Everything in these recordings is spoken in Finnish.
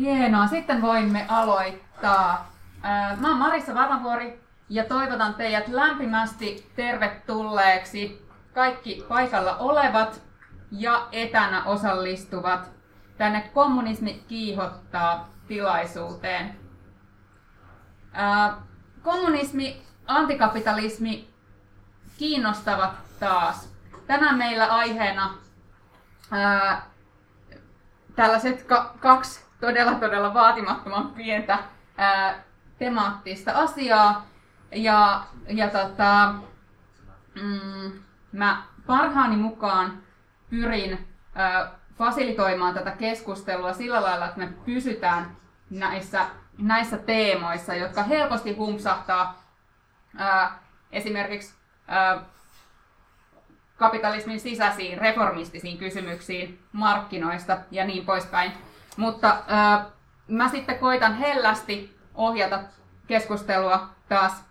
Hienoa, sitten voimme aloittaa. Mä oon Marissa Varmavuori ja toivotan teidät lämpimästi tervetulleeksi kaikki paikalla olevat ja etänä osallistuvat tänne Kommunismi kiihottaa tilaisuuteen. Kommunismi, antikapitalismi kiinnostavat taas. Tänään meillä aiheena ää, tällaiset ka- kaksi todella todella vaatimattoman pientä ää, temaattista asiaa. Ja, ja tota, mm, mä parhaani mukaan pyrin ää, fasilitoimaan tätä keskustelua sillä lailla, että me pysytään näissä, näissä teemoissa, jotka helposti humpsahtaa ää, esimerkiksi ää, kapitalismin sisäisiin reformistisiin kysymyksiin markkinoista ja niin poispäin. Mutta ää, mä sitten koitan hellästi ohjata keskustelua taas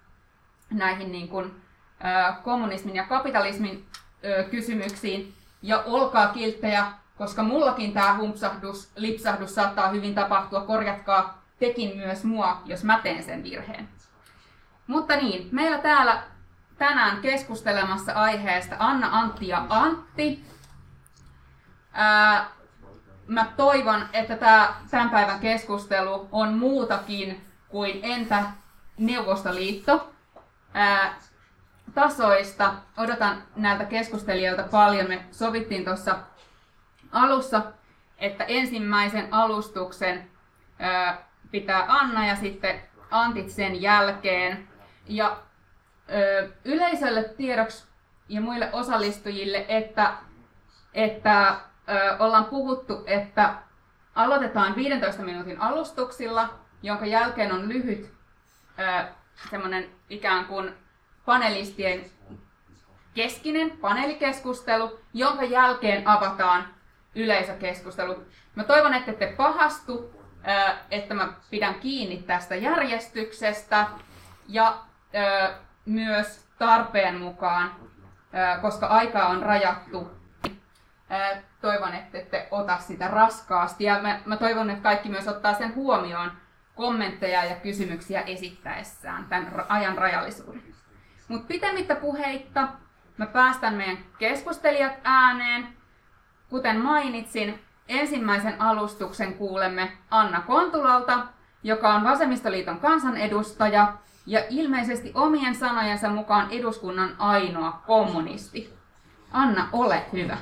näihin niin kuin, ää, kommunismin ja kapitalismin ää, kysymyksiin. Ja olkaa kilttejä, koska mullakin tämä humpsahdus, lipsahdus saattaa hyvin tapahtua. Korjatkaa tekin myös mua, jos mä teen sen virheen. Mutta niin, meillä täällä tänään keskustelemassa aiheesta Anna, Antti ja Antti. Ää, mä toivon, että tämä tämän päivän keskustelu on muutakin kuin entä Neuvostoliitto ää, tasoista. Odotan näiltä keskustelijoilta paljon. Me sovittiin tuossa alussa, että ensimmäisen alustuksen ää, pitää Anna ja sitten Antit sen jälkeen. Ja ö, yleisölle tiedoksi ja muille osallistujille, että, että ö, ollaan puhuttu, että aloitetaan 15 minuutin alustuksilla, jonka jälkeen on lyhyt ö, semmoinen ikään kuin panelistien keskinen paneelikeskustelu, jonka jälkeen avataan yleisökeskustelu. Mä toivon, että ette pahastu, että mä pidän kiinni tästä järjestyksestä ja myös tarpeen mukaan, koska aikaa on rajattu. Toivon, että ette ota sitä raskaasti ja mä, mä toivon, että kaikki myös ottaa sen huomioon kommentteja ja kysymyksiä esittäessään tämän ajan rajallisuuden. Mutta pitemmittä puheitta mä päästän meidän keskustelijat ääneen. Kuten mainitsin, ensimmäisen alustuksen kuulemme Anna Kontulalta, joka on Vasemmistoliiton kansanedustaja ja ilmeisesti omien sanojensa mukaan eduskunnan ainoa kommunisti. Anna, ole hyvä.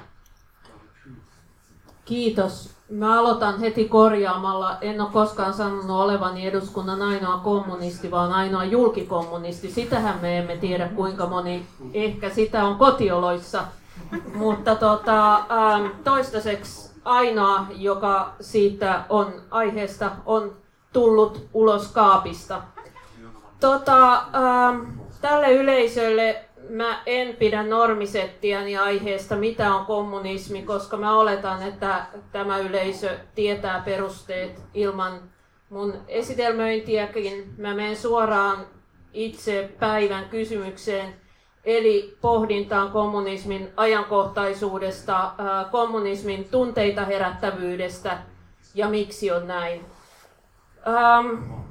Kiitos. Mä aloitan heti korjaamalla. En ole koskaan sanonut olevani eduskunnan ainoa kommunisti, vaan ainoa julkikommunisti. Sitähän me emme tiedä, kuinka moni ehkä sitä on kotioloissa. Mutta tota, ähm, toistaiseksi ainoa, joka siitä on aiheesta, on tullut ulos kaapista. Tota, ähm, tälle yleisölle mä en pidä normisettiäni aiheesta, mitä on kommunismi, koska mä oletan, että tämä yleisö tietää perusteet ilman mun esitelmöintiäkin. Mä menen suoraan itse päivän kysymykseen, eli pohdintaan kommunismin ajankohtaisuudesta, kommunismin tunteita herättävyydestä ja miksi on näin. Ähm,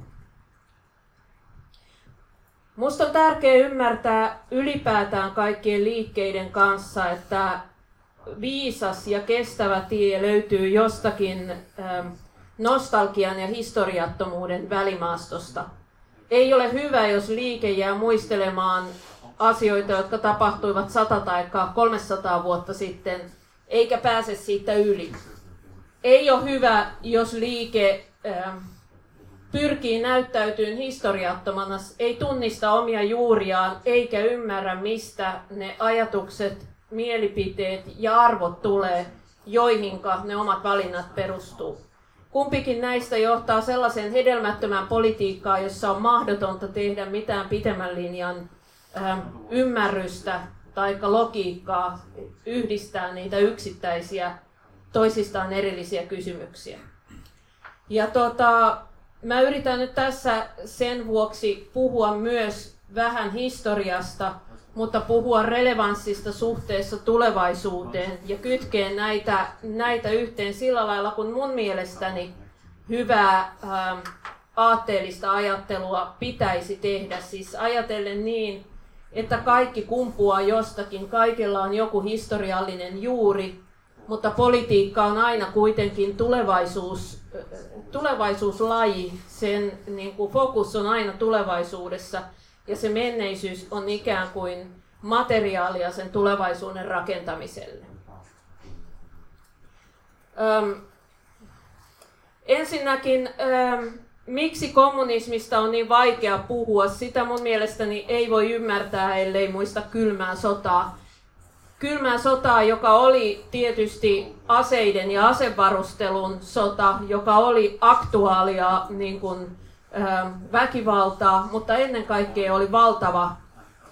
Musta on tärkeää ymmärtää ylipäätään kaikkien liikkeiden kanssa, että viisas ja kestävä tie löytyy jostakin ähm, nostalgian ja historiattomuuden välimaastosta. Ei ole hyvä, jos liike jää muistelemaan asioita, jotka tapahtuivat 100 tai 300 vuotta sitten, eikä pääse siitä yli. Ei ole hyvä, jos liike ähm, pyrkii näyttäytyyn historiattomana, ei tunnista omia juuriaan eikä ymmärrä, mistä ne ajatukset, mielipiteet ja arvot tulee, joihinka ne omat valinnat perustuu. Kumpikin näistä johtaa sellaisen hedelmättömän politiikkaan, jossa on mahdotonta tehdä mitään pitemmän linjan äh, ymmärrystä tai logiikkaa, yhdistää niitä yksittäisiä toisistaan erillisiä kysymyksiä. Ja tota, Mä yritän nyt tässä sen vuoksi puhua myös vähän historiasta, mutta puhua relevanssista suhteessa tulevaisuuteen ja kytkeen näitä, näitä yhteen sillä lailla, kun mun mielestäni hyvää ähm, aatteellista ajattelua pitäisi tehdä. Siis ajatellen niin, että kaikki kumpuaa jostakin, kaikilla on joku historiallinen juuri, mutta politiikka on aina kuitenkin tulevaisuus, tulevaisuuslaji. Sen niin kuin fokus on aina tulevaisuudessa ja se menneisyys on ikään kuin materiaalia sen tulevaisuuden rakentamiselle. Öm, ensinnäkin, öm, miksi kommunismista on niin vaikea puhua? Sitä mun mielestäni ei voi ymmärtää, ellei muista kylmää sotaa. Kylmää sotaa, joka oli tietysti aseiden ja asevarustelun sota, joka oli aktuaalia niin kuin, väkivaltaa, mutta ennen kaikkea oli valtava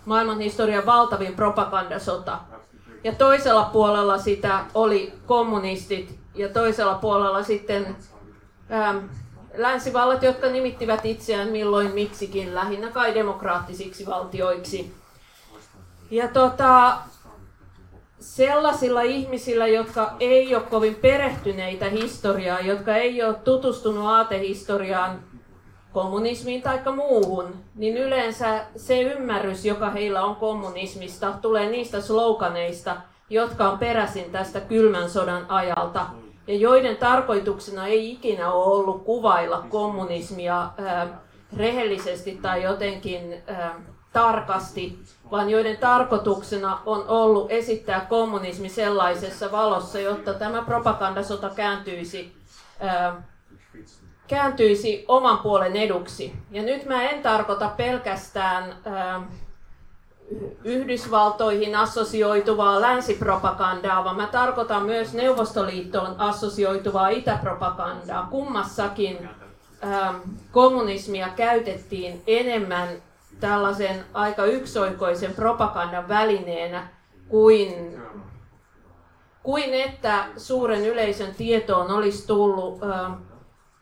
maailmanhistorian valtavin propagandasota. Ja toisella puolella sitä oli kommunistit ja toisella puolella sitten ähm, länsivallat, jotka nimittivät itseään milloin miksikin lähinnä kai demokraattisiksi valtioiksi. Ja tota, sellaisilla ihmisillä, jotka ei ole kovin perehtyneitä historiaan, jotka ei ole tutustunut aatehistoriaan, kommunismiin tai muuhun, niin yleensä se ymmärrys, joka heillä on kommunismista, tulee niistä sloganeista, jotka on peräisin tästä kylmän sodan ajalta, ja joiden tarkoituksena ei ikinä ole ollut kuvailla kommunismia ää, rehellisesti tai jotenkin ää, tarkasti, vaan joiden tarkoituksena on ollut esittää kommunismi sellaisessa valossa, jotta tämä propagandasota kääntyisi ää, kääntyisi oman puolen eduksi. Ja nyt mä en tarkoita pelkästään ää, Yhdysvaltoihin assosioituvaa länsipropagandaa, vaan mä tarkoitan myös Neuvostoliittoon assosioituvaa itäpropagandaa. Kummassakin ää, kommunismia käytettiin enemmän tällaisen aika yksioikoisen propagandan välineenä kuin, kuin että suuren yleisön tietoon olisi tullut ää,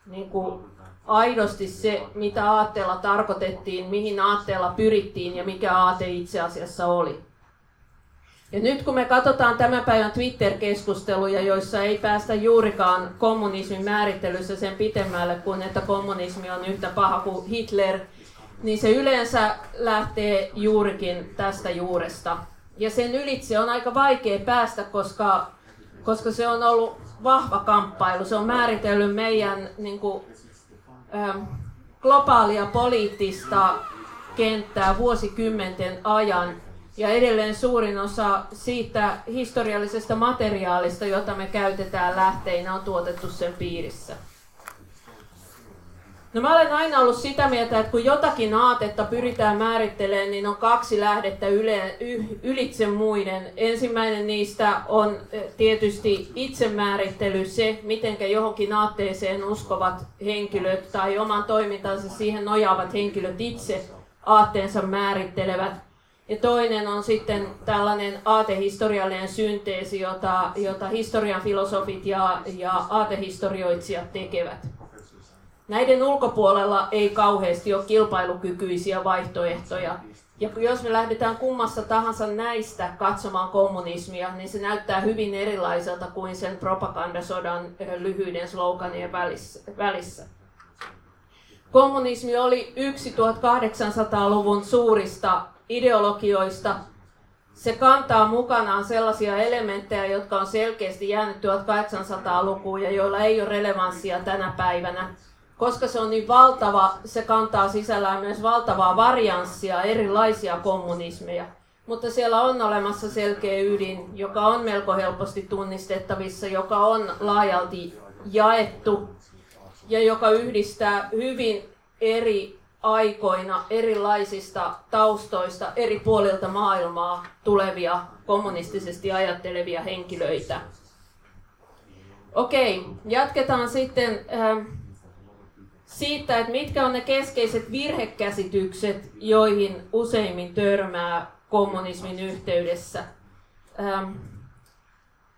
niin kuin aidosti se, mitä aatteella tarkoitettiin, mihin aatteella pyrittiin ja mikä aate itse asiassa oli. Ja nyt kun me katsotaan tämän päivän Twitter-keskusteluja, joissa ei päästä juurikaan kommunismin määrittelyssä sen pitemmälle kuin että kommunismi on yhtä paha kuin Hitler, niin se yleensä lähtee juurikin tästä juuresta. Ja sen ylitse on aika vaikea päästä, koska, koska se on ollut vahva kamppailu. Se on määritellyt meidän niin kuin, ähm, globaalia poliittista kenttää vuosikymmenten ajan. Ja edelleen suurin osa siitä historiallisesta materiaalista, jota me käytetään lähteinä, on tuotettu sen piirissä. No mä olen aina ollut sitä mieltä, että kun jotakin aatetta pyritään määrittelemään, niin on kaksi lähdettä yle, y, ylitse muiden. Ensimmäinen niistä on eh, tietysti itsemäärittely, se miten johonkin aatteeseen uskovat henkilöt tai oman toimintansa siihen nojaavat henkilöt itse aatteensa määrittelevät. Ja toinen on sitten tällainen aatehistoriallinen synteesi, jota, jota historian filosofit ja, ja aatehistorioitsijat tekevät. Näiden ulkopuolella ei kauheasti ole kilpailukykyisiä vaihtoehtoja. Ja jos me lähdetään kummassa tahansa näistä katsomaan kommunismia, niin se näyttää hyvin erilaiselta kuin sen propagandasodan lyhyiden sloganien välissä. Kommunismi oli yksi 1800-luvun suurista ideologioista. Se kantaa mukanaan sellaisia elementtejä, jotka on selkeästi jäänyt 1800-lukuun ja joilla ei ole relevanssia tänä päivänä koska se on niin valtava, se kantaa sisällään myös valtavaa varianssia, erilaisia kommunismeja. Mutta siellä on olemassa selkeä ydin, joka on melko helposti tunnistettavissa, joka on laajalti jaettu ja joka yhdistää hyvin eri aikoina erilaisista taustoista eri puolilta maailmaa tulevia kommunistisesti ajattelevia henkilöitä. Okei, jatketaan sitten. Äh, siitä, että mitkä on ne keskeiset virhekäsitykset, joihin useimmin törmää kommunismin yhteydessä. Ähm,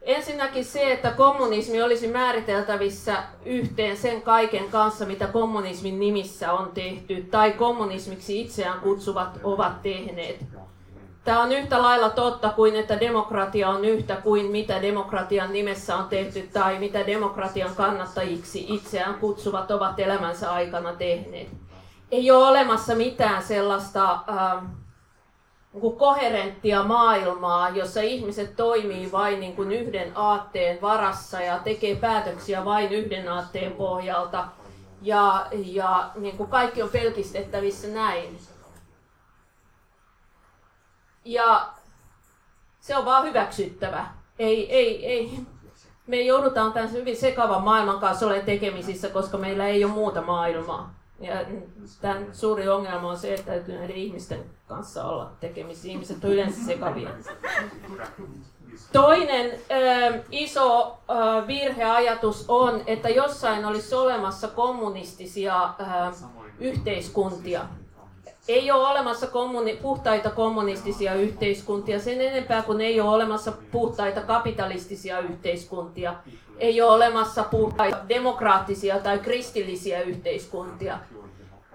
ensinnäkin se, että kommunismi olisi määriteltävissä yhteen sen kaiken kanssa, mitä kommunismin nimissä on tehty, tai kommunismiksi itseään kutsuvat ovat tehneet. Tämä on yhtä lailla totta kuin, että demokratia on yhtä kuin mitä demokratian nimessä on tehty tai mitä demokratian kannattajiksi itseään kutsuvat ovat elämänsä aikana tehneet. Ei ole olemassa mitään sellaista äh, koherenttia maailmaa, jossa ihmiset toimii vain niin kuin yhden aatteen varassa ja tekee päätöksiä vain yhden aatteen pohjalta. Ja, ja niin kuin kaikki on pelkistettävissä näin. Ja se on vaan hyväksyttävä. Ei, ei, ei. Me joudutaan tämän hyvin sekavan maailman kanssa olemaan tekemisissä, koska meillä ei ole muuta maailmaa. Ja tämän suuri ongelma on se, että täytyy näiden ihmisten kanssa olla tekemisissä. Ihmiset on yleensä sekavia. Toinen ö, iso ö, virheajatus on, että jossain olisi olemassa kommunistisia ö, yhteiskuntia. Ei ole olemassa kommuni- puhtaita kommunistisia yhteiskuntia sen enempää kuin ei ole olemassa puhtaita kapitalistisia yhteiskuntia. Ei ole olemassa puhtaita demokraattisia tai kristillisiä yhteiskuntia.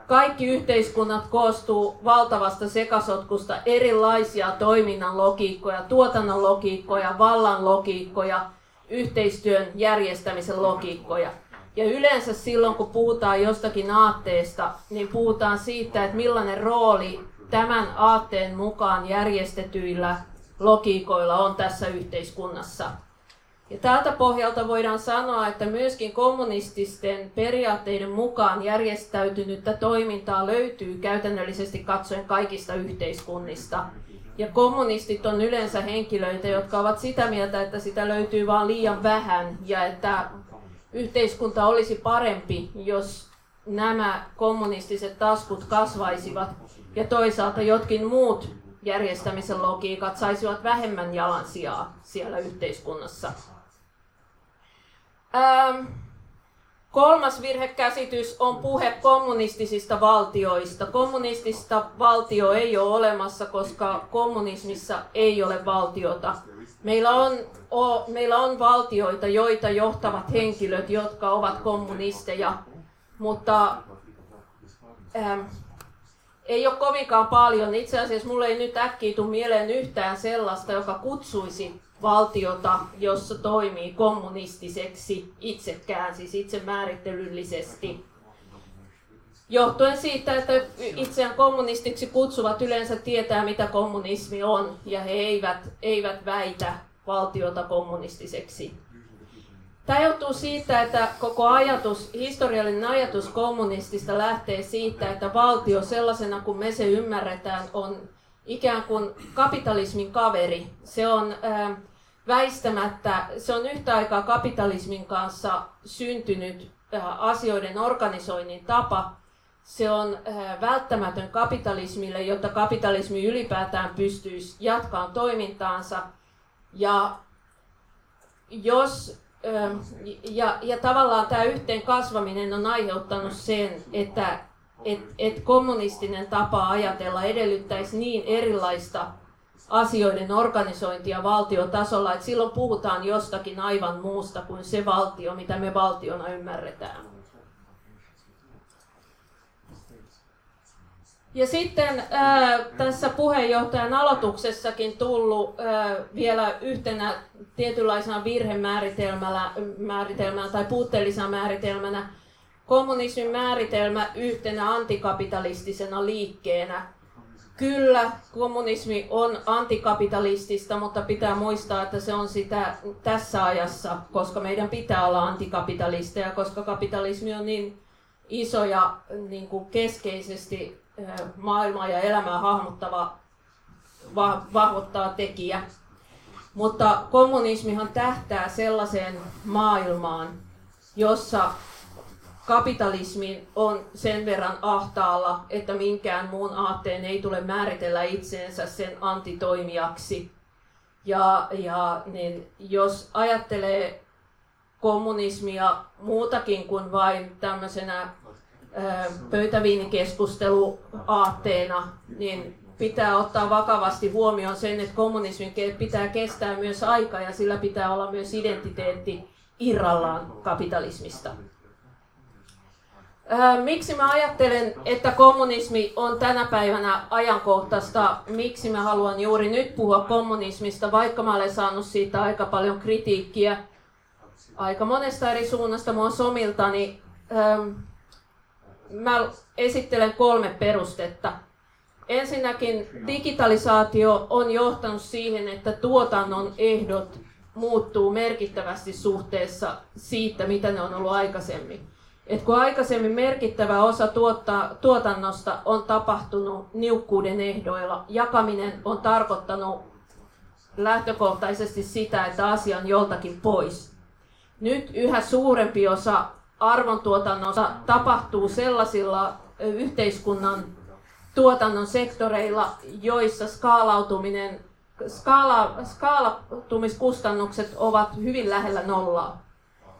Kaikki yhteiskunnat koostuu valtavasta sekasotkusta erilaisia toiminnan logiikkoja, tuotannon logiikkoja, vallan logiikkoja, yhteistyön järjestämisen logiikkoja. Ja yleensä silloin, kun puhutaan jostakin aatteesta, niin puhutaan siitä, että millainen rooli tämän aatteen mukaan järjestetyillä logiikoilla on tässä yhteiskunnassa. Ja tältä pohjalta voidaan sanoa, että myöskin kommunististen periaatteiden mukaan järjestäytynyttä toimintaa löytyy käytännöllisesti katsoen kaikista yhteiskunnista. Ja kommunistit on yleensä henkilöitä, jotka ovat sitä mieltä, että sitä löytyy vain liian vähän ja että yhteiskunta olisi parempi, jos nämä kommunistiset taskut kasvaisivat ja toisaalta jotkin muut järjestämisen logiikat saisivat vähemmän jalansijaa siellä yhteiskunnassa. Ähm, kolmas virhekäsitys on puhe kommunistisista valtioista. Kommunistista valtio ei ole olemassa, koska kommunismissa ei ole valtiota. Meillä on, meillä on valtioita, joita johtavat henkilöt, jotka ovat kommunisteja, mutta ähm, ei ole kovinkaan paljon. Itse asiassa mulle ei nyt äkkiä tule mieleen yhtään sellaista, joka kutsuisi valtiota, jossa toimii kommunistiseksi itsekään, siis itsemäärittelyllisesti. Johtuen siitä, että itseään kommunistiksi kutsuvat yleensä tietää, mitä kommunismi on, ja he eivät, eivät väitä valtiota kommunistiseksi. Tämä johtuu siitä, että koko ajatus, historiallinen ajatus kommunistista lähtee siitä, että valtio sellaisena kuin me se ymmärretään on ikään kuin kapitalismin kaveri. Se on äh, väistämättä, se on yhtä aikaa kapitalismin kanssa syntynyt äh, asioiden organisoinnin tapa. Se on äh, välttämätön kapitalismille, jotta kapitalismi ylipäätään pystyisi jatkamaan toimintaansa. Ja jos ähm, ja, ja tavallaan tämä yhteen kasvaminen on aiheuttanut sen, että et, et kommunistinen tapa ajatella edellyttäisi niin erilaista asioiden organisointia valtiotasolla, että silloin puhutaan jostakin aivan muusta kuin se valtio, mitä me valtiona ymmärretään. Ja sitten ää, tässä puheenjohtajan aloituksessakin tullut ää, vielä yhtenä tietynlaisena virhemääritelmänä tai puutteellisena määritelmänä kommunismin määritelmä yhtenä antikapitalistisena liikkeenä, Kyllä, kommunismi on antikapitalistista, mutta pitää muistaa, että se on sitä tässä ajassa, koska meidän pitää olla antikapitalisteja, koska kapitalismi on niin iso ja niin kuin keskeisesti maailmaa ja elämää hahmottava, vahvottava tekijä. Mutta kommunismihan tähtää sellaiseen maailmaan, jossa kapitalismi on sen verran ahtaalla, että minkään muun aatteen ei tule määritellä itseensä sen antitoimijaksi. Ja, ja niin jos ajattelee kommunismia muutakin kuin vain tämmöisenä pöytäviinikeskusteluaatteena, niin pitää ottaa vakavasti huomioon sen, että kommunismin pitää kestää myös aika ja sillä pitää olla myös identiteetti irrallaan kapitalismista. Miksi mä ajattelen, että kommunismi on tänä päivänä ajankohtaista? Miksi mä haluan juuri nyt puhua kommunismista, vaikka mä olen saanut siitä aika paljon kritiikkiä aika monesta eri suunnasta mun somiltani. Mä esittelen kolme perustetta. Ensinnäkin digitalisaatio on johtanut siihen, että tuotannon ehdot muuttuu merkittävästi suhteessa siitä, mitä ne on ollut aikaisemmin. Et kun aikaisemmin merkittävä osa tuotta, tuotannosta on tapahtunut niukkuuden ehdoilla, jakaminen on tarkoittanut lähtökohtaisesti sitä, että asia on joltakin pois. Nyt yhä suurempi osa arvontuotannosta tapahtuu sellaisilla yhteiskunnan tuotannon sektoreilla, joissa skaalautuminen, skaala, skaalautumiskustannukset ovat hyvin lähellä nollaa.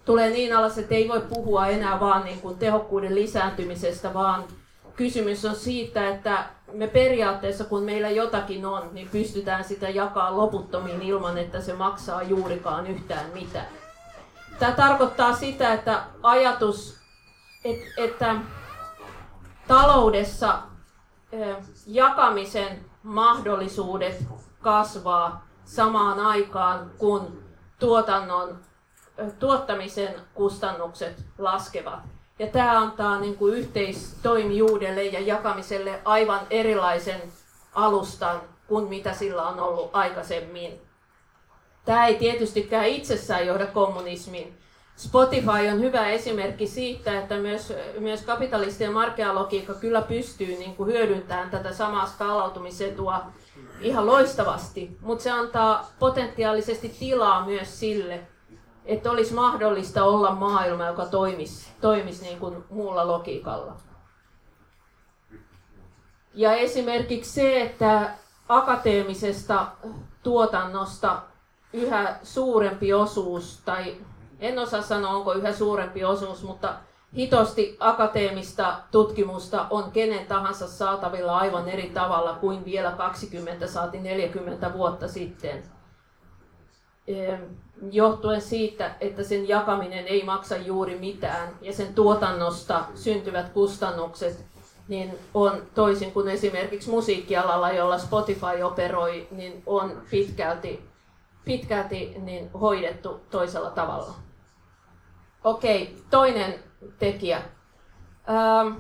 Tulee niin alas, että ei voi puhua enää vaan niin kuin tehokkuuden lisääntymisestä, vaan kysymys on siitä, että me periaatteessa, kun meillä jotakin on, niin pystytään sitä jakaa loputtomiin ilman, että se maksaa juurikaan yhtään mitään. Tämä tarkoittaa sitä, että ajatus, että taloudessa jakamisen mahdollisuudet kasvaa samaan aikaan, kun tuotannon, tuottamisen kustannukset laskevat. Ja tämä antaa niin kuin yhteistoimijuudelle ja jakamiselle aivan erilaisen alustan kuin mitä sillä on ollut aikaisemmin. Tämä ei tietystikään itsessään johda kommunismiin. Spotify on hyvä esimerkki siitä, että myös, myös kapitalistien markkinalogiikka kyllä pystyy niin kuin hyödyntämään tätä samaa skaalautumisetua ihan loistavasti, mutta se antaa potentiaalisesti tilaa myös sille, että olisi mahdollista olla maailma, joka toimisi, toimisi niin kuin muulla logiikalla. Ja esimerkiksi se, että akateemisesta tuotannosta yhä suurempi osuus, tai en osaa sanoa onko yhä suurempi osuus, mutta hitosti akateemista tutkimusta on kenen tahansa saatavilla aivan eri tavalla kuin vielä 20 saati 40 vuotta sitten. Johtuen siitä, että sen jakaminen ei maksa juuri mitään ja sen tuotannosta syntyvät kustannukset niin on toisin kuin esimerkiksi musiikkialalla, jolla Spotify operoi, niin on pitkälti pitkälti niin hoidettu toisella tavalla. Okei, toinen tekijä. Ähm,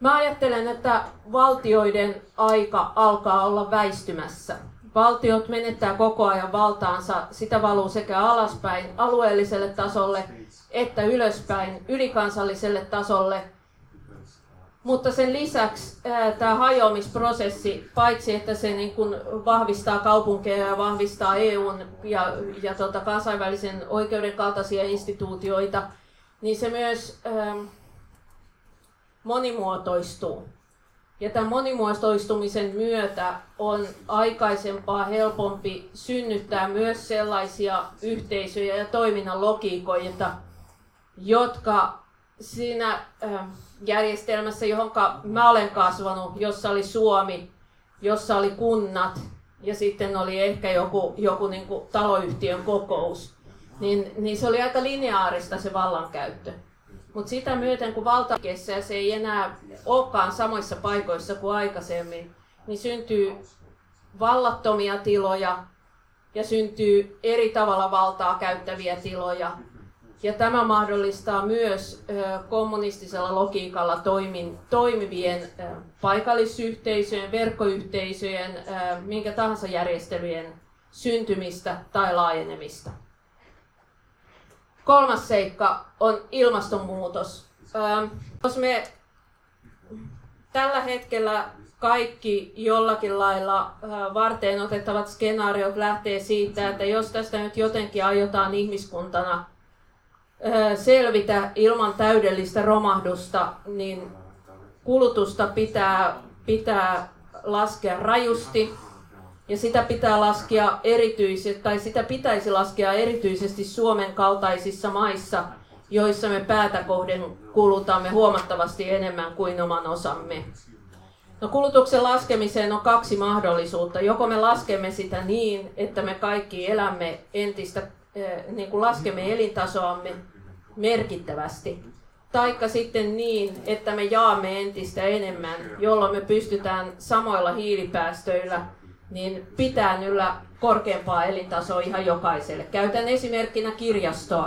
mä ajattelen, että valtioiden aika alkaa olla väistymässä. Valtiot menettää koko ajan valtaansa, sitä valuu sekä alaspäin alueelliselle tasolle että ylöspäin ylikansalliselle tasolle – mutta sen lisäksi tämä hajoamisprosessi, paitsi että se niin kun vahvistaa kaupunkeja ja vahvistaa EUn ja, ja tota kansainvälisen oikeuden kaltaisia instituutioita, niin se myös ää, monimuotoistuu. Ja tämän monimuotoistumisen myötä on aikaisempaa helpompi synnyttää myös sellaisia yhteisöjä ja toiminnan logiikoita, jotka siinä... Ää, järjestelmässä, johon mä olen kasvanut, jossa oli Suomi, jossa oli kunnat ja sitten oli ehkä joku, joku niin kuin taloyhtiön kokous, niin, niin se oli aika lineaarista se vallankäyttö. Mutta sitä myöten, kun valtakessa se ei enää olekaan samoissa paikoissa kuin aikaisemmin, niin syntyy vallattomia tiloja ja syntyy eri tavalla valtaa käyttäviä tiloja ja tämä mahdollistaa myös kommunistisella logiikalla toimin, toimivien paikallisyhteisöjen, verkkoyhteisöjen, minkä tahansa järjestelyjen syntymistä tai laajenemista. Kolmas seikka on ilmastonmuutos. Jos me tällä hetkellä kaikki jollakin lailla varteen otettavat skenaariot lähtee siitä, että jos tästä nyt jotenkin aiotaan ihmiskuntana selvitä ilman täydellistä romahdusta, niin kulutusta pitää, pitää laskea rajusti ja sitä pitää laskea erityisesti, tai sitä pitäisi laskea erityisesti Suomen kaltaisissa maissa, joissa me päätä kohden kulutamme huomattavasti enemmän kuin oman osamme. No kulutuksen laskemiseen on kaksi mahdollisuutta. Joko me laskemme sitä niin, että me kaikki elämme entistä, niin kuin laskemme elintasoamme merkittävästi. taikka sitten niin, että me jaamme entistä enemmän, jolloin me pystytään samoilla hiilipäästöillä niin pitää yllä korkeampaa elintasoa ihan jokaiselle. Käytän esimerkkinä kirjastoa.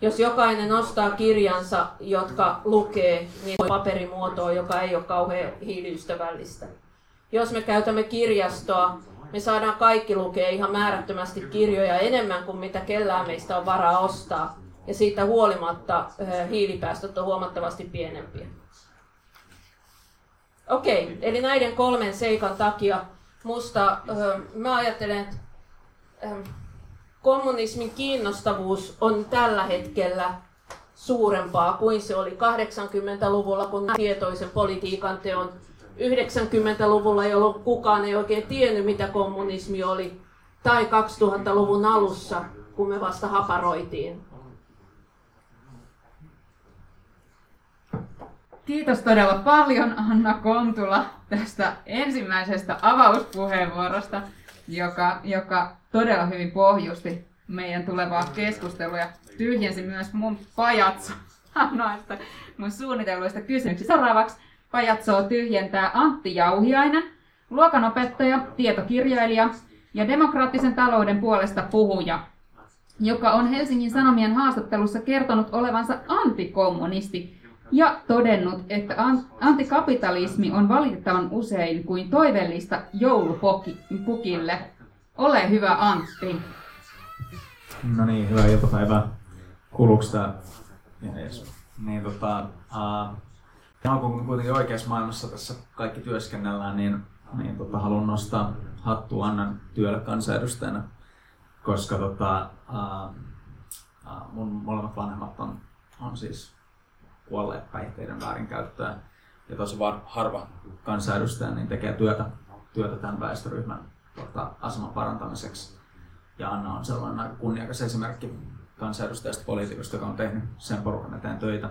Jos jokainen ostaa kirjansa, jotka lukee, niin paperimuotoa, joka ei ole kauhean hiiliystävällistä. Jos me käytämme kirjastoa, me saadaan kaikki lukea ihan määrättömästi kirjoja enemmän kuin mitä kellään meistä on varaa ostaa. Ja siitä huolimatta hiilipäästöt on huomattavasti pienempiä. Okei, eli näiden kolmen seikan takia musta, mä ajattelen, että kommunismin kiinnostavuus on tällä hetkellä suurempaa kuin se oli 80-luvulla, kun tietoisen politiikan teon 90-luvulla, jolloin kukaan ei oikein tiennyt, mitä kommunismi oli, tai 2000-luvun alussa, kun me vasta haparoitiin. Kiitos todella paljon Anna Kontula tästä ensimmäisestä avauspuheenvuorosta, joka, joka todella hyvin pohjusti meidän tulevaa keskustelua ja tyhjensi myös mun pajatso noista mun suunnitelluista kysymyksistä. Seuraavaksi pajatsoa tyhjentää Antti Jauhiainen, luokanopettaja, tietokirjailija ja demokraattisen talouden puolesta puhuja, joka on Helsingin Sanomien haastattelussa kertonut olevansa antikommunisti ja todennut, että antikapitalismi on valitettavan usein kuin toivellista joulupukille. Ole hyvä Antti. No niin, hyvää iltapäivää. Kuuluuko tää? Yes. Niin tota, uh, kun kuitenkin oikeassa maailmassa tässä kaikki työskennellään, niin, niin tota, haluan nostaa hattu Annan työlle kansanedustajana, koska tota, uh, uh, mun molemmat vanhemmat on, on siis kuolleet päihteiden väärinkäyttöä. Ja tosi vaan harva kansanedustaja niin tekee työtä, työtä tämän väestöryhmän tota, aseman parantamiseksi. Ja Anna on sellainen aika kunniakas esimerkki kansanedustajasta poliitikosta, joka on tehnyt sen porukan eteen töitä.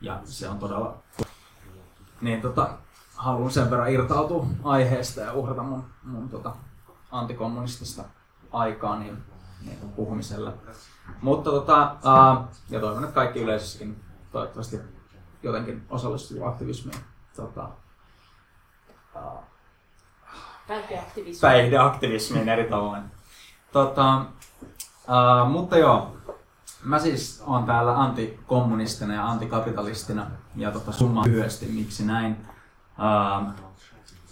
Ja se on todella... Niin tota, haluan sen verran irtautua aiheesta ja uhrata mun, mun tota, antikommunistista aikaa niin, niin puhumiselle. Mutta tota, uh, ja toivon, että kaikki yleisössäkin toivottavasti jotenkin osallistuu aktivismiin. Tota, uh, päihdeaktivismiin. päihdeaktivismiin eri tavoin. Tota, uh, mutta joo, mä siis on täällä antikommunistina ja antikapitalistina ja tota, summa lyhyesti miksi näin. Uh,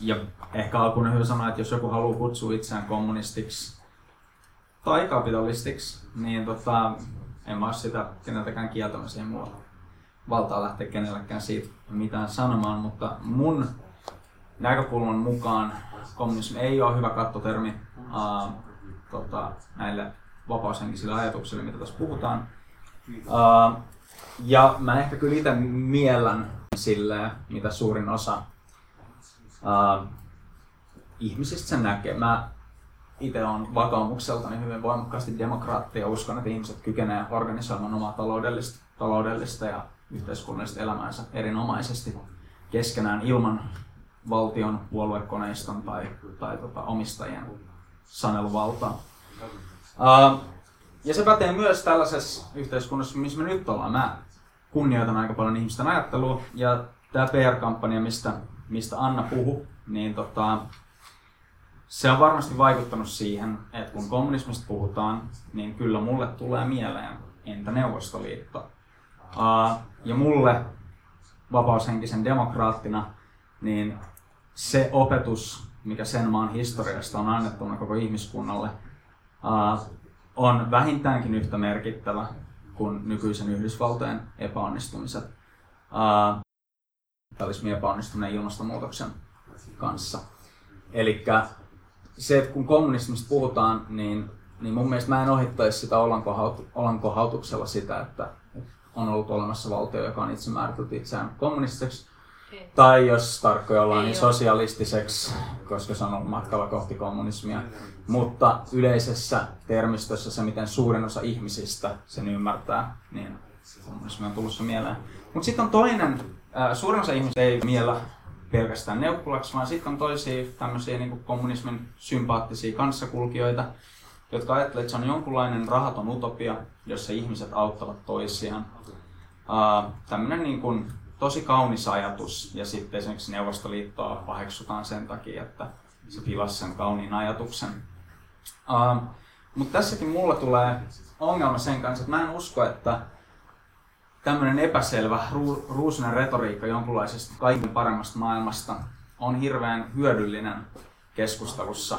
ja ehkä alkuun on hyvä sanoa, että jos joku haluaa kutsua itseään kommunistiksi tai kapitalistiksi, niin tota, en mä ole sitä keneltäkään kieltämässä, ei mulla valtaa lähteä kenellekään siitä mitään sanomaan, mutta mun näkökulman mukaan kommunismi ei ole hyvä kattotermi uh, tota, näille vapaushenkisille ajatuksille, mitä tässä puhutaan. Uh, ja mä ehkä kyllä itse miellän sille, mitä suurin osa uh, ihmisistä sen näkee. Mä itse on vakaumukseltani hyvin voimakkaasti demokraatti ja uskon, että ihmiset kykenevät organisoimaan omaa taloudellista, taloudellista ja yhteiskunnallista elämäänsä erinomaisesti keskenään ilman valtion puoluekoneiston tai, tai tota, omistajien saneluvaltaa. Uh, ja se pätee myös tällaisessa yhteiskunnassa, missä me nyt ollaan. Mä kunnioitan aika paljon ihmisten ajattelua ja tämä PR-kampanja, mistä, mistä Anna puhu, niin tota, se on varmasti vaikuttanut siihen, että kun kommunismista puhutaan, niin kyllä mulle tulee mieleen, entä Neuvostoliitto? Uh, ja mulle vapaushenkisen demokraattina, niin se opetus, mikä sen maan historiasta on annettuna koko ihmiskunnalle, on vähintäänkin yhtä merkittävä kuin nykyisen Yhdysvaltojen epäonnistumiset kapitalismin epäonnistuneen ilmastonmuutoksen kanssa. Eli se, että kun kommunismista puhutaan, niin, niin mun mielestä mä en ohittaisi sitä olankohautuksella sitä, että on ollut olemassa valtio, joka on itse määritelty itseään kommunistiseksi. Ei. Tai jos tarkkoja ollaan, niin sosialistiseksi, koska se on ollut matkalla kohti kommunismia. Mutta yleisessä termistössä se, miten suurin osa ihmisistä sen ymmärtää, niin kommunismi on tullut se mieleen. Mutta sitten on toinen, äh, suurin osa ihmisistä ei miellä pelkästään neukkulaksi, vaan sitten on toisia tämmöisiä niin kommunismin sympaattisia kanssakulkijoita, jotka ajattelevat, että se on jonkunlainen rahaton utopia, jossa ihmiset auttavat toisiaan. Uh, tämmöinen niin kuin tosi kaunis ajatus ja sitten esimerkiksi Neuvostoliittoa paheksutaan sen takia, että se pilasi sen kauniin ajatuksen. Mutta tässäkin mulla tulee ongelma sen kanssa, että mä en usko, että tämmöinen epäselvä ru- ruusinen retoriikka jonkunlaisesta kaiken paremmasta maailmasta on hirveän hyödyllinen keskustelussa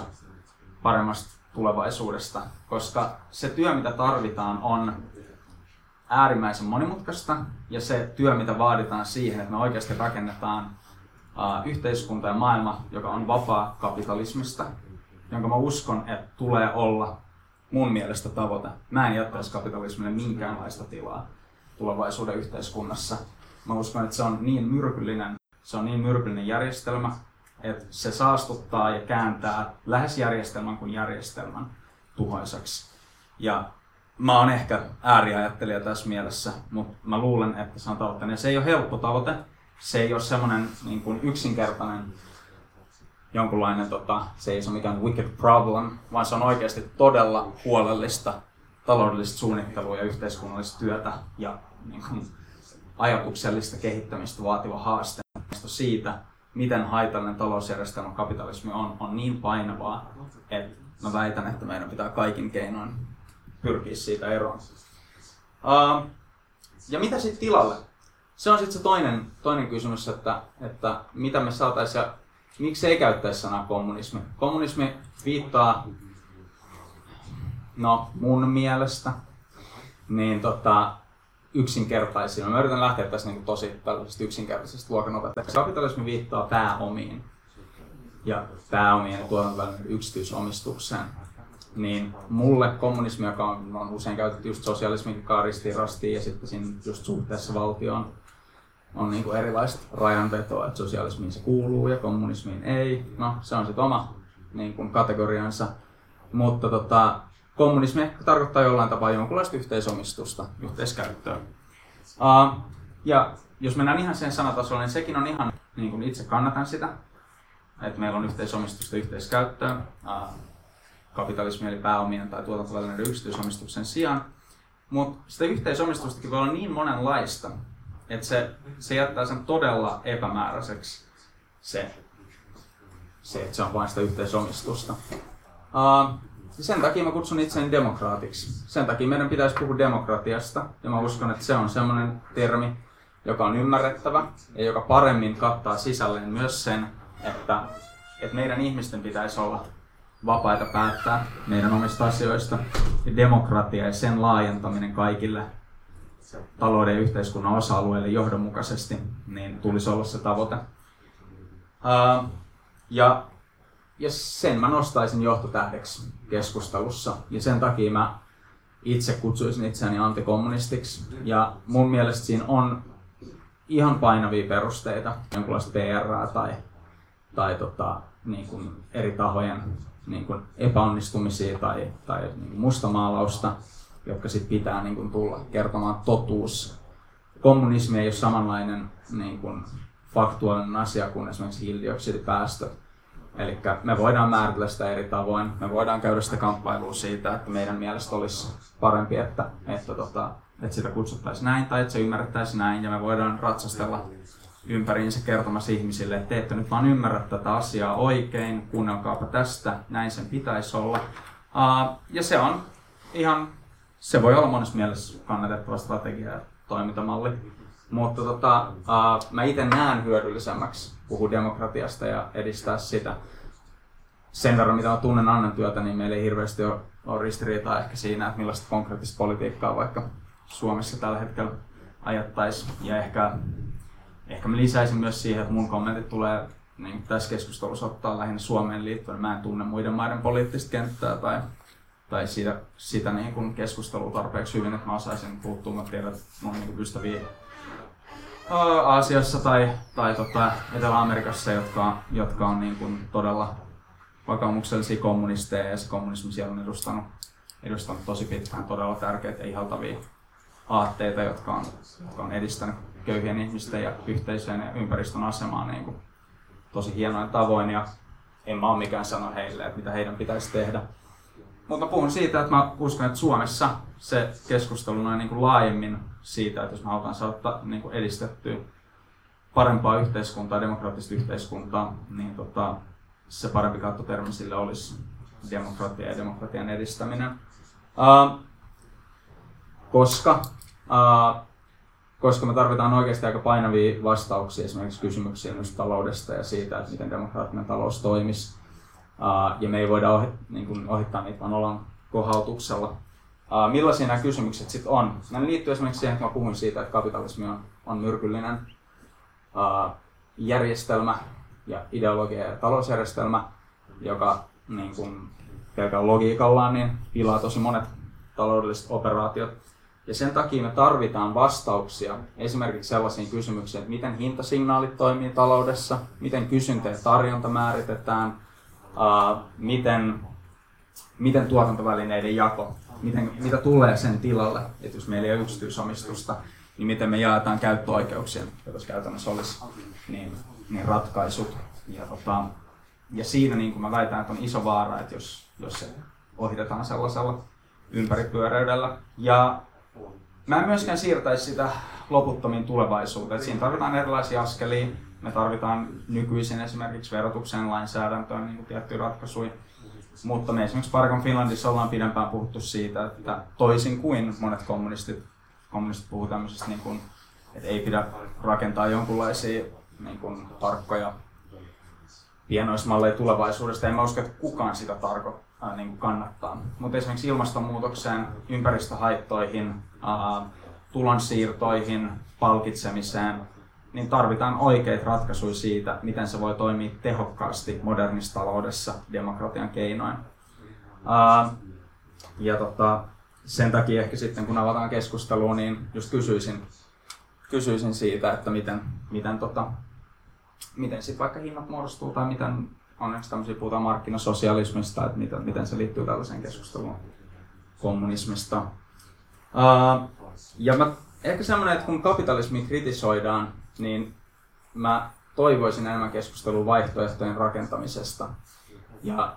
paremmasta tulevaisuudesta, koska se työ, mitä tarvitaan, on äärimmäisen monimutkaista ja se työ, mitä vaaditaan siihen, että me oikeasti rakennetaan yhteiskunta ja maailma, joka on vapaa kapitalismista, jonka mä uskon, että tulee olla mun mielestä tavoite. Mä en jättäisi kapitalismille minkäänlaista tilaa tulevaisuuden yhteiskunnassa. Mä uskon, että se on niin myrkyllinen, se on niin myrkyllinen järjestelmä, että se saastuttaa ja kääntää lähes järjestelmän kuin järjestelmän tuhoisaksi. Ja mä oon ehkä ääriajattelija tässä mielessä, mutta mä luulen, että se on tavoitteena. Se ei ole helppo tavoite, se ei ole semmoinen niin kuin yksinkertainen jonkunlainen, tota, se ei ole mikään wicked problem, vaan se on oikeasti todella huolellista taloudellista suunnittelua ja yhteiskunnallista työtä ja niin kuin, ajatuksellista kehittämistä vaativa haaste siitä, miten haitallinen talousjärjestelmä kapitalismi on, on niin painavaa, että mä väitän, että meidän pitää kaikin keinoin pyrkiä siitä eroon. Uh, ja mitä sitten tilalle? Se on sitten se toinen, toinen kysymys, että, että mitä me saataisiin ja miksi ei käyttäisi sanaa kommunismi. Kommunismi viittaa, no mun mielestä, niin tota, yksinkertaisiin. Mä yritän lähteä tässä niin tosi tällaisesta yksinkertaisesta luokanopettajaksi. Kapitalismi viittaa pääomiin ja pääomien ja tuotantovälinen yksityisomistukseen. Niin mulle kommunismi, joka on, on usein käytetty just sosialismin kaaristi rastiin ja sitten siinä just suhteessa valtioon, on niin kuin erilaista rajanvetoa, että sosialismiin se kuuluu ja kommunismiin ei. No, se on sitten oma niin kuin kategoriansa. Mutta tota, kommunismi ehkä tarkoittaa jollain tapaa jonkunlaista yhteisomistusta, yhteiskäyttöä. Uh, ja jos mennään ihan sen sanatasolle, niin sekin on ihan, niin kuin itse kannatan sitä, että meillä on yhteisomistusta yhteiskäyttöä, uh, kapitalismi eli pääomien tai tuotantovälineiden yksityisomistuksen sijaan. Mutta sitä yhteisomistustakin voi olla niin monenlaista, että se, se jättää sen todella epämääräiseksi se, se että se on vain sitä yhteisomistusta. Uh, sen takia mä kutsun itseäni demokraatiksi. Sen takia meidän pitäisi puhua demokratiasta. Ja mä uskon, että se on semmoinen termi, joka on ymmärrettävä ja joka paremmin kattaa sisälleen myös sen, että, että meidän ihmisten pitäisi olla vapaita päättää meidän omista asioista. Ja demokratia ja sen laajentaminen kaikille talouden ja yhteiskunnan osa-alueille johdonmukaisesti, niin tulisi olla se tavoite. Ja ja sen mä nostaisin johtotähdeksi keskustelussa. Ja sen takia mä itse kutsuisin itseäni antikommunistiksi. Ja mun mielestä siinä on ihan painavia perusteita, jonkunlaista PR tai, tai tota, niin kuin eri tahojen niin kuin epäonnistumisia tai, tai niin kuin mustamaalausta, jotka sitten pitää niin kuin tulla kertomaan totuus. Kommunismi ei ole samanlainen niin kuin faktuaalinen asia kuin esimerkiksi hiilidioksidipäästöt Eli me voidaan määritellä sitä eri tavoin. Me voidaan käydä sitä kamppailua siitä, että meidän mielestä olisi parempi, että, että, tota, että sitä kutsuttaisiin näin tai että se ymmärrettäisiin näin. Ja me voidaan ratsastella ympäriinsä kertomassa ihmisille, että te ette nyt vaan ymmärrä tätä asiaa oikein, kuunnelkaapa tästä, näin sen pitäisi olla. Uh, ja se on ihan, se voi olla monessa mielessä kannatettava strategia ja toimintamalli. Mutta tota, uh, mä itse näen hyödyllisemmäksi puhua demokratiasta ja edistää sitä. Sen verran, mitä mä tunnen Annan työtä, niin meillä ei hirveästi ole, ristiriitaa ehkä siinä, että millaista konkreettista politiikkaa vaikka Suomessa tällä hetkellä ajattaisiin. Ja ehkä, ehkä mä lisäisin myös siihen, että mun kommentit tulee niin tässä keskustelussa ottaa lähinnä Suomeen liittyen. Mä en tunne muiden maiden poliittista kenttää tai, tai siitä, sitä niin kuin keskustelua tarpeeksi hyvin, että mä osaisin puuttua. Mä tiedän, että mun niin ystäviä Aasiassa tai, tai tota Etelä-Amerikassa, jotka, jotka on niin kuin todella vakaumuksellisia kommunisteja ja se kommunismi siellä on edustanut, edustanut tosi pitkään todella tärkeitä ja ihaltavia aatteita, jotka on, jotka on edistänyt köyhien ihmisten ja yhteisöjen ja ympäristön asemaa niin kuin tosi hienoin tavoin ja en mä ole mikään sano heille, että mitä heidän pitäisi tehdä. Mutta puhun siitä, että mä uskon, että Suomessa se keskustelu noin niin kuin laajemmin siitä, että jos me halutaan saada niin kuin edistettyä parempaa yhteiskuntaa, demokraattista yhteiskuntaa, niin tota, se parempi kattotermi sille olisi demokratia ja demokratian edistäminen. Uh, koska, uh, koska me tarvitaan oikeasti aika painavia vastauksia esimerkiksi kysymyksiin myös taloudesta ja siitä, että miten demokraattinen talous toimisi. Uh, ja me ei voida ohi, niin kuin ohittaa niitä vaan ollaan kohautuksella. Uh, millaisia nämä kysymykset sitten on? Nämä liittyy esimerkiksi siihen, että mä puhuin siitä, että kapitalismi on, on myrkyllinen uh, järjestelmä ja ideologia ja talousjärjestelmä, joka niin kuin, pelkällä logiikallaan niin pilaa tosi monet taloudelliset operaatiot. Ja sen takia me tarvitaan vastauksia esimerkiksi sellaisiin kysymyksiin, että miten hintasignaalit toimii taloudessa, miten kysyntä ja tarjonta määritetään, uh, miten, miten tuotantovälineiden jako, miten, mitä tulee sen tilalle, että jos meillä ei ole yksityisomistusta, niin miten me jaetaan käyttöoikeuksia, jos käytännössä olisi niin, niin ratkaisut. Ja, tota, ja siinä niin kuin mä väitän, että on iso vaara, että jos, jos se ohitetaan sellaisella ympäripyöreydellä. Ja mä en myöskään siirtäisi sitä loputtomiin tulevaisuuteen. Et siinä tarvitaan erilaisia askelia. Me tarvitaan nykyisin esimerkiksi verotuksen lainsäädäntöön niin tiettyjä ratkaisuja. Mutta me esimerkiksi Parkon Finlandissa ollaan pidempään puhuttu siitä, että toisin kuin monet kommunistit, kommunistit puhuu tämmöisestä, niin kuin, että ei pidä rakentaa jonkunlaisia niin kuin, tarkkoja pienoismalleja tulevaisuudesta. En mä usko, että kukaan sitä tarko, äh, niin kuin kannattaa. Mutta esimerkiksi ilmastonmuutokseen, ympäristöhaittoihin, äh, tulonsiirtoihin, palkitsemiseen, niin tarvitaan oikeita ratkaisuja siitä, miten se voi toimia tehokkaasti modernissa taloudessa demokratian keinoin. Uh, ja tota, sen takia ehkä sitten kun avataan keskustelua, niin just kysyisin, kysyisin siitä, että miten, miten, tota, miten sit vaikka hinnat muodostuu tai miten onneksi tämmöisiä puhutaan markkinasosialismista, että miten, miten se liittyy tällaiseen keskusteluun kommunismista. Uh, ja mä, ehkä semmoinen, että kun kapitalismi kritisoidaan, niin mä toivoisin enemmän keskustelua vaihtoehtojen rakentamisesta. Ja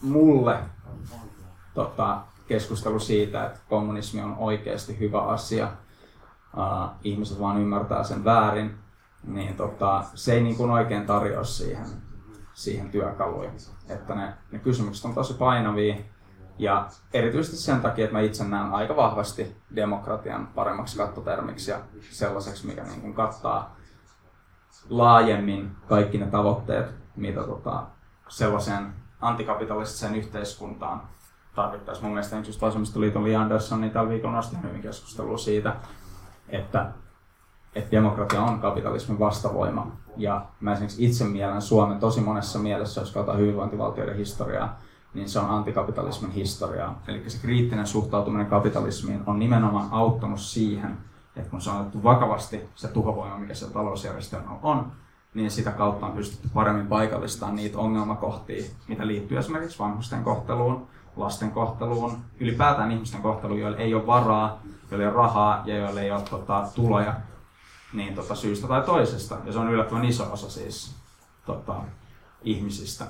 mulle tota, keskustelu siitä, että kommunismi on oikeasti hyvä asia, uh, ihmiset vaan ymmärtää sen väärin, niin tota, se ei niin kuin oikein tarjoa siihen, siihen työkaluja. Että ne, ne kysymykset on tosi painavia ja erityisesti sen takia, että mä itse näen aika vahvasti demokratian paremmaksi kattotermiksi ja sellaiseksi, mikä niin kuin kattaa laajemmin kaikki ne tavoitteet, mitä tota, sellaiseen antikapitalistiseen yhteiskuntaan tarvittaisiin. Mun mielestä just Vasemmistoliiton Li Andersson niin tällä viikolla nosti hyvin keskustelua siitä, että, että demokratia on kapitalismin vastavoima. Ja mä esimerkiksi itse mielen Suomen tosi monessa mielessä, jos katsotaan hyvinvointivaltioiden historiaa, niin se on antikapitalismin historiaa. Eli se kriittinen suhtautuminen kapitalismiin on nimenomaan auttanut siihen, että kun se on otettu vakavasti se tuhovoima, mikä se talousjärjestelmä on, niin sitä kautta on pystytty paremmin paikallistamaan niitä ongelmakohtia, mitä liittyy esimerkiksi vanhusten kohteluun, lasten kohteluun, ylipäätään ihmisten kohteluun, joilla ei ole varaa, joilla ei ole rahaa ja joilla ei ole tota, tuloja niin tota, syystä tai toisesta. Ja se on yllättävän iso osa siis tota, ihmisistä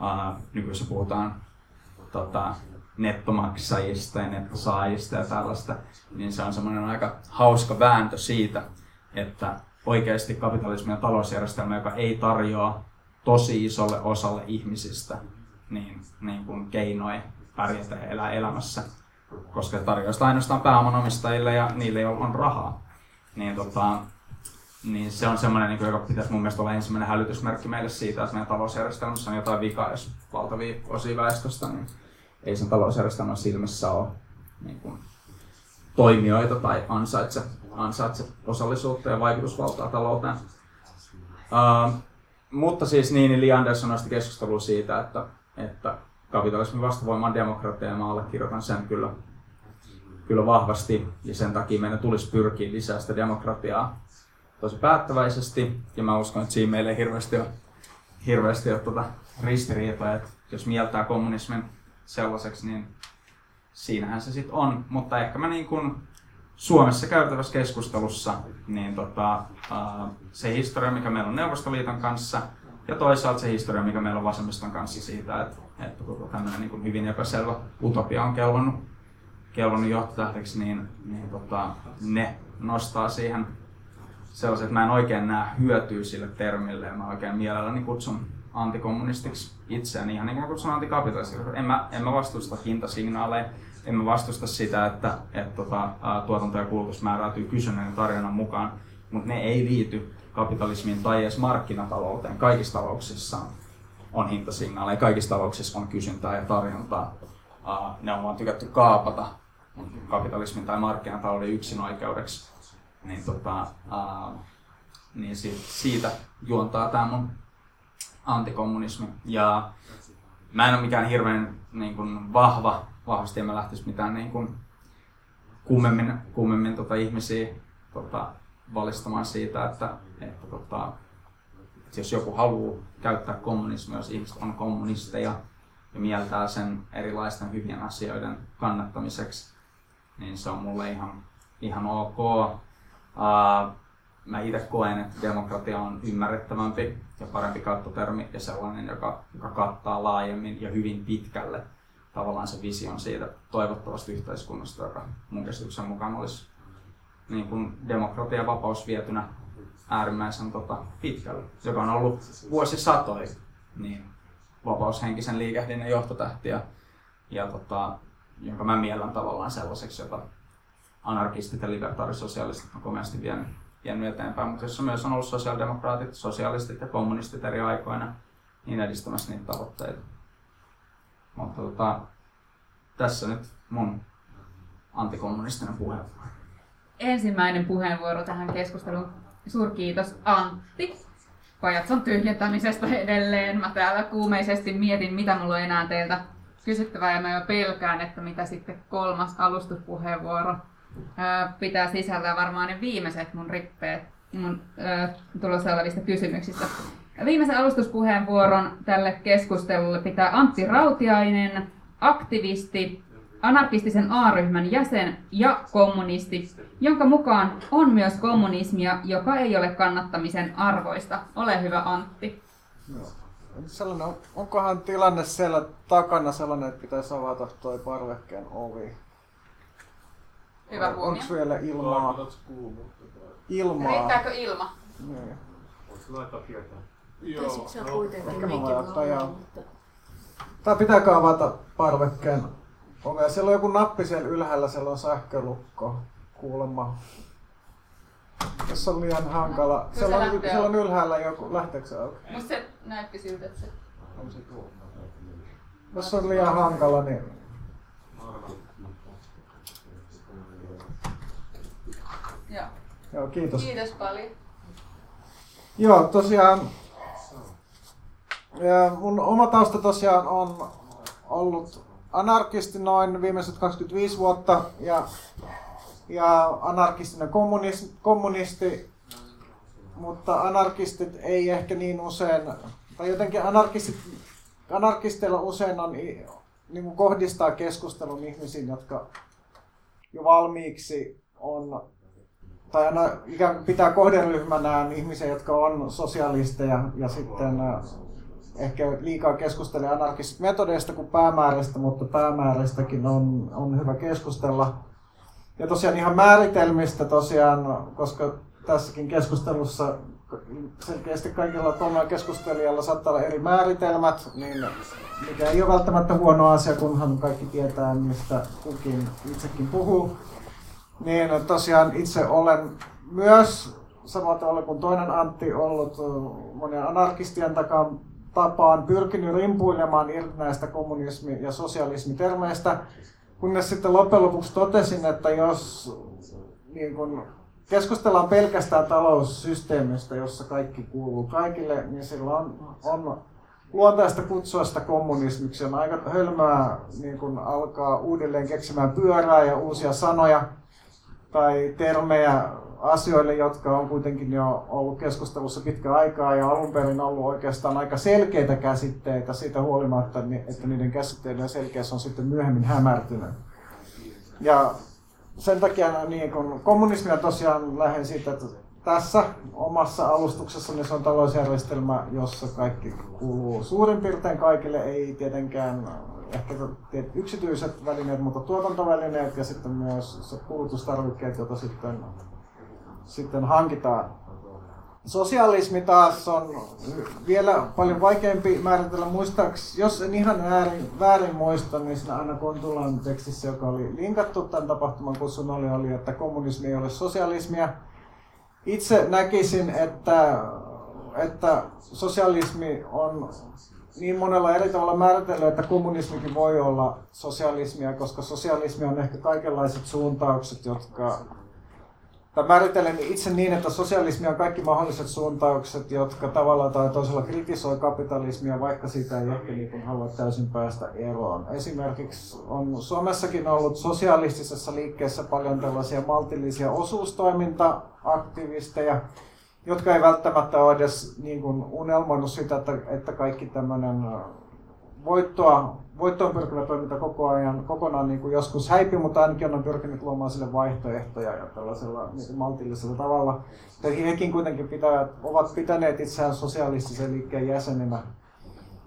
uh, nykyisessä puhutaan tota, nettomaksajista ja nettosaajista ja tällaista, niin se on semmoinen aika hauska vääntö siitä, että oikeasti kapitalismi on talousjärjestelmä, joka ei tarjoa tosi isolle osalle ihmisistä niin, niin kuin keinoja pärjätä ja elää elämässä, koska tarjoaa sitä ainoastaan pääomanomistajille ja niille, joilla on rahaa. Niin tota, niin se on semmoinen, niin joka pitäisi mun mielestä olla ensimmäinen hälytysmerkki meille siitä, että meidän talousjärjestelmässä on jotain vikaa, jos valtavia osia väestöstä, niin ei sen talousjärjestelmän silmissä ole niin kuin, toimijoita tai ansaitse, ansaitse osallisuutta ja vaikutusvaltaa talouteen. Uh, mutta siis niin, Li Andersson nosti keskustelua siitä, että, että kapitalismin vastavoima on demokratia ja mä allekirjoitan sen kyllä, kyllä vahvasti ja sen takia meidän tulisi pyrkiä lisää sitä demokratiaa tosi päättäväisesti ja mä uskon, että siinä meillä ei hirveästi ole, hirveästi ole tuota ristiriitoja, että jos mieltää kommunismin sellaiseksi, niin siinähän se sitten on. Mutta ehkä mä niin kuin Suomessa käytävässä keskustelussa, niin tota, se historia, mikä meillä on Neuvostoliiton kanssa, ja toisaalta se historia, mikä meillä on vasemmiston kanssa siitä, että, että tota, tämmöinen niin kuin hyvin epäselvä utopia on kellonnut kelvannut johtotähdeksi, niin, niin tota, ne nostaa siihen sellaiset, että mä en oikein näe hyötyä sille termille ja mä oikein mielelläni kutsun antikommunistiksi itseäni, ihan niin kuin kutsun antikapitalistiksi. En mä, en mä vastusta hintasignaaleja, en mä vastusta sitä, että, että tota, tuotanto ja kulutus määräytyy kysynnän ja tarjonnan mukaan, mutta ne ei liity kapitalismiin tai edes markkinatalouteen. Kaikissa talouksissa on hintasignaaleja, kaikissa talouksissa on kysyntää ja tarjontaa. Ne on vaan tykätty kaapata kapitalismin tai markkinatalouden yksinoikeudeksi. Niin, tota, niin siitä juontaa tämä mun antikommunismi. Ja mä en ole mikään hirveän niin kuin, vahva, vahvasti en mä lähtisi mitään niin kuin, kummemmin, kummemmin tota, ihmisiä tota, valistamaan siitä, että, että tota, jos joku haluaa käyttää kommunismia, jos ihmiset on kommunisteja ja mieltää sen erilaisten hyvien asioiden kannattamiseksi, niin se on mulle ihan, ihan ok. Uh, mä itse koen, että demokratia on ymmärrettävämpi ja parempi kattotermi ja sellainen, joka, joka kattaa laajemmin ja hyvin pitkälle tavallaan se vision siitä toivottavasti yhteiskunnasta, joka mun käsityksen mukaan olisi niin kuin demokratia ja vapaus vietynä äärimmäisen tota, pitkälle, joka on ollut vuosisatoja niin vapaushenkisen liikehdinnän johtotähtiä, ja tota, jonka mä miellän tavallaan sellaiseksi, jota anarkistit ja libertaarisosialistit on komeasti vienyt, vienyt eteenpäin, mutta jossa myös on ollut sosiaalidemokraatit, sosialistit ja kommunistit eri aikoina niin edistämässä niitä tavoitteita. Mutta tota, tässä nyt mun antikommunistinen puheenvuoro. Ensimmäinen puheenvuoro tähän keskusteluun. Suurkiitos Antti pajatson tyhjentämisestä edelleen. Mä täällä kuumeisesti mietin, mitä mulla on enää teiltä kysyttävää ja mä jo pelkään, että mitä sitten kolmas alustuspuheenvuoro pitää sisällään varmaan ne viimeiset mun rippeet mun tulossa olevista kysymyksistä. Viimeisen alustuspuheenvuoron tälle keskustelulle pitää Antti Rautiainen, aktivisti, anarkistisen A-ryhmän jäsen ja kommunisti, jonka mukaan on myös kommunismia, joka ei ole kannattamisen arvoista. Ole hyvä Antti. No. Sellainen, onkohan tilanne siellä takana sellainen, että pitäisi avata tuo parvekkeen ovi? Hyvä huomio. Onko vielä ilmaa? Ilmaa. Riittääkö ilma? Niin. Voisi laittaa tietää? Joo. Se on kuitenkin Ehkä mä voin ottaa joo. Tai pitääkö avata parvekkeen ovea? Siellä on joku nappi siellä ylhäällä, siellä on sähkölukko kuulemma. Tässä on liian hankala. Kyllä Siellä se on, lähtee siellä on ylhäällä joku. Lähteekö se auki? Musta se näytti siltä, että se... Jos on liian hankala, niin Joo. kiitos. Kiitos paljon. Joo, tosiaan mun oma tausta tosiaan on ollut anarkisti noin viimeiset 25 vuotta ja, ja anarkistinen kommunisti, kommunisti, mutta anarkistit ei ehkä niin usein, tai jotenkin anarkistit, anarkisteilla usein on niin kuin kohdistaa keskustelun ihmisiin, jotka jo valmiiksi on tai aina ikään kuin pitää kohderyhmänään ihmisiä, jotka on sosialisteja ja sitten äh, ehkä liikaa keskustelee anarkisista metodeista kuin päämäärästä, mutta päämäärästäkin on, on hyvä keskustella. Ja tosiaan ihan määritelmistä tosiaan, koska tässäkin keskustelussa selkeästi kaikilla kolmella keskustelijalla saattaa olla eri määritelmät, niin mikä ei ole välttämättä huono asia, kunhan kaikki tietää, mistä kukin itsekin puhuu. Niin, tosiaan itse olen myös samalla tavalla kuin toinen Antti ollut monen anarkistien takan tapaan pyrkinyt rimpuilemaan irti näistä kommunismi- ja sosialismitermeistä, kunnes sitten loppujen lopuksi totesin, että jos niin kun, keskustellaan pelkästään taloussysteemistä, jossa kaikki kuuluu kaikille, niin silloin on, on luontaista kutsua sitä kommunismiksi. On aika hölmöä niin kun alkaa uudelleen keksimään pyörää ja uusia sanoja tai termejä asioille, jotka on kuitenkin jo ollut keskustelussa pitkä aikaa ja alun perin ollut oikeastaan aika selkeitä käsitteitä siitä huolimatta, että niiden käsitteiden selkeys on sitten myöhemmin hämärtynyt. Ja sen takia niin kun kommunismia tosiaan lähden siitä, että tässä omassa alustuksessani se on talousjärjestelmä, jossa kaikki kuuluu suurin piirtein kaikille, ei tietenkään ehkä yksityiset välineet, mutta tuotantovälineet ja sitten myös kulutustarvikkeet, joita sitten, sitten hankitaan. Sosialismi taas on vielä paljon vaikeampi määritellä muistaakseni, jos en ihan väärin, väärin muista, niin siinä Anna Kontulan tekstissä, joka oli linkattu tämän tapahtuman kutsun oli, oli, että kommunismi ei ole sosialismia. Itse näkisin, että, että sosialismi on niin monella eri tavalla määritellyt, että kommunismikin voi olla sosialismia, koska sosialismi on ehkä kaikenlaiset suuntaukset, jotka tai määrittelen itse niin, että sosialismi on kaikki mahdolliset suuntaukset, jotka tavallaan tai toisella kritisoi kapitalismia, vaikka siitä ei ehkä niin kuin halua täysin päästä eroon. Esimerkiksi on Suomessakin ollut sosialistisessa liikkeessä paljon tällaisia maltillisia osuustoiminta-aktivisteja, jotka ei välttämättä ole edes niin kuin unelmoinut sitä, että, että kaikki tämmöinen voittoa, voittoon pyrkivä toiminta koko ajan kokonaan niin kuin joskus häipy, mutta ainakin on pyrkinyt luomaan sille vaihtoehtoja ja tällaisella niin maltillisella tavalla. Ja hekin kuitenkin pitävät, ovat pitäneet itseään sosialistisen liikkeen jäseninä.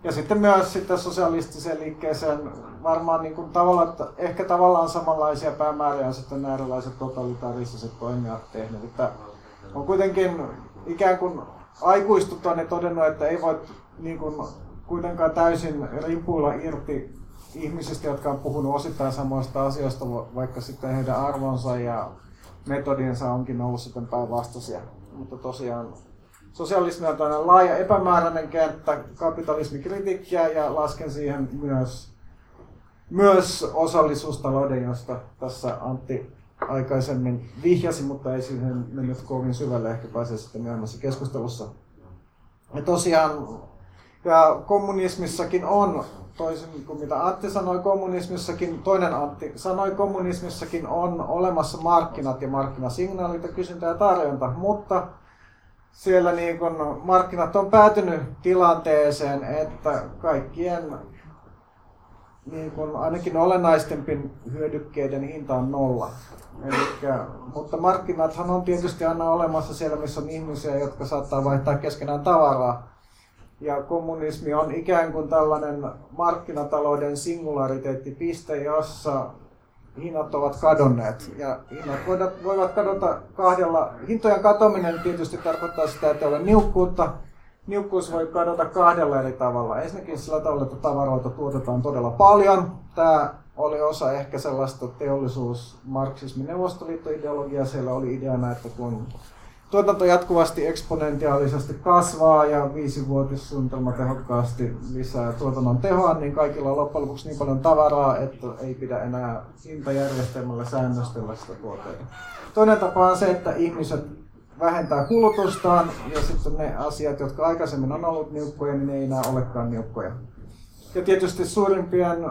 Ja sitten myös sitten sosialistiseen liikkeeseen varmaan niin kuin tavalla, että ehkä tavallaan samanlaisia päämääriä sitten nämä erilaiset totalitaariset toimijat tehneet. Että on kuitenkin ikään kuin aikuistuttua ne todennut, että ei voi niin kuin kuitenkaan täysin rimpuilla irti ihmisistä, jotka on puhunut osittain samoista asioista, vaikka sitten heidän arvonsa ja metodinsa onkin ollut sitten päinvastaisia. Mutta tosiaan sosialismi on tällainen laaja epämääräinen kenttä kapitalismikritiikkiä ja lasken siihen myös, myös osallisuustalouden, josta tässä Antti aikaisemmin vihjasi, mutta ei siihen mennyt kovin syvälle, ehkä pääsee sitten myöhemmässä keskustelussa. Ja tosiaan ja kommunismissakin on, toisin kuin mitä Antti sanoi kommunismissakin, toinen Antti sanoi kommunismissakin on olemassa markkinat ja markkinasignaalit ja kysyntä ja tarjonta, mutta siellä niin kun markkinat on päätynyt tilanteeseen, että kaikkien niin kun ainakin olennaistempin hyödykkeiden hinta on nolla. Elikkä, mutta markkinathan on tietysti aina olemassa siellä, missä on ihmisiä, jotka saattaa vaihtaa keskenään tavaraa. Ja kommunismi on ikään kuin tällainen markkinatalouden singulariteettipiste, jossa hinnat ovat kadonneet. Ja hinnat voivat kadota kahdella. Hintojen katominen tietysti tarkoittaa sitä, että ei ole niukkuutta. Niukkuus voi kadota kahdella eri tavalla. Ensinnäkin sillä tavalla, että tavaroita tuotetaan todella paljon. Tämä oli osa ehkä sellaista teollisuus marxismin neuvostoliittoideologiaa. Siellä oli ideana, että kun tuotanto jatkuvasti eksponentiaalisesti kasvaa ja viisivuotissuunnitelma tehokkaasti lisää tuotannon tehoa, niin kaikilla on loppujen lopuksi niin paljon tavaraa, että ei pidä enää hintajärjestelmällä säännöstellä sitä tuotteita. Toinen tapa on se, että ihmiset vähentää kulutustaan ja sitten ne asiat, jotka aikaisemmin on ollut niukkoja, niin ne ei enää olekaan niukkoja. Ja tietysti suurimpien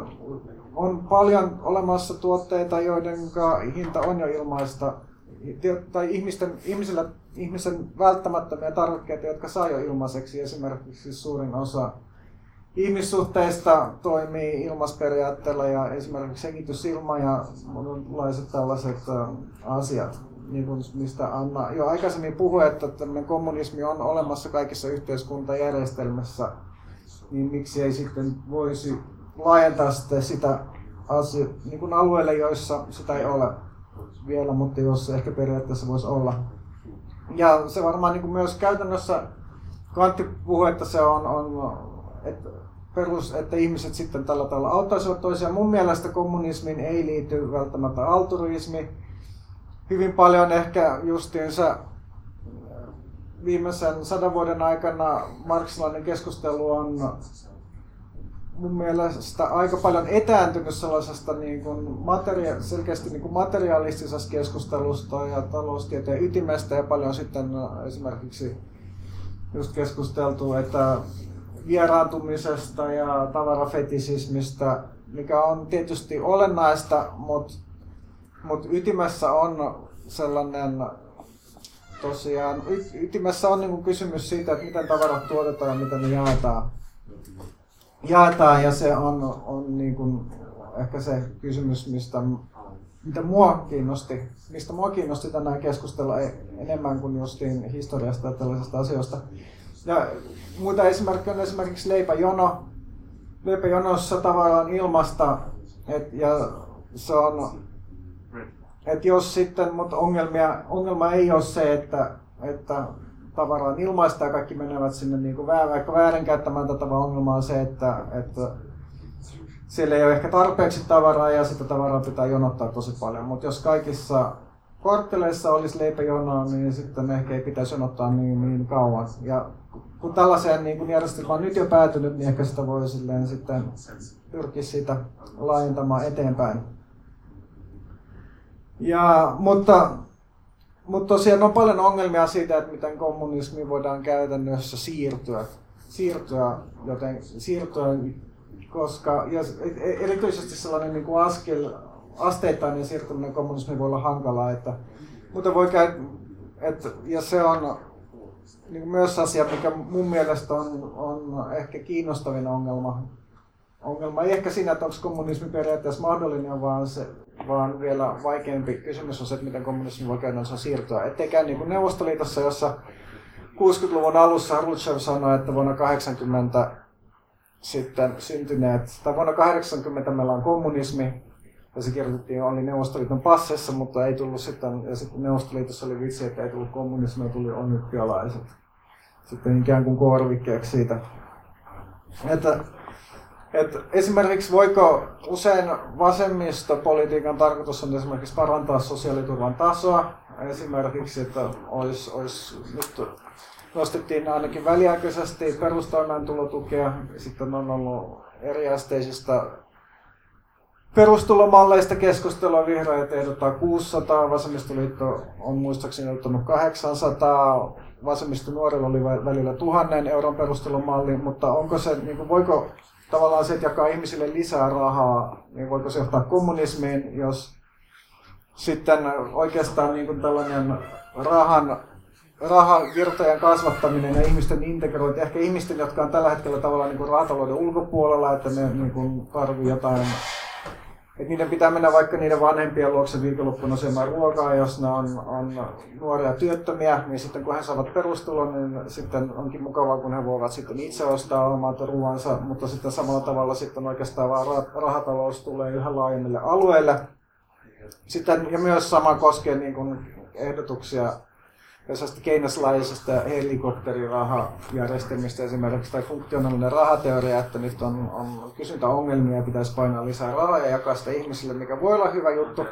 on paljon olemassa tuotteita, joiden hinta on jo ilmaista tai ihmisten, ihmisillä, ihmisen välttämättömiä tarvikkeita, jotka saa jo ilmaiseksi. Esimerkiksi suurin osa ihmissuhteista toimii ilmasperiaatteella ja esimerkiksi hengitysilma ja monenlaiset tällaiset asiat, niin kuin mistä Anna jo aikaisemmin puhui, että tämmöinen kommunismi on olemassa kaikissa yhteiskuntajärjestelmissä, niin miksi ei sitten voisi laajentaa sitä, sitä asia, niin kuin alueille, joissa sitä ei ole vielä, mutta jos ehkä periaatteessa voisi olla. Ja se varmaan niin kuin myös käytännössä, Kantti puhui, että se on, on että perus, että ihmiset sitten tällä tavalla auttaisivat toisiaan. Mun mielestä kommunismin ei liity välttämättä altruismi. Hyvin paljon ehkä justiinsa viimeisen sadan vuoden aikana marksilainen keskustelu on mun mielestä aika paljon etääntynyt sellaisesta niin kuin materia- selkeästi niin kuin materialistisesta keskustelusta ja taloustieteen ytimestä ja paljon sitten no, esimerkiksi just keskusteltu, että vieraantumisesta ja tavarafetisismistä, mikä on tietysti olennaista, mutta mut ytimessä on sellainen tosiaan, ytimessä on niin kysymys siitä, että miten tavarat tuotetaan ja miten ne jaetaan jaetaan ja se on, on niin kuin ehkä se kysymys, mistä mitä mua kiinnosti, mistä mua kiinnosti tänään keskustella e- enemmän kuin justiin historiasta ja tällaisista asioista. Ja muita esimerkkejä on esimerkiksi leipäjono. Leipäjonossa tavallaan ilmasta, et, ja se on, että jos sitten, mutta ongelmia, ongelma ei ole se, että, että tavara ilmaista ja kaikki menevät sinne niin kuin väär, vaikka väärinkäyttämään tätä, vaan ongelma on se, että, että siellä ei ole ehkä tarpeeksi tavaraa ja sitä tavaraa pitää jonottaa tosi paljon. Mutta jos kaikissa kortteleissa olisi leipäjonoa, niin sitten ehkä ei pitäisi jonottaa niin, niin kauan. Ja kun tällaiseen niin kun järjestelmään on nyt jo päätynyt, niin ehkä sitä voi sitten pyrkiä siitä laajentamaan eteenpäin. Ja, mutta, mutta tosiaan on paljon ongelmia siitä, että miten kommunismi voidaan käytännössä siirtyä, siirtyä, joten, siirtyä koska ja erityisesti sellainen niin kuin askel, asteittainen siirtyminen kommunismiin voi olla hankalaa, että, mutta voi käydä, että, ja se on niin myös asia, mikä mun mielestä on, on ehkä kiinnostavin ongelma. Ongelma ei ehkä siinä, että onko kommunismi periaatteessa mahdollinen, vaan, se, vaan vielä vaikeampi kysymys on se, että miten kommunismi voi käytännössä siirtyä. Ettei käy niin kuin Neuvostoliitossa, jossa 60-luvun alussa Khrushchev sanoi, että vuonna 80 sitten syntyneet, tai vuonna 80 meillä on kommunismi, ja se kirjoitettiin, oli Neuvostoliiton passessa, mutta ei tullut sitten, ja sitten Neuvostoliitossa oli vitsi, että ei tullut kommunismi, tuli olympialaiset. Sitten ikään kuin korvikkeeksi siitä. Että, että esimerkiksi voiko usein vasemmistopolitiikan tarkoitus on esimerkiksi parantaa sosiaaliturvan tasoa, esimerkiksi, että olisi, olisi nyt nostettiin ainakin väliaikaisesti perustoimeentulotukea. Sitten on ollut eriasteisista perustulomalleista keskustelua. Vihreät ehdottaa 600, Vasemmistoliitto on muistaakseni ehdottanut 800, vasemmisto nuorilla oli välillä tuhannen euron perustulomalli, mutta onko se, niin kuin, voiko tavallaan se, että jakaa ihmisille lisää rahaa, niin voiko se johtaa kommunismiin, jos sitten oikeastaan niin kuin tällainen rahan rahavirtojen kasvattaminen ja ihmisten integrointi, ehkä ihmisten, jotka on tällä hetkellä tavallaan niin kuin ulkopuolella, että ne niin kuin jotain, että niiden pitää mennä vaikka niiden vanhempien luokse viikonloppuna syömään ruokaa, jos ne on, on nuoria työttömiä, niin sitten kun he saavat perustulon, niin sitten onkin mukavaa, kun he voivat sitten itse ostaa omat ruoansa, mutta sitten samalla tavalla sitten oikeastaan vaan rahatalous tulee yhä laajemmille alueille. Sitten, ja myös sama koskee niin kuin ehdotuksia sellaista keinoslaisesta helikopterirahajärjestelmistä esimerkiksi, tai funktionaalinen rahateoria, että nyt on, on kysyntäongelmia ja pitäisi painaa lisää rahaa ja jakaa sitä ihmisille, mikä voi olla hyvä juttu,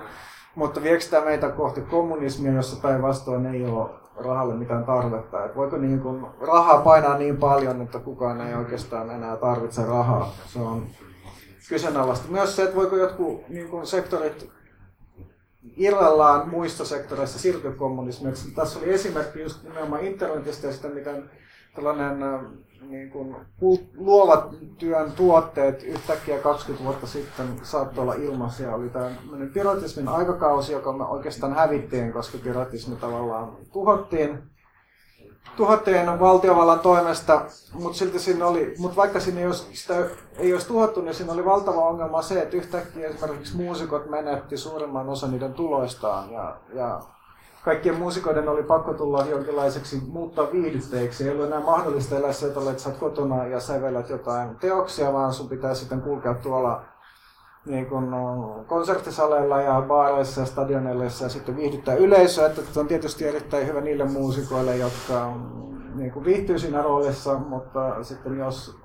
mutta viekö tämä meitä kohti kommunismia, jossa päinvastoin ei ole rahalle mitään tarvetta? Et voiko niin kun rahaa painaa niin paljon, että kukaan ei oikeastaan enää tarvitse rahaa? Se on kyseenalaista. Myös se, että voiko jotkut niin sektorit irrallaan muista sektoreista siirtyy kommunismiksi. Tässä oli esimerkki just nimenomaan internetistä ja sitä, miten tällainen äh, niin kuin, luovat työn tuotteet yhtäkkiä 20 vuotta sitten saattoi olla ilmaisia. Oli tämä piratismin aikakausi, joka me oikeastaan hävittiin, koska piratismi tavallaan tuhottiin tuhottiin valtiovallan toimesta, mutta silti siinä oli, mutta vaikka sinne ei olisi, sitä ei olisi tuhottu, niin siinä oli valtava ongelma se, että yhtäkkiä esimerkiksi muusikot menetti suurimman osan niiden tuloistaan ja, ja kaikkien muusikoiden oli pakko tulla jonkinlaiseksi muuttaa viihdytteiksi. Ei ollut enää mahdollista elää sieltä, että sä kotona ja sävelät jotain teoksia, vaan sun pitää sitten kulkea tuolla niin kuin no, konserttisaleilla ja baareissa ja stadioneissa ja sitten viihdyttää yleisöä. Että se on tietysti erittäin hyvä niille muusikoille, jotka niin kuin viihtyy siinä roolissa, mutta sitten jos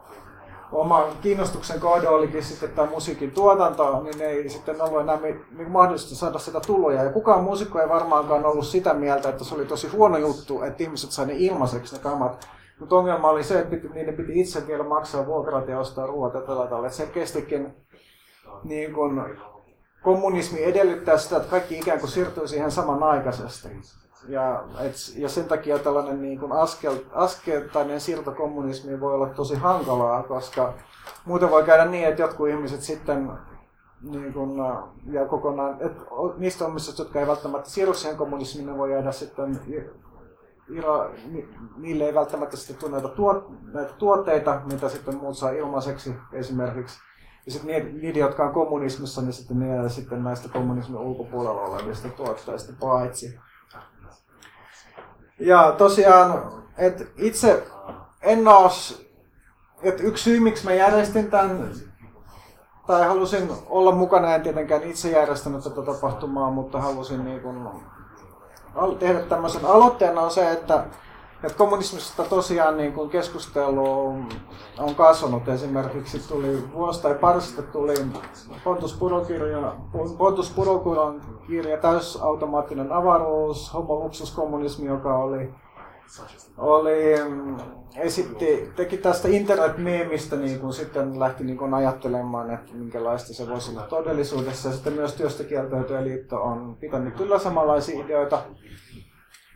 oma kiinnostuksen kohde olikin sitten tämä musiikin tuotanto, niin ei sitten ollut enää niin mahdollista saada sitä tuloja. Ja kukaan muusikko ei varmaankaan ollut sitä mieltä, että se oli tosi huono juttu, että ihmiset sai ne ilmaiseksi ne kamat. Mutta ongelma oli se, että niiden piti itse vielä maksaa vuokrat ja ostaa ruoat ja tällä tavalla. Se kestikin niin kun, kommunismi edellyttää sitä, että kaikki ikään kuin siirtyy siihen samanaikaisesti. Ja, et, ja sen takia tällainen niin kuin askel, askeltainen siirto kommunismiin voi olla tosi hankalaa, koska muuten voi käydä niin, että jotkut ihmiset sitten niin kuin, ja kokonaan, että niistä ihmisistä, jotka ei välttämättä siirry siihen kommunismiin, ne voi jäädä sitten ira, niille ei välttämättä sitten tule näitä, tuot, näitä tuotteita, mitä sitten muut saa ilmaiseksi esimerkiksi ja sitten niitä, jotka on kommunismissa, niin sitten ne jää sitten näistä kommunismin ulkopuolella olevista tuottajista paitsi. Ja tosiaan, että itse en ole, että yksi syy miksi mä järjestin tämän, tai halusin olla mukana, en tietenkään itse järjestänyt tätä tapahtumaa, mutta halusin niin kun tehdä tämmöisen aloitteen on se, että että kommunismista tosiaan niin kuin keskustelu on kasvanut. Esimerkiksi tuli vuosi tai pari sitten tuli Pontus Purokirja, Pontus Purokuron kirja Täysautomaattinen avaruus, Homo Luxus kommunismi, joka oli, oli esitti, teki tästä internet-meemistä niin kuin sitten lähti niin kuin ajattelemaan, että minkälaista se voisi olla todellisuudessa. Ja sitten myös Työstä liitto on pitänyt kyllä samanlaisia ideoita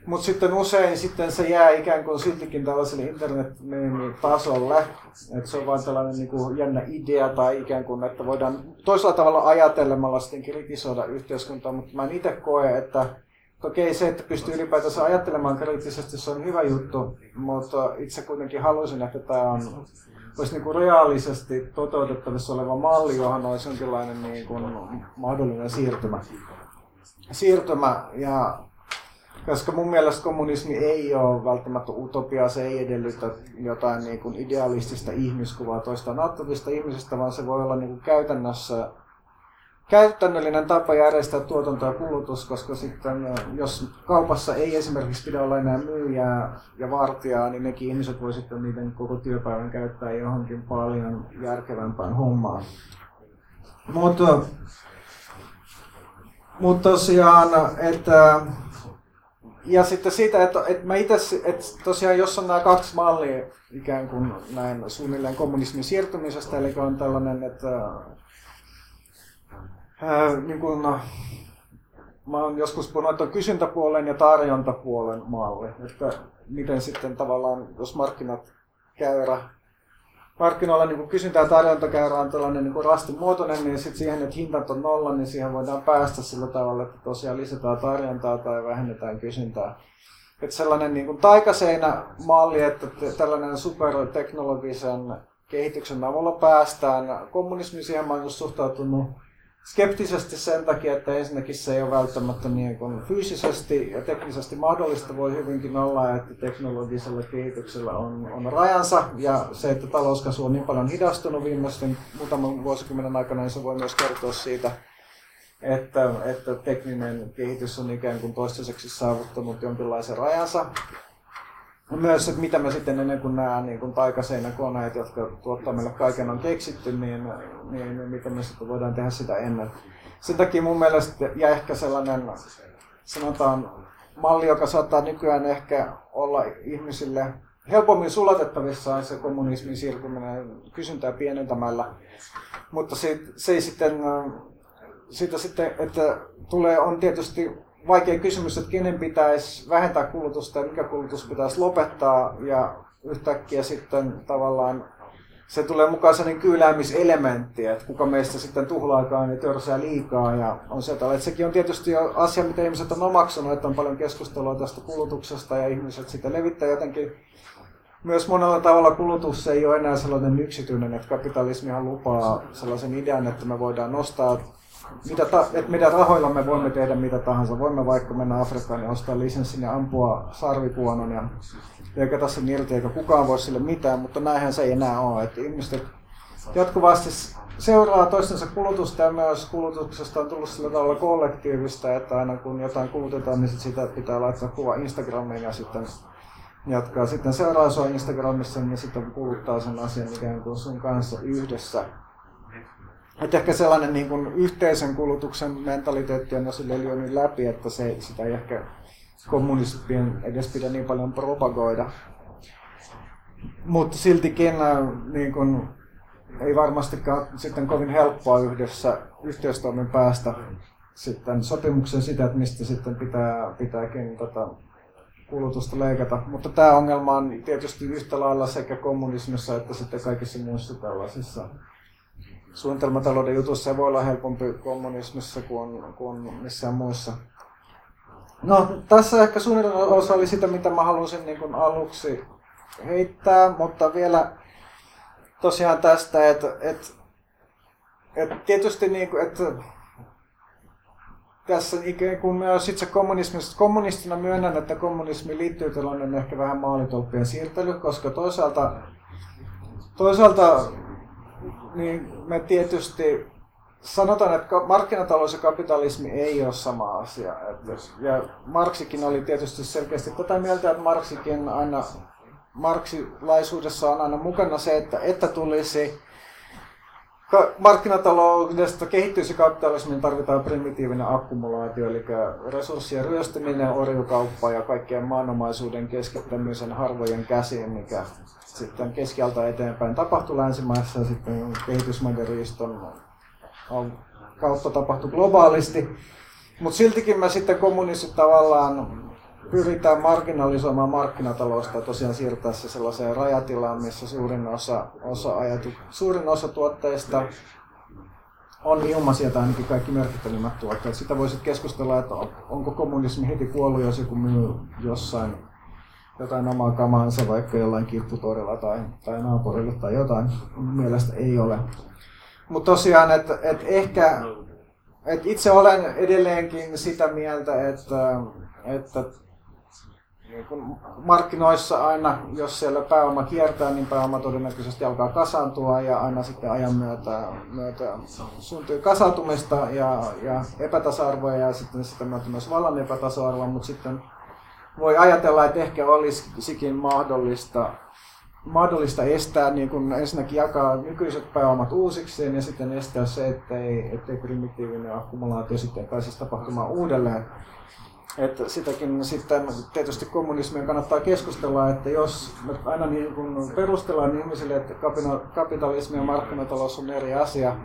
mutta sitten usein sitten se jää ikään kuin siltikin tällaiselle internet tasolle, että se on vain tällainen niin kuin jännä idea tai ikään kuin, että voidaan toisella tavalla ajatellemalla sitten kritisoida yhteiskuntaa, mutta mä en itse koe, että okei se, että pystyy ylipäätänsä ajattelemaan kriittisesti, se on hyvä juttu, mutta itse kuitenkin haluaisin, että tämä on olisi niin kuin reaalisesti toteutettavissa oleva malli, johon olisi jonkinlainen niin kuin mahdollinen siirtymä. siirtymä ja koska mun mielestä kommunismi ei ole välttämättä utopia, se ei edellytä jotain niin kuin idealistista ihmiskuvaa toista nattavista ihmisistä, vaan se voi olla niin kuin käytännössä käytännöllinen tapa järjestää tuotanto ja kulutus, koska sitten jos kaupassa ei esimerkiksi pidä olla enää myyjää ja vartijaa, niin nekin ihmiset voi sitten niiden koko työpäivän käyttää johonkin paljon järkevämpään hommaan. Mutta, mutta tosiaan, että ja sitten siitä, että, että mä itse, että tosiaan jos on nämä kaksi mallia ikään kuin näin suunnilleen kommunismin siirtymisestä, eli on tällainen, että ää, niin kuin, no, mä oon joskus puhunut, että on kysyntäpuolen ja tarjontapuolen malli, että miten sitten tavallaan, jos markkinat käyrä markkinoilla niin kysyntä- ja tarjontakäyrä on tällainen niin rastin muotoinen, niin sitten siihen, että hintat on nolla, niin siihen voidaan päästä sillä tavalla, että tosiaan lisätään tarjontaa tai vähennetään kysyntää. Että sellainen niin taikaseinä-malli, että tällainen superteknologisen kehityksen avulla päästään. Kommunismi siihen oon suhtautunut skeptisesti sen takia, että ensinnäkin se ei ole välttämättä niin kuin fyysisesti ja teknisesti mahdollista. Voi hyvinkin olla, että teknologisella kehityksellä on, on rajansa ja se, että talouskasvu on niin paljon hidastunut viimeisten muutaman vuosikymmenen aikana, niin se voi myös kertoa siitä, että, että tekninen kehitys on ikään kuin toistaiseksi saavuttanut jonkinlaisen rajansa myös, että mitä me sitten ennen kuin nämä niin kuin taikaseinäkoneet, jotka tuottaa meille kaiken on keksitty, niin, niin, niin miten me sitten voidaan tehdä sitä ennen. Sen takia mun mielestä, ja ehkä sellainen, sanotaan, malli, joka saattaa nykyään ehkä olla ihmisille helpommin sulatettavissa se kommunismin siirtyminen kysyntää pienentämällä. Mutta se, se ei sitten, siitä sitten, että tulee, on tietysti vaikea kysymys, että kenen pitäisi vähentää kulutusta ja mikä kulutus pitäisi lopettaa. Ja yhtäkkiä sitten tavallaan se tulee mukaan sellainen kyyläämiselementti, että kuka meistä sitten tuhlaakaan ja törsää liikaa. Ja on se, että sekin on tietysti jo asia, mitä ihmiset on omaksunut, että on paljon keskustelua tästä kulutuksesta ja ihmiset sitä levittää jotenkin. Myös monella tavalla kulutus ei ole enää sellainen yksityinen, että kapitalismihan lupaa sellaisen idean, että me voidaan nostaa mitä ta, että meidän rahoilla me voimme tehdä mitä tahansa. Voimme vaikka mennä Afrikkaan ja ostaa lisenssin ja ampua sarvipuonon ja leikata sen irti, eikä kukaan voi sille mitään, mutta näinhän se ei enää ole. Että ihmiset jatkuvasti seuraa toistensa kulutusta ja myös kulutuksesta on tullut sillä tavalla kollektiivista, että aina kun jotain kulutetaan, niin sit sitä pitää laittaa kuva Instagramiin ja sitten jatkaa. Sitten seuraa sua Instagramissa, niin sitten kuluttaa sen asian ikään kuin sun kanssa yhdessä. Että ehkä sellainen niin kuin yhteisen kulutuksen mentaliteetti on sille lyönyt läpi, että se, sitä ei ehkä kommunistien edes pidä niin paljon propagoida. Mutta siltikin äh, niin kun, ei varmastikaan sitten kovin helppoa yhdessä yhteistoimin päästä sitten sopimuksen sitä, että mistä sitten pitää, pitääkin tota, kulutusta leikata. Mutta tämä ongelma on tietysti yhtä lailla sekä kommunismissa että sitten kaikissa muissa tällaisissa suunnitelmatalouden jutussa voi olla helpompi kommunismissa kuin, kuin missään muissa. No, tässä ehkä suunnilleen osa oli sitä, mitä mä halusin niin kuin aluksi heittää, mutta vielä tosiaan tästä, että, että et tietysti niin kuin, että tässä ikään kuin myös itse kommunismista, kommunistina myönnän, että kommunismi liittyy tällainen ehkä vähän maalitolppien siirtely, koska toisaalta, toisaalta niin me tietysti sanotaan, että markkinatalous ja kapitalismi ei ole sama asia. Ja Marksikin oli tietysti selkeästi tätä mieltä, että Marksikin aina, marksilaisuudessa on aina mukana se, että, että tulisi markkinataloudesta kehittyisi kapitalismiin tarvitaan primitiivinen akkumulaatio, eli resurssien ryöstäminen, orjukauppa ja kaikkien maanomaisuuden keskittämisen harvojen käsiin, mikä sitten keskialta eteenpäin tapahtui länsimaissa ja sitten kehitysmaiden kautta tapahtui globaalisti. Mutta siltikin me sitten kommunistit tavallaan pyritään marginalisoimaan markkinatalousta ja tosiaan siirtää se sellaiseen rajatilaan, missä suurin osa, osa, ajatu, suurin osa tuotteista on ilmaisia tai ainakin kaikki merkittävimmät tuotteet. Sitä voisi keskustella, että onko kommunismi heti kuollut, jos joku myy jossain jotain omaa kamaansa vaikka jollain kirpputorilla tai, tai naapurille tai jotain. Mielestä ei ole. Mutta tosiaan, että, että ehkä että itse olen edelleenkin sitä mieltä, että, että kun markkinoissa aina, jos siellä pääoma kiertää, niin pääoma todennäköisesti alkaa kasaantua ja aina sitten ajan myötä, myötä syntyy kasautumista ja, ja epätasa-arvoa ja sitten sitä myötä myös vallan epätasa-arvoa, mutta sitten voi ajatella, että ehkä olisikin mahdollista, mahdollista estää, niin kun ensinnäkin jakaa nykyiset pääomat uusiksi ja sitten estää se, ettei, ettei primitiivinen akkumulaatio sitten pääsisi tapahtumaan uudelleen. Että sitäkin sitten tietysti kommunismia kannattaa keskustella, että jos me aina niin kun perustellaan ihmisille, että kapitalismi ja markkinatalous on eri asia,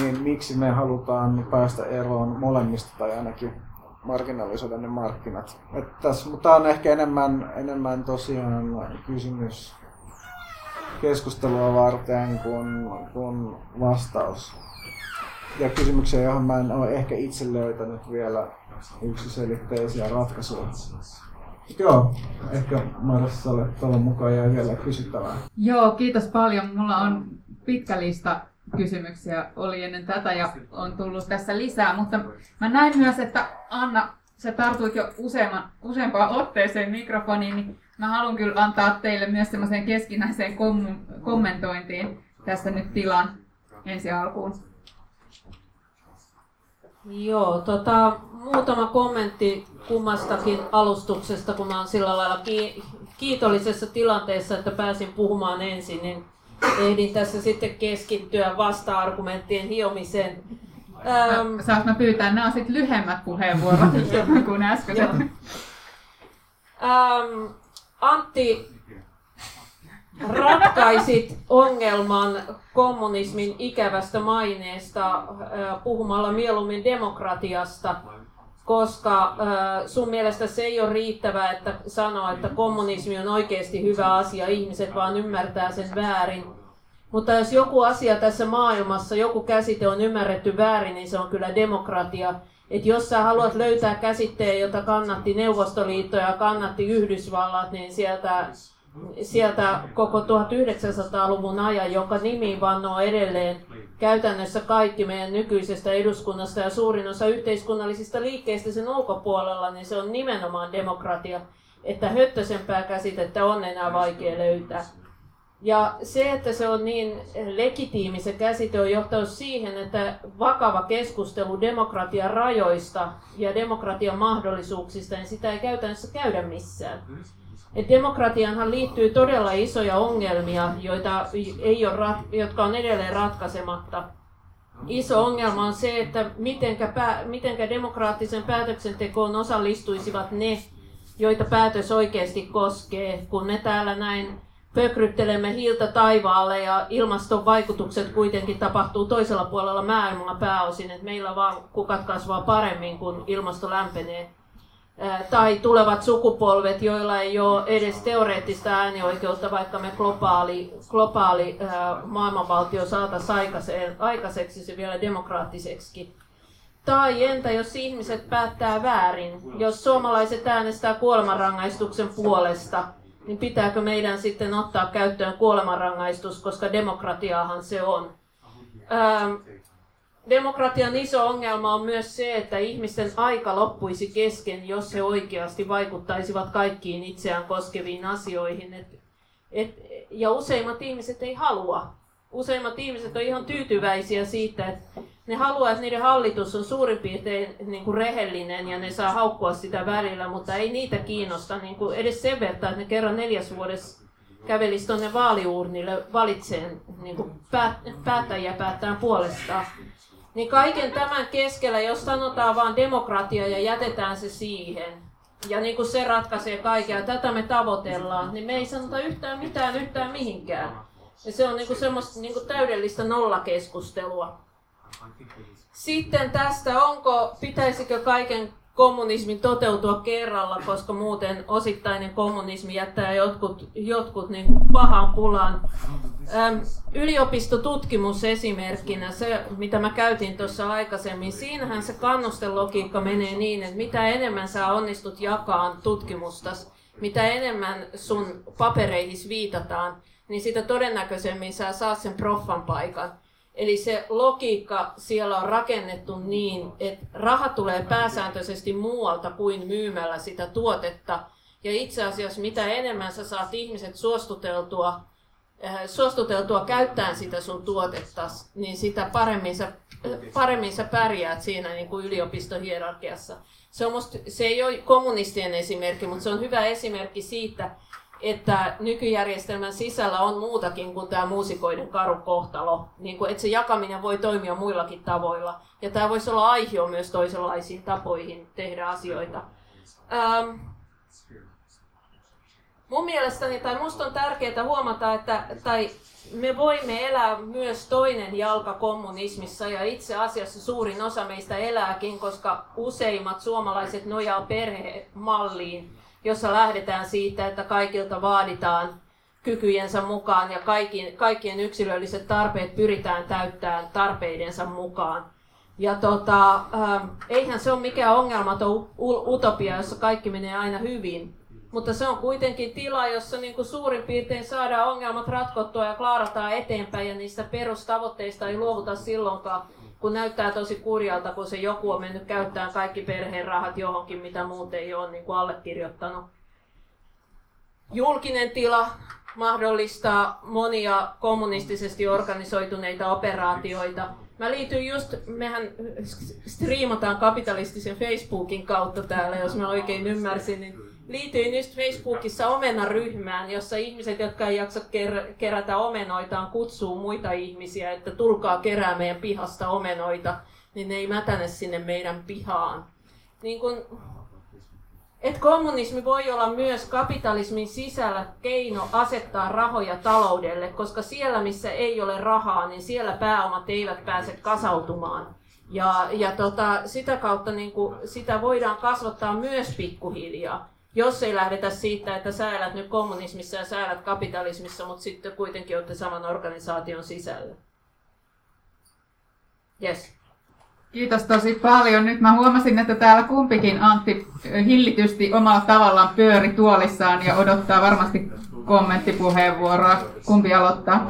niin miksi me halutaan päästä eroon molemmista tai ainakin marginalisoida ne markkinat. Tässä, mutta tämä on ehkä enemmän, enemmän tosiaan kysymys keskustelua varten kuin, kuin vastaus. Ja kysymyksiä, johon mä en ole ehkä itse löytänyt vielä yksiselitteisiä ratkaisuja. Joo, ehkä Marsalle tuolla mukaan jää vielä kysyttävää. Joo, kiitos paljon. Mulla on pitkä lista kysymyksiä oli ennen tätä ja on tullut tässä lisää, mutta mä näin myös, että Anna, sä tartuit jo useamman, useampaan otteeseen mikrofoniin, niin mä haluan kyllä antaa teille myös semmoiseen keskinäiseen kom- kommentointiin tässä nyt tilan ensi alkuun. Joo, tota, muutama kommentti kummastakin alustuksesta, kun mä oon sillä lailla kiitollisessa tilanteessa, että pääsin puhumaan ensin, niin ehdin tässä sitten keskittyä vasta-argumenttien hiomiseen. Ähm, Saanko mä pyytää, nämä on sitten lyhemmät puheenvuorot kuin äskeiset. Ähm, Antti, ratkaisit ongelman kommunismin ikävästä maineesta puhumalla mieluummin demokratiasta, koska äh, sun mielestä se ei ole riittävää, että sanoa, että kommunismi on oikeasti hyvä asia, ihmiset vaan ymmärtää sen väärin. Mutta jos joku asia tässä maailmassa, joku käsite on ymmärretty väärin, niin se on kyllä demokratia. Et jos sä haluat löytää käsitteen, jota kannatti Neuvostoliitto ja kannatti Yhdysvallat, niin sieltä sieltä koko 1900-luvun ajan, jonka nimi vannoo edelleen käytännössä kaikki meidän nykyisestä eduskunnasta ja suurin osa yhteiskunnallisista liikkeistä sen ulkopuolella, niin se on nimenomaan demokratia, että höttösempää käsitettä on enää vaikea löytää. Ja se, että se on niin legitiimi se käsite, on johtanut siihen, että vakava keskustelu demokratian rajoista ja demokratian mahdollisuuksista, niin sitä ei käytännössä käydä missään. Et demokratianhan liittyy todella isoja ongelmia, joita ei ole, jotka on edelleen ratkaisematta. Iso ongelma on se, että mitenkä, pää, mitenkä demokraattisen päätöksentekoon osallistuisivat ne, joita päätös oikeasti koskee, kun me täällä näin pökryttelemme hiiltä taivaalle ja ilmaston vaikutukset kuitenkin tapahtuu toisella puolella maailmaa pääosin, että meillä vaan kukat kasvaa paremmin, kun ilmasto lämpenee tai tulevat sukupolvet, joilla ei ole edes teoreettista äänioikeutta, vaikka me globaali, globaali maailmanvaltio saataisiin aikaiseksi se vielä demokraattiseksi. Tai entä jos ihmiset päättää väärin? Jos suomalaiset äänestää kuolemanrangaistuksen puolesta, niin pitääkö meidän sitten ottaa käyttöön kuolemanrangaistus, koska demokratiaahan se on? Demokratian iso ongelma on myös se, että ihmisten aika loppuisi kesken, jos he oikeasti vaikuttaisivat kaikkiin itseään koskeviin asioihin. Et, et, ja useimmat ihmiset ei halua. Useimmat ihmiset on ihan tyytyväisiä siitä, että ne haluaa, että niiden hallitus on suurin piirtein niin kuin rehellinen ja ne saa haukkua sitä välillä, mutta ei niitä kiinnosta niin kuin edes sen verran, että ne kerran neljäs vuodessa kävelisi tuonne vaaliuurnille valitseen niin kuin päät, päättäjiä päättää puolestaan. Niin kaiken tämän keskellä, jos sanotaan vain demokratia ja jätetään se siihen, ja niin kuin se ratkaisee kaiken, tätä me tavoitellaan, niin me ei sanota yhtään mitään yhtään mihinkään. Ja se on niin kuin semmoista niin kuin täydellistä nollakeskustelua. Sitten tästä, onko, pitäisikö kaiken kommunismin toteutua kerralla, koska muuten osittainen kommunismi jättää jotkut, jotkut niin pahan pulaan. Yliopistotutkimus esimerkkinä, se mitä mä käytin tuossa aikaisemmin, siinähän se kannustelogiikka menee niin, että mitä enemmän sä onnistut jakaan tutkimusta, mitä enemmän sun papereihin viitataan, niin sitä todennäköisemmin sä saat sen proffan paikan. Eli se logiikka siellä on rakennettu niin, että raha tulee pääsääntöisesti muualta kuin myymällä sitä tuotetta. Ja itse asiassa mitä enemmän sä saat ihmiset suostuteltua, suostuteltua käyttämään sitä sun tuotetta, niin sitä paremmin sä, paremmin sä pärjäät siinä niin kuin yliopistohierarkiassa. Se, on musta, se ei ole kommunistien esimerkki, mutta se on hyvä esimerkki siitä, että nykyjärjestelmän sisällä on muutakin kuin tämä muusikoiden karu kohtalo. Niin kuin, että se jakaminen voi toimia muillakin tavoilla. Ja tämä voisi olla aihio myös toisenlaisiin tapoihin tehdä asioita. Ähm, mun mielestäni, tai musta on tärkeää huomata, että tai me voimme elää myös toinen jalka kommunismissa ja itse asiassa suurin osa meistä elääkin, koska useimmat suomalaiset nojaa perhemalliin jossa lähdetään siitä, että kaikilta vaaditaan kykyjensä mukaan ja kaikkien, kaikkien yksilölliset tarpeet pyritään täyttämään tarpeidensa mukaan. Ja tota, äh, eihän se ole mikään ongelmaton utopia, jossa kaikki menee aina hyvin. Mutta se on kuitenkin tila, jossa niin kuin suurin piirtein saadaan ongelmat ratkottua ja klaarataan eteenpäin ja niistä perustavoitteista ei luovuta silloinkaan, kun näyttää tosi kurjalta, kun se joku on mennyt käyttämään kaikki perheen rahat johonkin, mitä muut ei ole niin kuin allekirjoittanut. Julkinen tila mahdollistaa monia kommunistisesti organisoituneita operaatioita. Mä liityin just, mehän striimataan kapitalistisen Facebookin kautta täällä, jos mä oikein ymmärsin, niin liityin just Facebookissa omenaryhmään, jossa ihmiset, jotka ei jaksa ker- kerätä omenoitaan, kutsuu muita ihmisiä, että tulkaa kerää meidän pihasta omenoita, niin ne ei mätäne sinne meidän pihaan. Niin kun, et kommunismi voi olla myös kapitalismin sisällä keino asettaa rahoja taloudelle, koska siellä missä ei ole rahaa, niin siellä pääomat eivät pääse kasautumaan. Ja, ja tota, sitä kautta niin kuin, sitä voidaan kasvattaa myös pikkuhiljaa jos ei lähdetä siitä, että sä elät nyt kommunismissa ja sä elät kapitalismissa, mutta sitten kuitenkin olette saman organisaation sisällä. Yes. Kiitos tosi paljon. Nyt mä huomasin, että täällä kumpikin Antti hillitysti omalla tavallaan pyöri tuolissaan ja odottaa varmasti kommenttipuheenvuoroa. Kumpi aloittaa?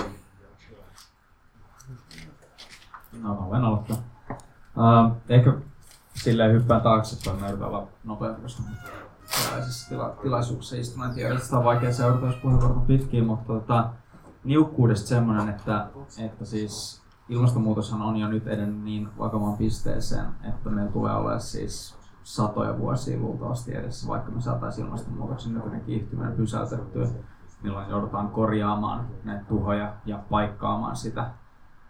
No, mä voin aloittaa. Uh, ehkä silleen hyppään taaksepäin, mä yritän olla nopeampi, tällaisissa tila- tilaisuuksissa tiedä, sitä on vaikea seurata, jos puheenvuorot pitkiä, mutta tota, niukkuudesta semmoinen, että, että siis ilmastonmuutoshan on jo nyt edennyt niin vakavaan pisteeseen, että meillä tulee olemaan siis satoja vuosia luultavasti edessä, vaikka me saataisiin ilmastonmuutoksen nykyinen kiihtyminen pysäytettyä, milloin joudutaan korjaamaan näitä tuhoja ja paikkaamaan sitä,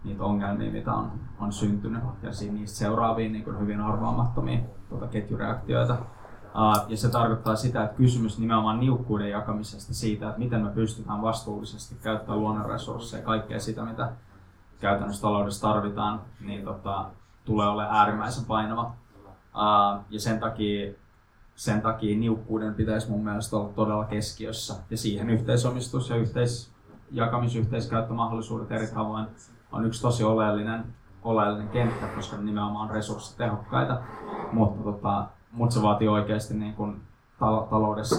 niitä ongelmia, mitä on, on syntynyt, ja niistä seuraavia niin hyvin arvaamattomia tuota ketjureaktioita ja se tarkoittaa sitä, että kysymys nimenomaan niukkuuden jakamisesta siitä, että miten me pystytään vastuullisesti käyttämään luonnonresursseja, kaikkea sitä, mitä käytännössä taloudessa tarvitaan, niin tota, tulee olemaan äärimmäisen painava. Ja sen takia, sen takia niukkuuden pitäisi mun mielestä olla todella keskiössä. Ja siihen yhteisomistus ja yhteis, jakamisyhteiskäyttömahdollisuudet eri tavoin on yksi tosi oleellinen, oleellinen kenttä, koska nimenomaan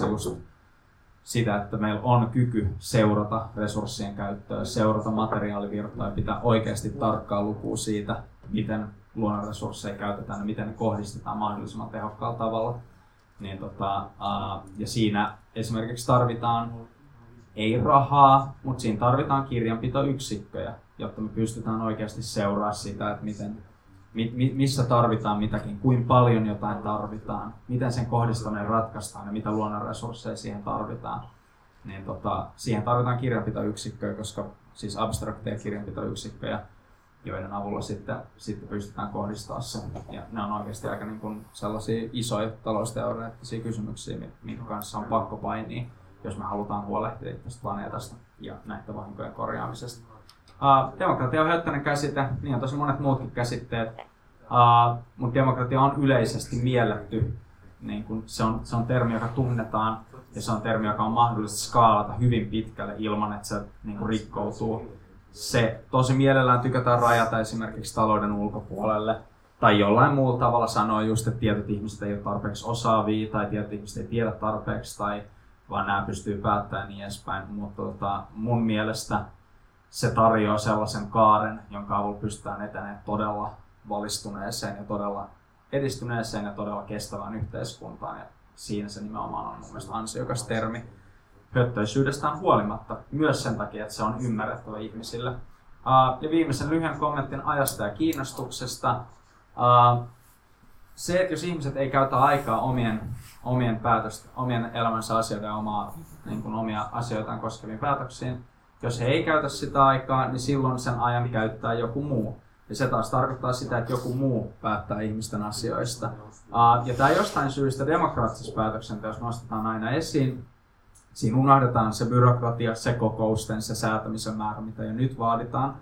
on sitä, että meillä on kyky seurata resurssien käyttöä, seurata materiaalivirtoja ja pitää oikeasti tarkkaa lukua siitä, miten luonnonresursseja käytetään ja miten ne kohdistetaan mahdollisimman tehokkaalla tavalla. Niin tota, ja siinä esimerkiksi tarvitaan ei rahaa, mutta siinä tarvitaan kirjanpitoyksikköjä, jotta me pystytään oikeasti seuraamaan sitä, että miten, mi, missä tarvitaan mitäkin, kuinka paljon jotain tarvitaan, miten sen kohdistaminen ratkaistaan ja mitä luonnonresursseja siihen tarvitaan. Niin tota, siihen tarvitaan kirjanpitoyksikköjä, koska siis abstrakteja kirjanpitoyksikköjä, joiden avulla sitten, sitten pystytään kohdistamaan se. Ja ne on oikeasti aika niin kuin sellaisia isoja talousteoreettisia kysymyksiä, minkä kanssa on pakko painia, jos me halutaan huolehtia tästä planeetasta ja näitä vahinkojen korjaamisesta. Uh, demokratia on höttöinen käsite, niin on tosi monet muutkin käsitteet, uh, mutta demokratia on yleisesti mielletty. Niin kun se, on, se on termi, joka tunnetaan ja se on termi, joka on mahdollista skaalata hyvin pitkälle ilman, että se niin kuin rikkoutuu. Se tosi mielellään tykätään rajata esimerkiksi talouden ulkopuolelle tai jollain muulla tavalla sanoa just, että tietyt ihmiset ei ole tarpeeksi osaavia tai tietyt ihmiset ei tiedä tarpeeksi tai vaan nämä pystyy päättämään niin edespäin. Mutta tota, mun mielestä se tarjoaa sellaisen kaaren, jonka avulla pystytään etenemään todella valistuneeseen ja todella edistyneeseen ja todella kestävään yhteiskuntaan. Ja siinä se nimenomaan on mun mielestä ansiokas termi höttöisyydestään huolimatta, myös sen takia, että se on ymmärrettävä ihmisille. Ja viimeisen lyhyen kommentin ajasta ja kiinnostuksesta. Se, että jos ihmiset ei käytä aikaa omien, omien, päätöstä, omien elämänsä asioiden ja omaa, niin kuin omia asioitaan koskeviin päätöksiin, jos he ei käytä sitä aikaa, niin silloin sen ajan käyttää joku muu. Ja se taas tarkoittaa sitä, että joku muu päättää ihmisten asioista. Ja tämä jostain syystä demokraattisessa päätöksenteossa nostetaan aina esiin. Siinä unohdetaan se byrokratia, se kokousten, se säätämisen määrä, mitä jo nyt vaaditaan,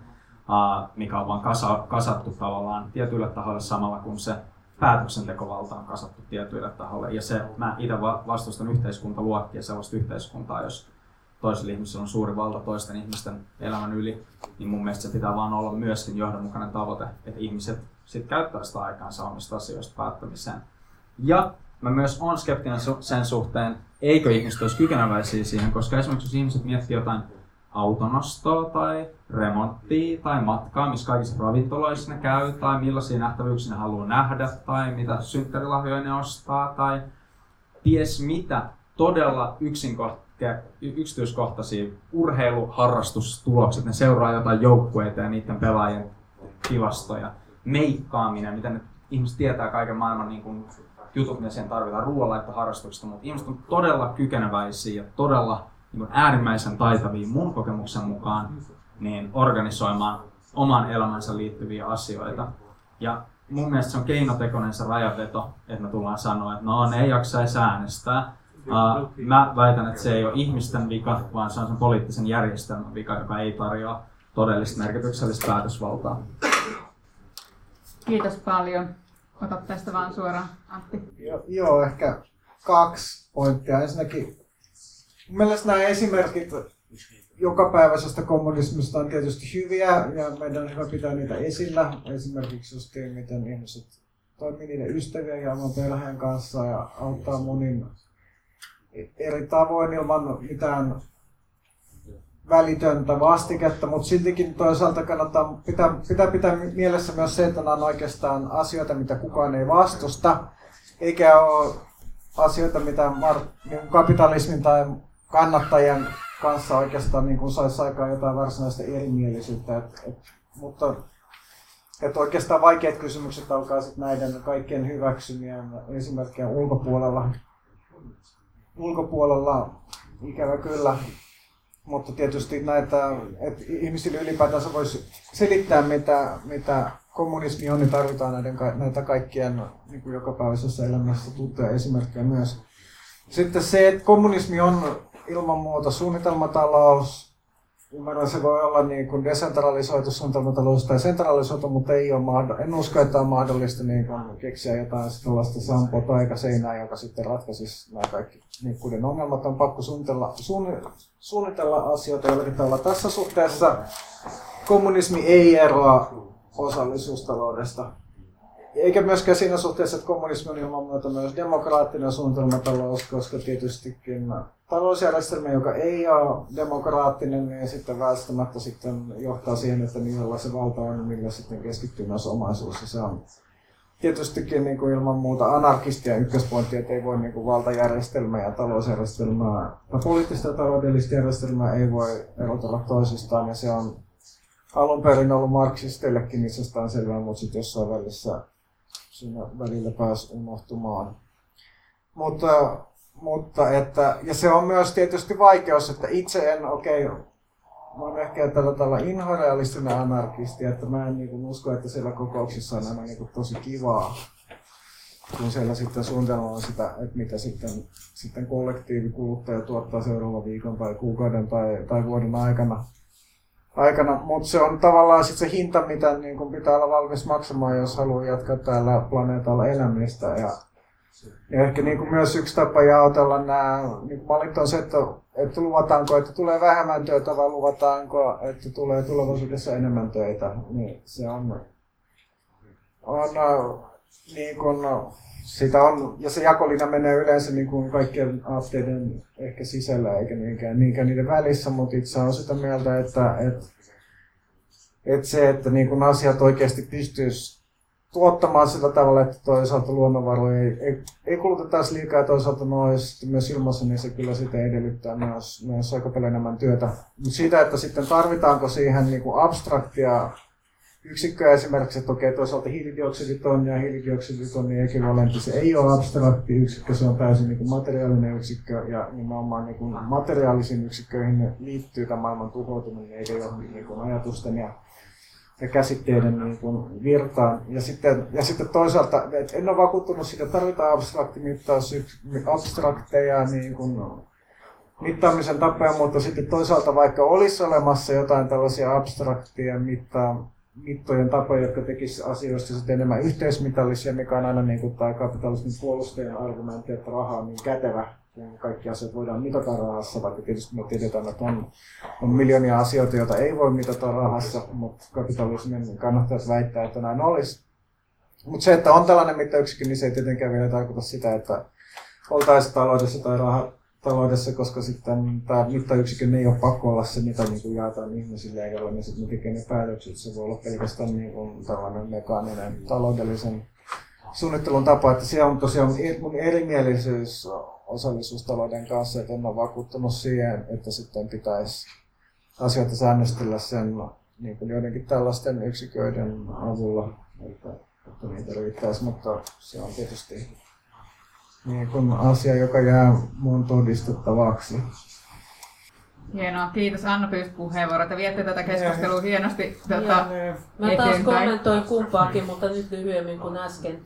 mikä on vaan kasa, kasattu tavallaan tietyille tahoille samalla kun se päätöksentekovalta on kasattu tietyille tahoille. Ja se, mä itse vastustan yhteiskuntaluokkia, sellaista yhteiskuntaa, jos toisella ihmisellä on suuri valta toisten ihmisten elämän yli, niin mun mielestä se pitää vaan olla myöskin johdonmukainen tavoite, että ihmiset sit käyttää sitä aikaansa omista asioista päättämiseen. Ja mä myös on skeptinen sen suhteen, eikö ihmiset olisi kykeneväisiä siihen, koska esimerkiksi jos ihmiset miettii jotain autonostoa tai remonttia tai matkaa, missä kaikissa ravintoloissa ne käy, tai millaisia nähtävyyksiä ne haluaa nähdä, tai mitä synttärilahjoja ne ostaa, tai ties mitä todella yksityiskohtaisia urheiluharrastustulokset, ne seuraa jotain joukkueita ja niiden pelaajien tilastoja, meikkaaminen, mitä ne ihmiset tietää kaiken maailman niin kuin, jutut, mitä siihen tarvitaan ruoanlaittoharrastuksesta, mutta ihmiset on todella kykeneväisiä ja todella niin kuin äärimmäisen taitavia mun kokemuksen mukaan niin organisoimaan oman elämänsä liittyviä asioita. Ja mun mielestä se on keinotekoinen se rajaveto, että me tullaan sanoa, että no ne ei jaksaisi äänestää, Uh, mä väitän, että se ei ole ihmisten vika, vaan se on sen poliittisen järjestelmän vika, joka ei tarjoa todellista merkityksellistä päätösvaltaa. Kiitos paljon. Ota tästä vaan suoraan, Antti. Jo, joo, ehkä kaksi pointtia. Ensinnäkin, mielestäni nämä esimerkit jokapäiväisestä kommunismista on tietysti hyviä ja meidän on hyvä pitää niitä esillä. Esimerkiksi just miten ihmiset toimii niiden ystävien ja oman perheen kanssa ja auttaa monin eri tavoin ilman mitään välitöntä vastiketta, mutta siltikin toisaalta kannattaa pitää, pitää pitää mielessä myös se, että nämä on oikeastaan asioita, mitä kukaan ei vastusta, eikä ole asioita, mitä niin kapitalismin tai kannattajien kanssa oikeastaan niin kuin saisi aikaan jotain varsinaista erimielisyyttä. Et, et, mutta et oikeastaan vaikeat kysymykset alkaa sitten näiden kaikkien hyväksymien esimerkkien ulkopuolella ulkopuolella ikävä kyllä. Mutta tietysti näitä, että ihmisille ylipäätänsä voisi selittää, mitä, mitä kommunismi on, niin tarvitaan näiden, näitä kaikkien niin kuin jokapäiväisessä elämässä tuttuja esimerkkejä myös. Sitten se, että kommunismi on ilman muuta suunnitelmatalous, Ymmärrän, se voi olla niin kuin desentralisoitu suunnitelmatalous tai centralisoitu, mutta ei ole mahdollista. En usko, että on mahdollista niin kuin keksiä jotain sellaista sampoa taikaseinää, joka sitten ratkaisisi nämä kaikki niikkuuden ongelmat. On pakko suunnitella, suunnitella asioita jollakin tavalla. Tässä suhteessa kommunismi ei eroa osallisuustaloudesta. Eikä myöskään siinä suhteessa, että kommunismi on ilman muuta myös demokraattinen suunnitelmatalous, koska tietystikin talousjärjestelmä, joka ei ole demokraattinen, niin sitten väistämättä sitten johtaa siihen, että niillä se valta on, millä sitten keskittyy myös omaisuus. Ja se on tietystikin niin kuin ilman muuta anarkistia ykköspointti, että ei voi niin kuin valtajärjestelmää ja talousjärjestelmää, tai poliittista ja taloudellista järjestelmää ei voi erotella toisistaan, ja se on alun perin ollut marksisteillekin itsestään selvää, mutta sitten jossain välissä siinä välillä pääsi unohtumaan. Mutta, mutta että, ja se on myös tietysti vaikeus, että itse en, okei, okay, mä oon ehkä tällä tavalla inhorealistinen anarkisti, että mä en niin kuin, usko, että siellä kokouksissa on aina niin kuin, tosi kivaa, kun siellä sitten suunnitellaan sitä, että mitä sitten, sitten kollektiivi kuluttaja tuottaa seuraavan viikon tai kuukauden tai, tai vuoden aikana. Aikana. Mutta se on tavallaan sitten se hinta, mitä niin kun pitää olla valmis maksamaan, jos haluaa jatkaa täällä planeetalla elämistä. Ja, ja ehkä niin myös yksi tapa jaotella nämä niin valit on se, että, että luvataanko, että tulee vähemmän töitä vai luvataanko, että tulee tulevaisuudessa enemmän töitä. Niin se on, on niin kuin, sitä on, ja se jakolinja menee yleensä niin kuin kaikkien aatteiden ehkä sisällä eikä niinkään, niinkään niiden välissä, mutta itse on sitä mieltä, että, että, että se, että niin kuin asiat oikeasti pystyisi tuottamaan sillä tavalla, että toisaalta luonnonvaroja ei, ei, ei kulutetaisi liikaa ja toisaalta nois myös ilmassa, niin se kyllä sitä edellyttää myös, myös aika paljon enemmän työtä. Mutta siitä, että sitten tarvitaanko siihen niin kuin abstraktia yksikköä esimerkiksi, että okei, toisaalta hiilidioksiditonni ja hiilidioksiditonni ekvivalentti, se ei ole abstrakti yksikkö, se on täysin niin kuin materiaalinen yksikkö ja nimenomaan niin kuin materiaalisiin yksikköihin liittyy tämä maailman tuhoutuminen eikä johonkin niin kuin ajatusten ja, ja käsitteiden niin kuin virtaan. Ja sitten, ja sitten toisaalta, että en ole vakuuttunut siitä, tarvitaan abstraktimittaus, abstrakteja niin kuin mittaamisen tapoja, mutta sitten toisaalta vaikka olisi olemassa jotain tällaisia abstraktia mittaa, mittojen tapoja, jotka tekisivät asioista sitten enemmän yhteismitallisia, mikä on aina niin kuin tämä kapitalismin puolustajan argumentti, että raha on niin kätevä, kun kaikki asiat voidaan mitata rahassa, vaikka tietysti me tiedetään, että on, on miljoonia asioita, joita ei voi mitata rahassa, mutta kapitalismin kannattajat väittää, että näin olisi. Mutta se, että on tällainen mittayksikkö, niin se ei tietenkään vielä tarkoita sitä, että oltaisiin taloudessa tai raha, taloudessa, koska sitten tämä mittayksikön ei ole pakko olla se, mitä niin kuin jaetaan ihmisille, ole ne sitten tekee ne päätökset. Se voi olla pelkästään niin kuin tällainen mekaaninen taloudellisen suunnittelun tapa, että siellä on tosiaan mun erimielisyys osallisuustalouden kanssa, että en ole vakuuttunut siihen, että sitten pitäisi asioita säännöstellä sen niin kuin joidenkin tällaisten yksiköiden avulla, että, että niitä riittäisi, mutta se on tietysti niin kuin asia, joka jää mun todistettavaksi. Hienoa, kiitos Anna pyysi puheenvuoro. Te viette tätä keskustelua hienosti tuota, Mä taas kommentoin kumpaakin, mutta nyt lyhyemmin kuin äsken.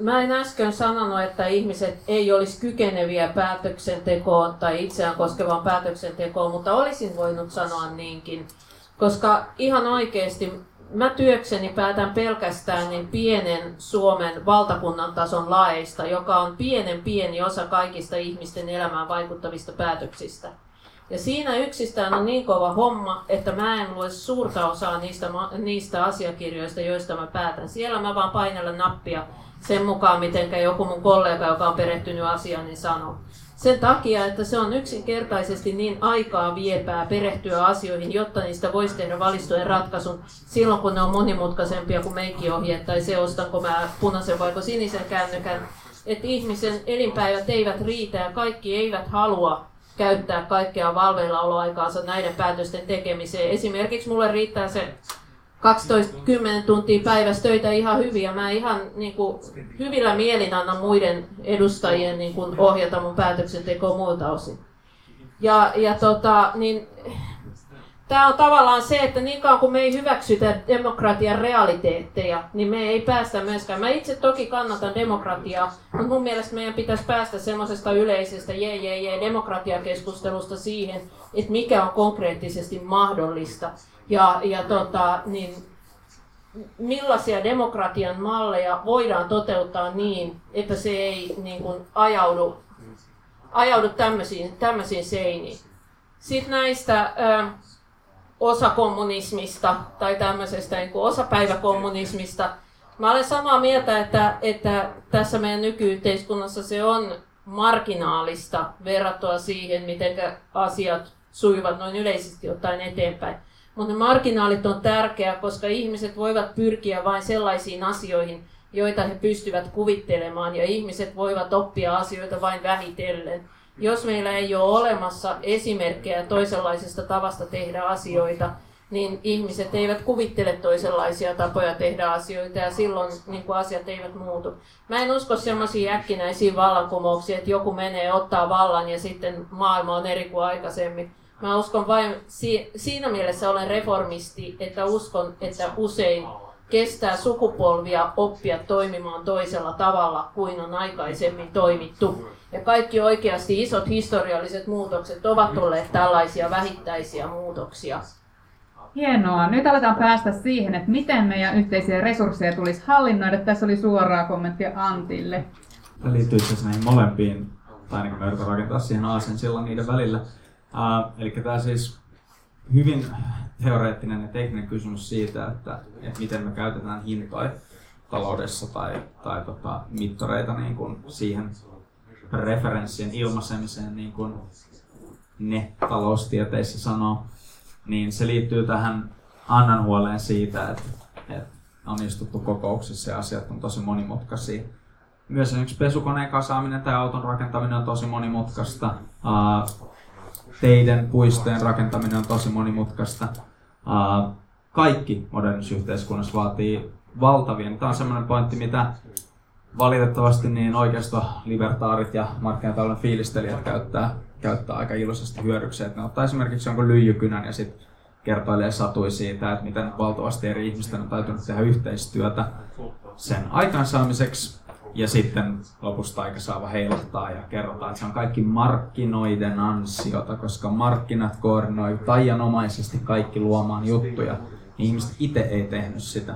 Mä en äsken sanonut, että ihmiset ei olisi kykeneviä päätöksentekoon tai itseään koskevaan päätöksentekoon, mutta olisin voinut sanoa niinkin. Koska ihan oikeasti mä työkseni päätän pelkästään niin pienen Suomen valtakunnan tason laeista, joka on pienen pieni osa kaikista ihmisten elämään vaikuttavista päätöksistä. Ja siinä yksistään on niin kova homma, että mä en lue suurta osaa niistä, niistä asiakirjoista, joista mä päätän. Siellä mä vaan painella nappia sen mukaan, miten joku mun kollega, joka on perehtynyt asiaan, niin sanoo. Sen takia, että se on yksinkertaisesti niin aikaa viepää perehtyä asioihin, jotta niistä voisi tehdä valistojen ratkaisun silloin, kun ne on monimutkaisempia kuin meikkiohjeet tai se, ostanko mä punaisen vai sinisen kännykän. Että ihmisen elinpäivät eivät riitä ja kaikki eivät halua käyttää kaikkea valveillaoloaikaansa näiden päätösten tekemiseen. Esimerkiksi mulle riittää se 12-10 tuntia päivässä töitä ihan hyvin ja mä ihan niin kuin, hyvillä mielin annan muiden edustajien niin kuin, ohjata mun päätöksentekoa muilta osin. Ja, ja tota, niin, Tämä on tavallaan se, että niin kauan kuin me ei hyväksytä demokratian realiteetteja, niin me ei päästä myöskään. Mä itse toki kannatan demokratiaa, mutta mun mielestä meidän pitäisi päästä semmoisesta yleisestä jee, jee, jee, demokratiakeskustelusta siihen, että mikä on konkreettisesti mahdollista. Ja, ja tota, niin, millaisia demokratian malleja voidaan toteuttaa niin, että se ei niin kuin, ajaudu, ajaudu tämmöisiin, tämmöisiin seiniin. Sitten näistä ö, osakommunismista tai tämmöisestä niin kuin osapäiväkommunismista, Mä olen samaa mieltä, että, että tässä meidän nykyyhteiskunnassa se on marginaalista verrattuna siihen, miten asiat sujuvat noin yleisesti ottaen eteenpäin. Mutta ne marginaalit on tärkeää, koska ihmiset voivat pyrkiä vain sellaisiin asioihin, joita he pystyvät kuvittelemaan, ja ihmiset voivat oppia asioita vain vähitellen. Jos meillä ei ole olemassa esimerkkejä toisenlaisesta tavasta tehdä asioita, niin ihmiset eivät kuvittele toisenlaisia tapoja tehdä asioita ja silloin niin kuin asiat eivät muutu. Mä en usko semmoisiin äkkinäisiin vallankumouksiin, että joku menee ottaa vallan ja sitten maailma on eri kuin aikaisemmin. Mä uskon vain, siinä mielessä olen reformisti, että uskon, että usein kestää sukupolvia oppia toimimaan toisella tavalla kuin on aikaisemmin toimittu. Ja kaikki oikeasti isot historialliset muutokset ovat olleet tällaisia vähittäisiä muutoksia. Hienoa. Nyt aletaan päästä siihen, että miten meidän yhteisiä resursseja tulisi hallinnoida. Tässä oli suoraa kommenttia Antille. Tämä liittyy itse näihin molempiin, tai niin kuin me rakentaa siihen aasen sillan niiden välillä. Uh, eli tämä siis hyvin teoreettinen ja tekninen kysymys siitä, että, että miten me käytetään hintoja taloudessa tai, tai tota, mittareita niin kuin siihen referenssien ilmaisemiseen, niin kuin ne taloustieteissä sanoo niin se liittyy tähän Annan huoleen siitä, että, että on istuttu kokouksissa ja asiat on tosi monimutkaisia. Myös esimerkiksi pesukoneen kasaaminen tai auton rakentaminen on tosi monimutkaista. Teiden, puistojen rakentaminen on tosi monimutkaista. Kaikki modernissa yhteiskunnassa vaatii valtavia. Tämä on sellainen pointti, mitä valitettavasti niin oikeisto libertaarit ja markkinatalouden fiilistelijät käyttää käyttää aika iloisesti hyödyksi. Että ne ottaa esimerkiksi jonkun lyijykynän ja sitten kertoilee satui siitä, että miten valtavasti eri ihmisten on täytynyt tehdä yhteistyötä sen aikaansaamiseksi. Ja sitten lopusta aika saava heilahtaa ja kerrotaan, että se on kaikki markkinoiden ansiota, koska markkinat koordinoi taianomaisesti kaikki luomaan juttuja. Niin ihmiset itse ei tehnyt sitä.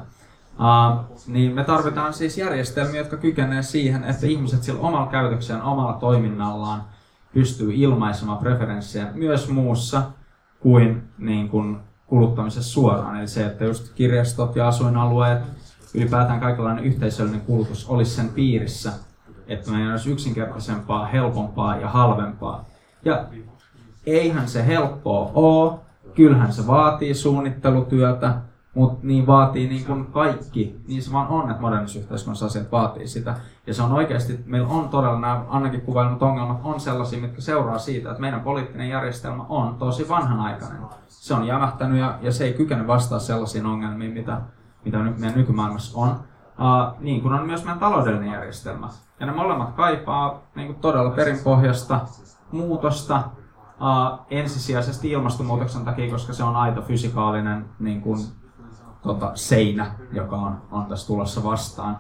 Uh, niin me tarvitaan siis järjestelmiä, jotka kykenee siihen, että ihmiset sillä omalla käytöksellä, omalla toiminnallaan pystyy ilmaisemaan preferenssejä myös muussa kuin, niin kuin kuluttamisessa suoraan. Eli se, että just kirjastot ja asuinalueet, ylipäätään kaikenlainen yhteisöllinen kulutus olisi sen piirissä, että meidän olisi yksinkertaisempaa, helpompaa ja halvempaa. Ja eihän se helppoa ole, kyllähän se vaatii suunnittelutyötä, mutta niin vaatii niin kuin kaikki, niin se vaan on, että modernissa yhteiskunnassa asiat vaatii sitä. Ja se on oikeasti, meillä on todella nämä ainakin kuvailemat ongelmat on sellaisia, mitkä seuraa siitä, että meidän poliittinen järjestelmä on tosi vanhanaikainen. Se on jämähtänyt ja, ja se ei kykene vastaa sellaisiin ongelmiin, mitä, mitä meidän nykymaailmassa on. Uh, niin kuin on myös meidän taloudellinen järjestelmä. Ja ne molemmat kaipaa niin kuin todella perinpohjasta muutosta, uh, ensisijaisesti ilmastonmuutoksen takia, koska se on aito fysikaalinen niin kuin, tota, seinä, joka on, on tässä tulossa vastaan.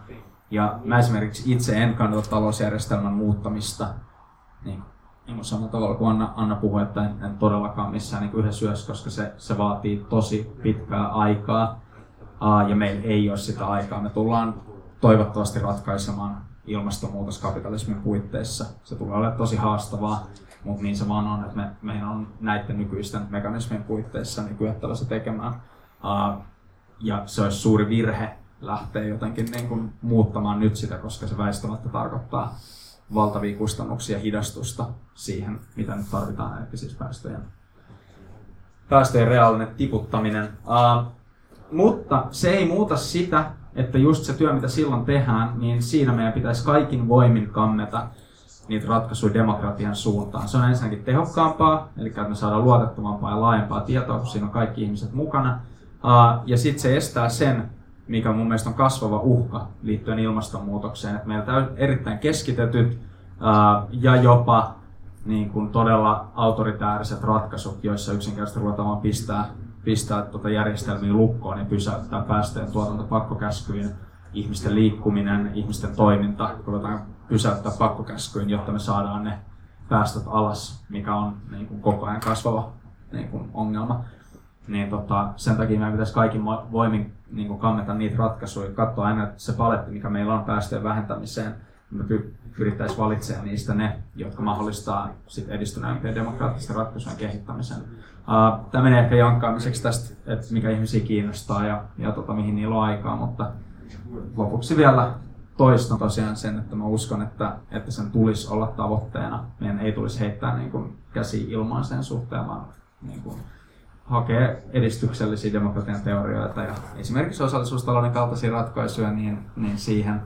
Ja mä esimerkiksi itse en kannata talousjärjestelmän muuttamista niin, niin samalla tavalla kuin Anna, Anna puhui, että en, en todellakaan missään niin yhdessä yössä, koska se, se vaatii tosi pitkää aikaa ja meillä ei ole sitä aikaa. Me tullaan toivottavasti ratkaisemaan ilmastonmuutos kapitalismin puitteissa. Se tulee olemaan tosi haastavaa, mutta niin se vaan on, että me, meidän on näiden nykyisten mekanismien puitteissa niin kyettävä se tekemään. Ja se olisi suuri virhe lähteä jotenkin niin kuin muuttamaan nyt sitä, koska se väistämättä tarkoittaa valtavia kustannuksia hidastusta siihen, mitä nyt tarvitaan, eli siis päästöjen, päästöjen reaalinen tiputtaminen. Uh, mutta se ei muuta sitä, että just se työ, mitä silloin tehdään, niin siinä meidän pitäisi kaikin voimin kammeta niitä ratkaisuja demokratian suuntaan. Se on ensinnäkin tehokkaampaa, eli että me saadaan luotettavampaa ja laajempaa tietoa, kun siinä on kaikki ihmiset mukana. Ja sitten se estää sen, mikä mun mielestä on kasvava uhka liittyen ilmastonmuutokseen. Että meillä on erittäin keskitetyt ja jopa niin kuin todella autoritääriset ratkaisut, joissa yksinkertaisesti ruvetaan pistää, pistää tuota järjestelmiä lukkoon ja pysäyttää päästöjen tuotanto pakkokäskyyn, ihmisten liikkuminen, ihmisten toiminta, ruvetaan pysäyttää pakkokäskyyn, jotta me saadaan ne päästöt alas, mikä on niin kuin koko ajan kasvava niin kuin ongelma niin tota, sen takia meidän pitäisi kaikin voimin niin kuin kannata niitä ratkaisuja, katsoa aina se paletti, mikä meillä on päästöjen vähentämiseen, me pyrittäisiin valitsemaan niistä ne, jotka mahdollistaa sit edistyneempien demokraattisten ratkaisujen kehittämisen. Uh, tämä menee ehkä jankkaamiseksi tästä, että mikä ihmisiä kiinnostaa ja, ja tota, mihin niillä on aikaa, mutta lopuksi vielä toistan tosiaan sen, että mä uskon, että, että sen tulisi olla tavoitteena. Meidän ei tulisi heittää niin kuin, käsi ilmaan sen suhteen, vaan niin kuin, hakea edistyksellisiä demokratian teorioita ja esimerkiksi osallisuustalouden kaltaisia ratkaisuja niin, niin siihen,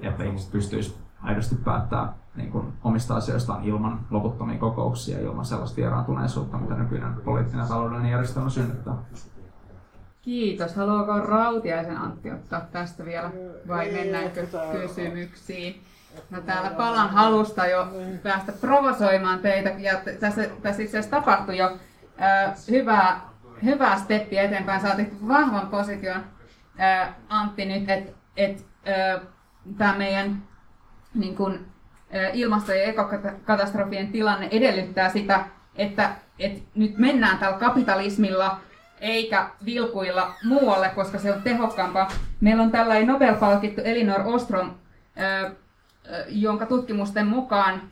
että ihmiset pystyisivät aidosti päättää niin kuin omista asioistaan ilman loputtomia kokouksia, ilman sellaista vieraantuneisuutta, mitä nykyinen poliittinen ja taloudellinen järjestelmä synnyttää. Kiitos. Haluaako Rautiaisen Antti ottaa tästä vielä vai mennäänkö kysymyksiin? No täällä palan halusta jo päästä provosoimaan teitä ja tässä, tässä itse asiassa tapahtui jo äh, hyvää, hyvää steppiä eteenpäin. Saatit vahvan position äh, Antti nyt, että et, äh, tämä meidän niin kun, ilmasto- ja ekokatastrofien tilanne edellyttää sitä, että et nyt mennään tällä kapitalismilla eikä vilkuilla muualle, koska se on tehokkaampaa. Meillä on tällainen Nobel-palkittu Elinor Ostrom, jonka tutkimusten mukaan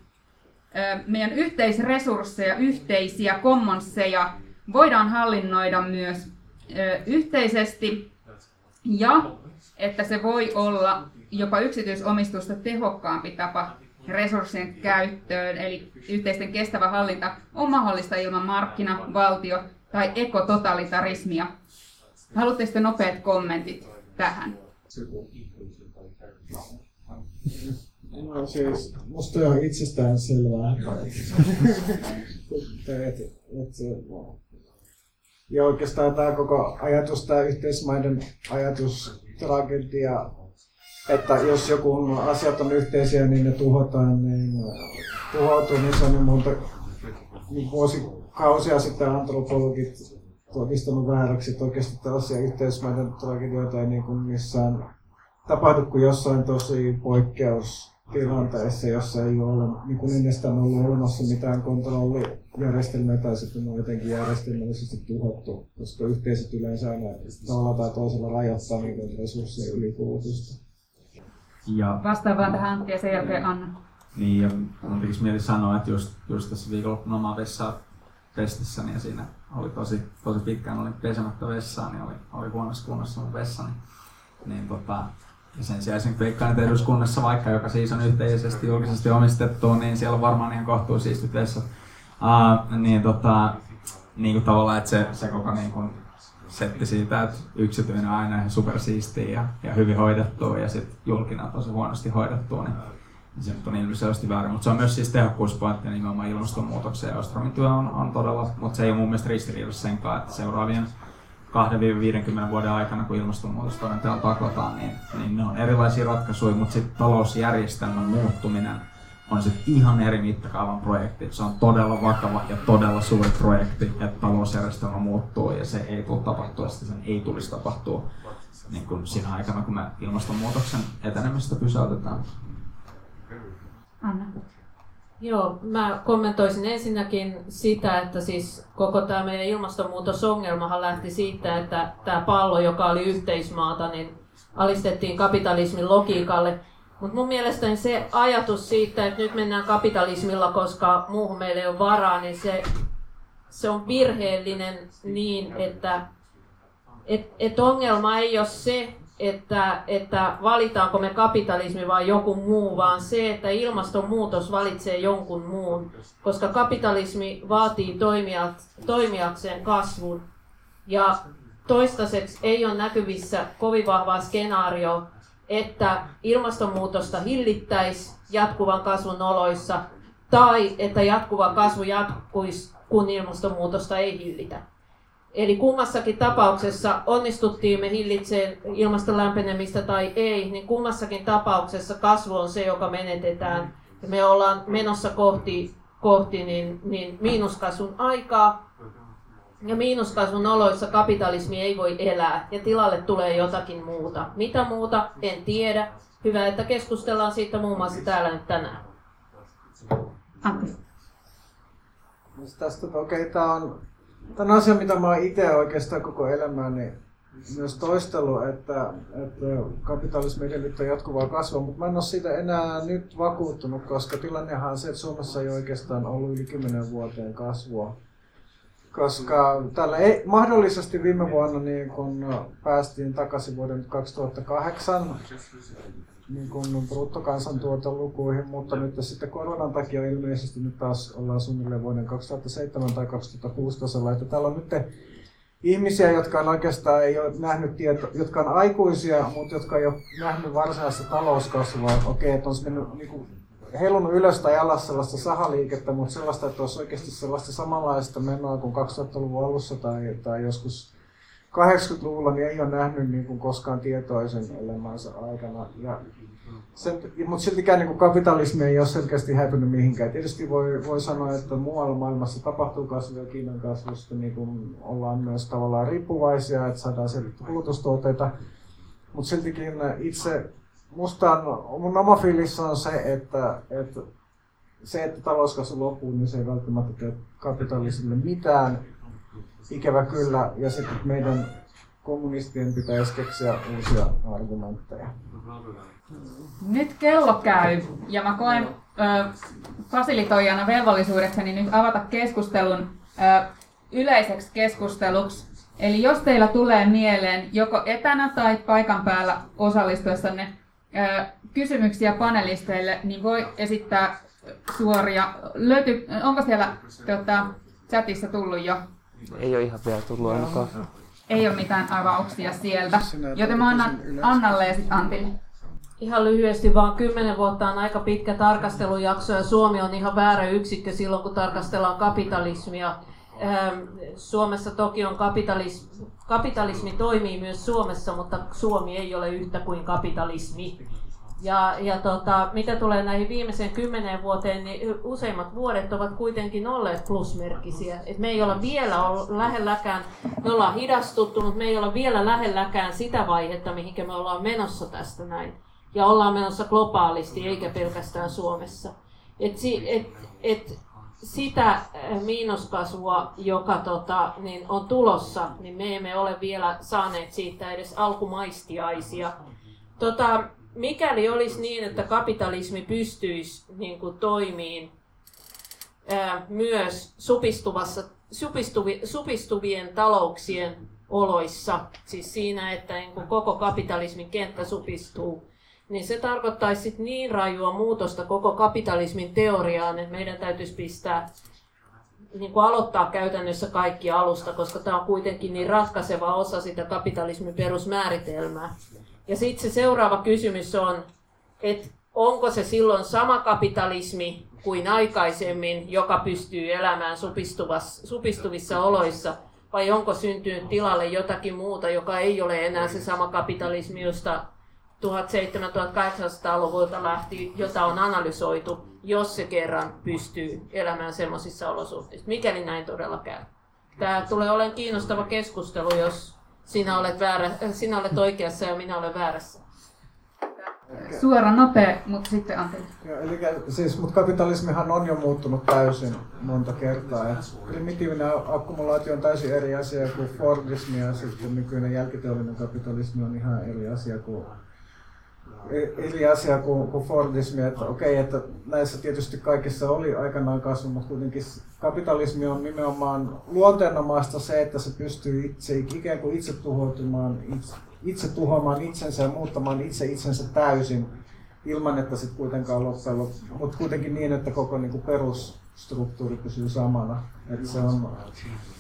meidän yhteisresursseja, yhteisiä commonsseja voidaan hallinnoida myös yhteisesti ja että se voi olla jopa yksityisomistusta tehokkaampi tapa resurssien käyttöön, eli yhteisten kestävä hallinta on mahdollista ilman markkina, valtio tai ekototalitarismia. Haluatte sitten nopeat kommentit tähän? No siis, musta on itsestään selvää. ja oikeastaan tämä koko ajatus, tämä yhteismaiden ajatus, tragedia, että jos joku asiat on yhteisiä, niin ne tuhotaan, niin tuhoutuu, niin se on monta niin vuosikausia sitten antropologit todistanut vääräksi, että oikeasti tällaisia yhteismaiden tragedioita ei niin kuin missään tapahdu kuin jossain tosi poikkeustilanteessa, jossa ei ole niin kuin ennestään ollut olemassa mitään kontrollijärjestelmää tai sitten on jotenkin järjestelmällisesti tuhottu, koska yhteisöt yleensä aina tavalla tai toisella rajoittaa niiden resurssien ylikulutusta. Ja, Vastaan vaan tähän Antti ja sen jälkeen Anna. Niin, ja mun tekisi mieli sanoa, että just, just tässä viikonloppuna omaa vessaa pestissäni ja siinä oli tosi, tosi pitkään olin pesemättä vessaa, niin oli, oli huonossa kunnossa mun vessani. Niin tota, ja sen sijaan veikkaan, että eduskunnassa vaikka, joka siis on yhteisesti julkisesti omistettu, niin siellä on varmaan ihan kohtuu siistit vessat. Uh, niin tota, niin kuin tavallaan, että se, se koko niin kuin setti siitä, että yksityinen on aina ihan supersiistiä ja, ja hyvin hoidettu ja sitten julkinen on tosi huonosti hoidettu, niin se on ilmiselvästi väärin. Mutta se on myös siis tehokkuuspointti nimenomaan ilmastonmuutoksen ja Ostromin työ on, on todella, mutta se ei ole mun mielestä ristiriidassa senkaan, että seuraavien 2-50 vuoden aikana, kun ilmastonmuutos todenteella taklataan, niin, niin ne on erilaisia ratkaisuja, mutta sitten talousjärjestelmän muuttuminen on sitten ihan eri mittakaavan projekti. Se on todella vakava ja todella suuri projekti, että talousjärjestelmä muuttuu ja se ei tule tapahtua, sitä sen ei tulisi tapahtua niin kuin siinä aikana, kun me ilmastonmuutoksen etenemistä pysäytetään. Anna. Joo, mä kommentoisin ensinnäkin sitä, että siis koko tämä meidän ilmastonmuutosongelmahan lähti siitä, että tämä pallo, joka oli yhteismaata, niin alistettiin kapitalismin logiikalle. Mutta mun mielestäni se ajatus siitä, että nyt mennään kapitalismilla, koska muuhun meillä ei ole varaa, niin se, se on virheellinen niin, että et, et ongelma ei ole se, että, että valitaanko me kapitalismi vai joku muu, vaan se, että ilmastonmuutos valitsee jonkun muun, koska kapitalismi vaatii toimijat, toimijakseen kasvun. Ja toistaiseksi ei ole näkyvissä kovin vahvaa skenaario, että ilmastonmuutosta hillittäisi jatkuvan kasvun oloissa, tai että jatkuva kasvu jatkuisi, kun ilmastonmuutosta ei hillitä. Eli kummassakin tapauksessa onnistuttiin me hillitseen ilmaston lämpenemistä tai ei, niin kummassakin tapauksessa kasvu on se, joka menetetään. Me ollaan menossa kohti, kohti niin, niin miinuskasvun aikaa. Ja miinuskasvun oloissa kapitalismi ei voi elää ja tilalle tulee jotakin muuta. Mitä muuta? En tiedä. Hyvä, että keskustellaan siitä muun muassa täällä nyt tänään. Tästä, okei, okay, tämä on Tämä on asia, mitä mä oon itse oikeastaan koko elämäni myös toistellut, että, että kapitalismi edellyttää jatkuvaa kasvua, mutta mä en ole siitä enää nyt vakuuttunut, koska tilannehan on se, että Suomessa ei oikeastaan ollut yli 10 vuoteen kasvua. Koska tällä ei, mahdollisesti viime vuonna niin kun päästiin takaisin vuoden 2008 niin kun bruttokansantuotelukuihin, mutta nyt sitten koronan takia ilmeisesti nyt taas ollaan suunnilleen vuoden 2007 tai 2006 tasolla. Että täällä on nyt ihmisiä, jotka on oikeastaan ei ole nähnyt tieto, jotka on aikuisia, mutta jotka ei ole nähnyt varsinaista talouskasvua. Okei, että on mennyt niin kuin, heilunut ylös tai alas sellaista sahaliikettä, mutta sellaista, että olisi oikeasti sellaista samanlaista menoa kuin 2000-luvun alussa tai, tai joskus 80-luvulla, niin ei ole nähnyt niin kuin koskaan tietoisen elämänsä aikana. Ja sen, mutta siltikään niin kuin kapitalismi ei ole selkeästi häipynyt mihinkään. Tietysti voi, voi sanoa, että muualla maailmassa tapahtuu kasvua Kiinan kasvusta, niin kuin ollaan myös tavallaan riippuvaisia, että saadaan sieltä kulutustuotteita. Mutta siltikin itse, musta on, mun oma fiilis on se, että, että se, että talouskasvu loppuu, niin se ei välttämättä tee kapitalismille mitään. Ikävä kyllä. Ja sitten meidän kommunistien pitäisi keksiä uusia argumentteja. Nyt kello käy ja mä koen ö, fasilitoijana velvollisuudekseni nyt avata keskustelun ö, yleiseksi keskusteluksi. Eli jos teillä tulee mieleen joko etänä tai paikan päällä osallistuessanne kysymyksiä panelisteille, niin voi esittää suoria. Löyty, onko siellä tota, chatissa tullut jo? Ei ole ihan vielä tullut ainakaan. Ei ole mitään avauksia sieltä, joten mä annan Annalle ja sitten Antille. Ihan lyhyesti vaan kymmenen vuotta on aika pitkä tarkastelujakso ja Suomi on ihan väärä yksikkö silloin, kun tarkastellaan kapitalismia. Suomessa toki on kapitalismi, kapitalismi toimii myös Suomessa, mutta Suomi ei ole yhtä kuin kapitalismi. Ja, ja tota, mitä tulee näihin viimeiseen kymmeneen vuoteen, niin useimmat vuodet ovat kuitenkin olleet plusmerkkisiä. Et me ei olla vielä ollut lähelläkään, me ollaan hidastuttu, mutta me ei olla vielä lähelläkään sitä vaihetta, mihinkä me ollaan menossa tästä näin ja ollaan menossa globaalisti eikä pelkästään Suomessa. Et, si, et, et sitä äh, miinuskasvua, joka tota, niin on tulossa, niin me emme ole vielä saaneet siitä edes alkumaistiaisia. Tota, mikäli olisi niin, että kapitalismi pystyisi niin kuin, toimiin ää, äh, myös supistuvassa, supistuvi, supistuvien talouksien oloissa, siis siinä, että niin kuin, koko kapitalismin kenttä supistuu, niin se tarkoittaisi sit niin rajua muutosta koko kapitalismin teoriaan, että meidän täytyisi pistää niin kuin aloittaa käytännössä kaikki alusta, koska tämä on kuitenkin niin ratkaiseva osa sitä kapitalismin perusmääritelmää. Ja sitten se seuraava kysymys on, että onko se silloin sama kapitalismi kuin aikaisemmin, joka pystyy elämään supistuvissa oloissa, vai onko syntynyt tilalle jotakin muuta, joka ei ole enää se sama kapitalismi, josta 1700-1800-luvulta lähti, jota on analysoitu, jos se kerran pystyy elämään semmoisissa olosuhteissa. Mikäli näin todella käy. Tämä tulee olemaan kiinnostava keskustelu, jos sinä olet, väärä, sinä olet oikeassa ja minä olen väärässä. Suora, nopea, mutta sitten Antti. eli siis, mutta kapitalismihan on jo muuttunut täysin monta kertaa. Ja primitiivinen akkumulaatio on täysin eri asia kuin Fordismi ja sitten nykyinen jälkiteollinen kapitalismi on ihan eri asia kuin eri asia kuin, kuin Fordismi, että okei, että näissä tietysti kaikissa oli aikanaan kasvu, mutta kuitenkin kapitalismi on nimenomaan luonteenomaista se, että se pystyy itse, ikään kuin itse tuhoutumaan, itse, itse tuhoamaan itsensä ja muuttamaan itse itsensä täysin ilman, että sitten kuitenkaan loppujen mutta kuitenkin niin, että koko niin kuin perusstruktuuri pysyy samana. Että se on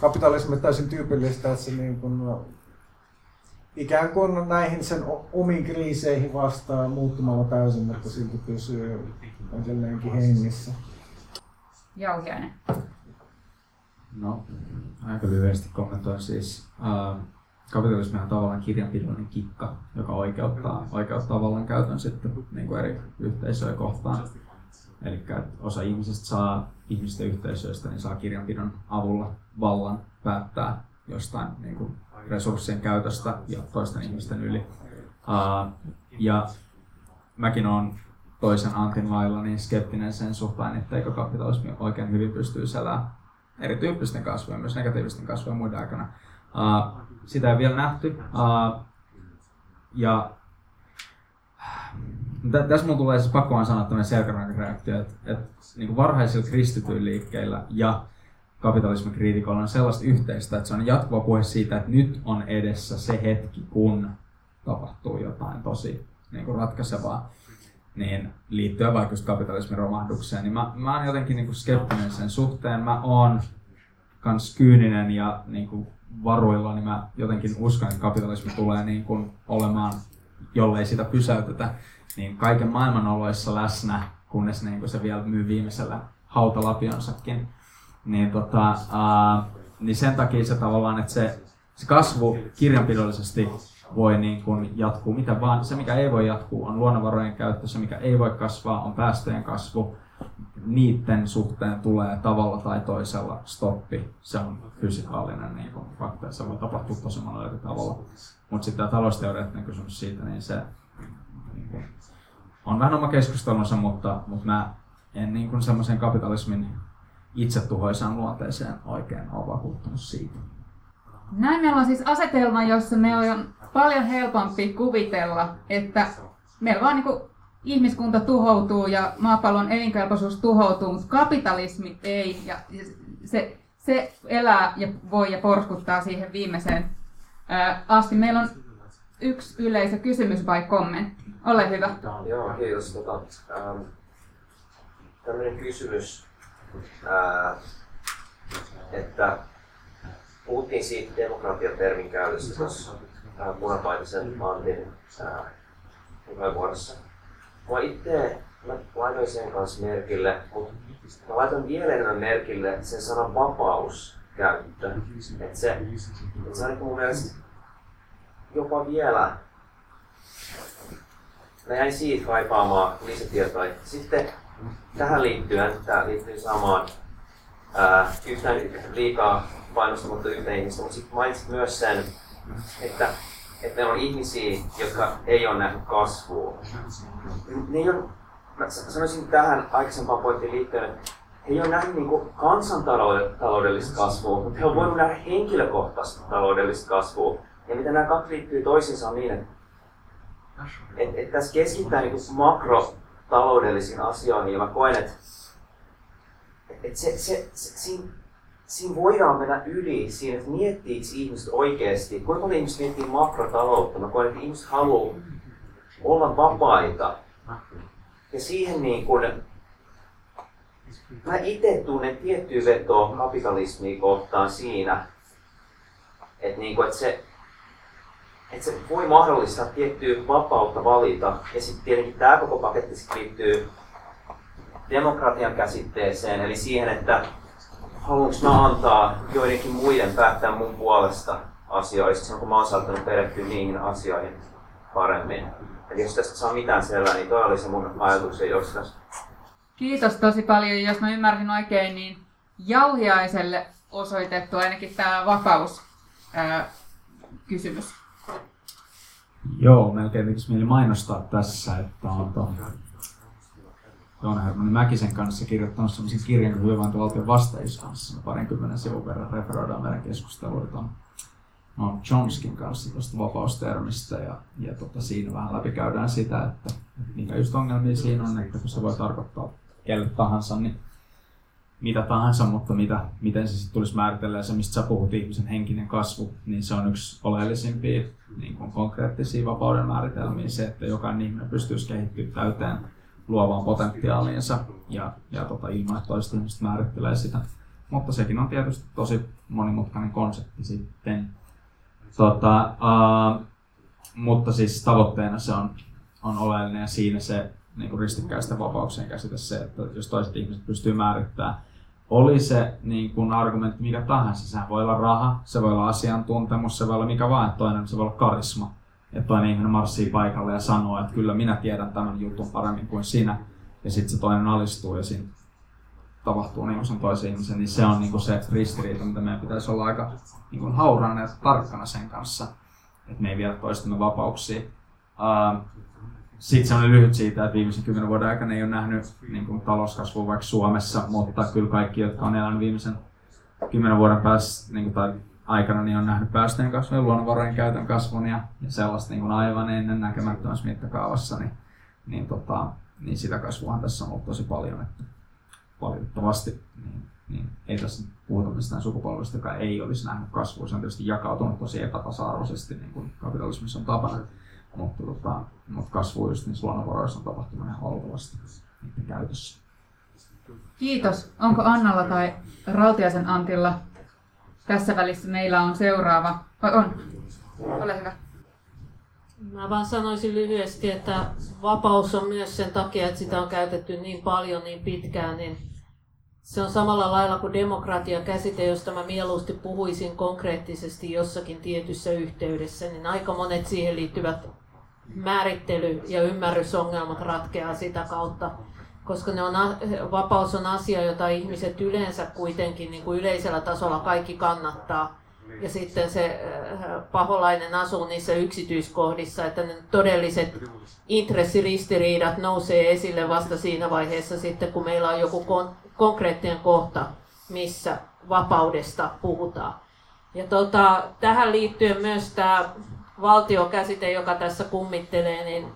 kapitalismi täysin tyypillistä, että se niin kuin, ikään kuin näihin sen omiin kriiseihin vastaa muuttumalla täysin, mutta silti pysyy edelleenkin hengissä. Jauhiainen. No, aika lyhyesti kommentoin siis. Äh, kapitalismi on tavallaan kirjanpidollinen kikka, joka oikeuttaa, oikeuttaa vallan käytön sitten niin kuin eri yhteisöjä kohtaan. Eli osa ihmisistä saa ihmisten yhteisöistä, niin saa kirjanpidon avulla vallan päättää jostain niin kuin resurssien käytöstä ja toisten ihmisten yli. Uh, ja mäkin olen toisen Antin lailla niin skeptinen sen suhteen, etteikö kapitalismi oikein hyvin pystyy elämään erityyppisten kasvojen, myös negatiivisten kasvojen muiden aikana. Uh, sitä ei vielä nähty. Uh, ja tässä mun tulee siis pakko sanoa tämmöinen selkärankareaktio, että, että niin varhaisilla kristityillä liikkeillä ja kapitalismin kriitikoilla on sellaista yhteistä, että se on jatkuva puhe siitä, että nyt on edessä se hetki, kun tapahtuu jotain tosi niin kuin ratkaisevaa niin liittyen vaikka just kapitalismin romahdukseen, niin mä, mä oon jotenkin niin kuin skeptinen sen suhteen. Mä oon kans kyyninen ja niin kuin varuilla, niin mä jotenkin uskon, että kapitalismi tulee niin kuin olemaan, jollei sitä pysäytetä, niin kaiken maailman oloissa läsnä, kunnes niin kuin se vielä myy viimeisellä hautalapionsakin. Niin, tota, ää, niin sen takia se tavallaan, että se, se kasvu kirjanpidollisesti voi niin kuin jatkuu mitä vaan. Se, mikä ei voi jatkuu, on luonnonvarojen käyttö. Se, mikä ei voi kasvaa, on päästöjen kasvu. Niiden suhteen tulee tavalla tai toisella stoppi. Se on fysikaalinen niin kuin fakta. Se voi tapahtua tosi monella tavalla. Mutta sitten tämä talousteoreettinen kysymys siitä, niin se niin kuin, on vähän oma keskustelunsa, mutta, mutta mä en niin kuin semmoisen kapitalismin itsetuhoisaan luonteeseen oikein ole vakuuttunut siitä. Näin meillä on siis asetelma, jossa me on paljon helpompi kuvitella, että meillä vaan niin ihmiskunta tuhoutuu ja maapallon elinkelpoisuus tuhoutuu, mutta kapitalismi ei. Ja se, se elää ja voi ja porskuttaa siihen viimeiseen ää, asti. Meillä on yksi yleisö kysymys vai kommentti. Ole hyvä. Joo, kiitos. Tota, ähm, tämmöinen kysymys, että puhuttiin siitä demokratiatermin käytöstä tuossa punapaitaisen Antin puheenvuorossa. Mä itse laitoin sen kanssa merkille, mutta mä laitan vielä enemmän merkille sen sanan vapaus käyttö. Että se, et se on niin mun mielestä jopa vielä mä jäin siitä kaipaamaan lisätietoja. Sitten tähän liittyen, tämä liittyy samaan, ää, yhtään liikaa painostamatta yhteen ihmistä, mutta sitten mainitsit myös sen, että, että meillä on ihmisiä, jotka ei ole nähnyt kasvua. Ei ole, mä sanoisin tähän aikaisempaan pointtiin liittyen, että he ei ole nähnyt niin kansantaloudellista kasvua, mutta he on voinut nähdä henkilökohtaista taloudellista kasvua. Ja mitä nämä kaksi liittyy toisiinsa on niin, että et, et tässä keskittää niin makrotaloudellisiin asioihin ja mä koen, että et se, se, se, siinä, siinä voidaan mennä yli siinä, että miettiikö ihmiset oikeasti, kuinka paljon ihmiset miettii makrotaloutta, mä koen, että ihmiset haluaa olla vapaita. Ja siihen niin kuin, mä itse tunnen tiettyä vetoa kapitalismia kohtaan siinä, että, niin kuin, että se, että se voi mahdollistaa tiettyä vapautta valita. Ja sitten tietenkin tämä koko paketti liittyy demokratian käsitteeseen, eli siihen, että haluanko mä antaa joidenkin muiden päättää mun puolesta asioista, kun mä oon saattanut perehtyä niihin asioihin paremmin. Eli jos tästä saa mitään selvää, niin toi oli se mun ajatuksen jossain. Kiitos tosi paljon. Jos mä ymmärsin oikein, niin Jauhiaiselle osoitettu ainakin tämä vapaus ää, kysymys. Joo, melkein tekisi mieli mainostaa tässä, että on tuon Joona Hermanni Mäkisen kanssa kirjoittanut sellaisen kirjan kuin hyvinvointivaltion vastaajus kanssa. Parinkymmenen sivun verran referoidaan meidän keskusteluita no, Johnskin kanssa tuosta vapaustermistä ja, ja tota, siinä vähän läpikäydään sitä, että, että mikä just ongelmia siinä on, että kun se voi tarkoittaa kelle tahansa, niin mitä tahansa, mutta mitä, miten se sitten tulisi määritellä se, mistä sä puhut, ihmisen henkinen kasvu, niin se on yksi oleellisimpia niin kuin konkreettisia vapauden määritelmiä, se, että jokainen ihminen pystyisi kehittymään täyteen luovaan potentiaaliinsa ja, ja tota, ilman, että toiset ihmiset määrittelee sitä. Mutta sekin on tietysti tosi monimutkainen konsepti sitten. Tota, uh, mutta siis tavoitteena se on, on oleellinen ja siinä se niin kuin ristikkäisten vapauksien käsite se, että jos toiset ihmiset pystyy määrittämään, oli se niin kuin argumentti mikä tahansa, sehän voi olla raha, se voi olla asiantuntemus, se voi olla mikä vaan, toinen se voi olla karisma. Että toinen ihminen marssii paikalle ja sanoo, että kyllä minä tiedän tämän jutun paremmin kuin sinä. Ja sitten se toinen alistuu ja siinä tapahtuu niin sen toisen ihmisen, niin se on niin kuin se ristiriita, mitä meidän pitäisi olla aika niin kuin haurana ja tarkkana sen kanssa, että me ei viedä toistemme vapauksia. Uh, sitten semmoinen lyhyt siitä, että viimeisen kymmenen vuoden aikana ei ole nähnyt niin kuin, talouskasvua vaikka Suomessa, mutta kyllä kaikki, jotka on elänyt viimeisen kymmenen vuoden päässä niin kuin, tai aikana, niin on nähnyt päästöjen kasvun ja luonnonvarojen käytön kasvun ja, ja sellaista niin kuin aivan ennen näkemättömässä mittakaavassa, niin, niin, tota, niin sitä kasvua tässä on ollut tosi paljon, että valitettavasti niin niin ei tässä puhuta mistään sukupolvesta, joka ei olisi nähnyt kasvua. Se on tietysti jakautunut tosi epätasa-arvoisesti, niin kuin kapitalismissa on tapana. Mutta, tota, mutta kasvu just niin luonnonvaroissa on tapahtunut ihan valtavasti niiden käytössä. Kiitos. Onko Annalla tai Rautiasen Antilla tässä välissä meillä on seuraava? Vai on? Ole hyvä. Mä vaan sanoisin lyhyesti, että vapaus on myös sen takia, että sitä on käytetty niin paljon niin pitkään, niin se on samalla lailla kuin demokratia käsite, josta mä mieluusti puhuisin konkreettisesti jossakin tietyssä yhteydessä, niin aika monet siihen liittyvät määrittely- ja ymmärrysongelmat ratkeaa sitä kautta, koska ne on, vapaus on asia, jota ihmiset yleensä kuitenkin niin kuin yleisellä tasolla kaikki kannattaa. Ja sitten se äh, paholainen asuu niissä yksityiskohdissa, että ne todelliset intressiristiriidat nousee esille vasta siinä vaiheessa sitten, kun meillä on joku kon- konkreettinen kohta, missä vapaudesta puhutaan. Ja tota, tähän liittyen myös tämä valtiokäsite, joka tässä kummittelee, niin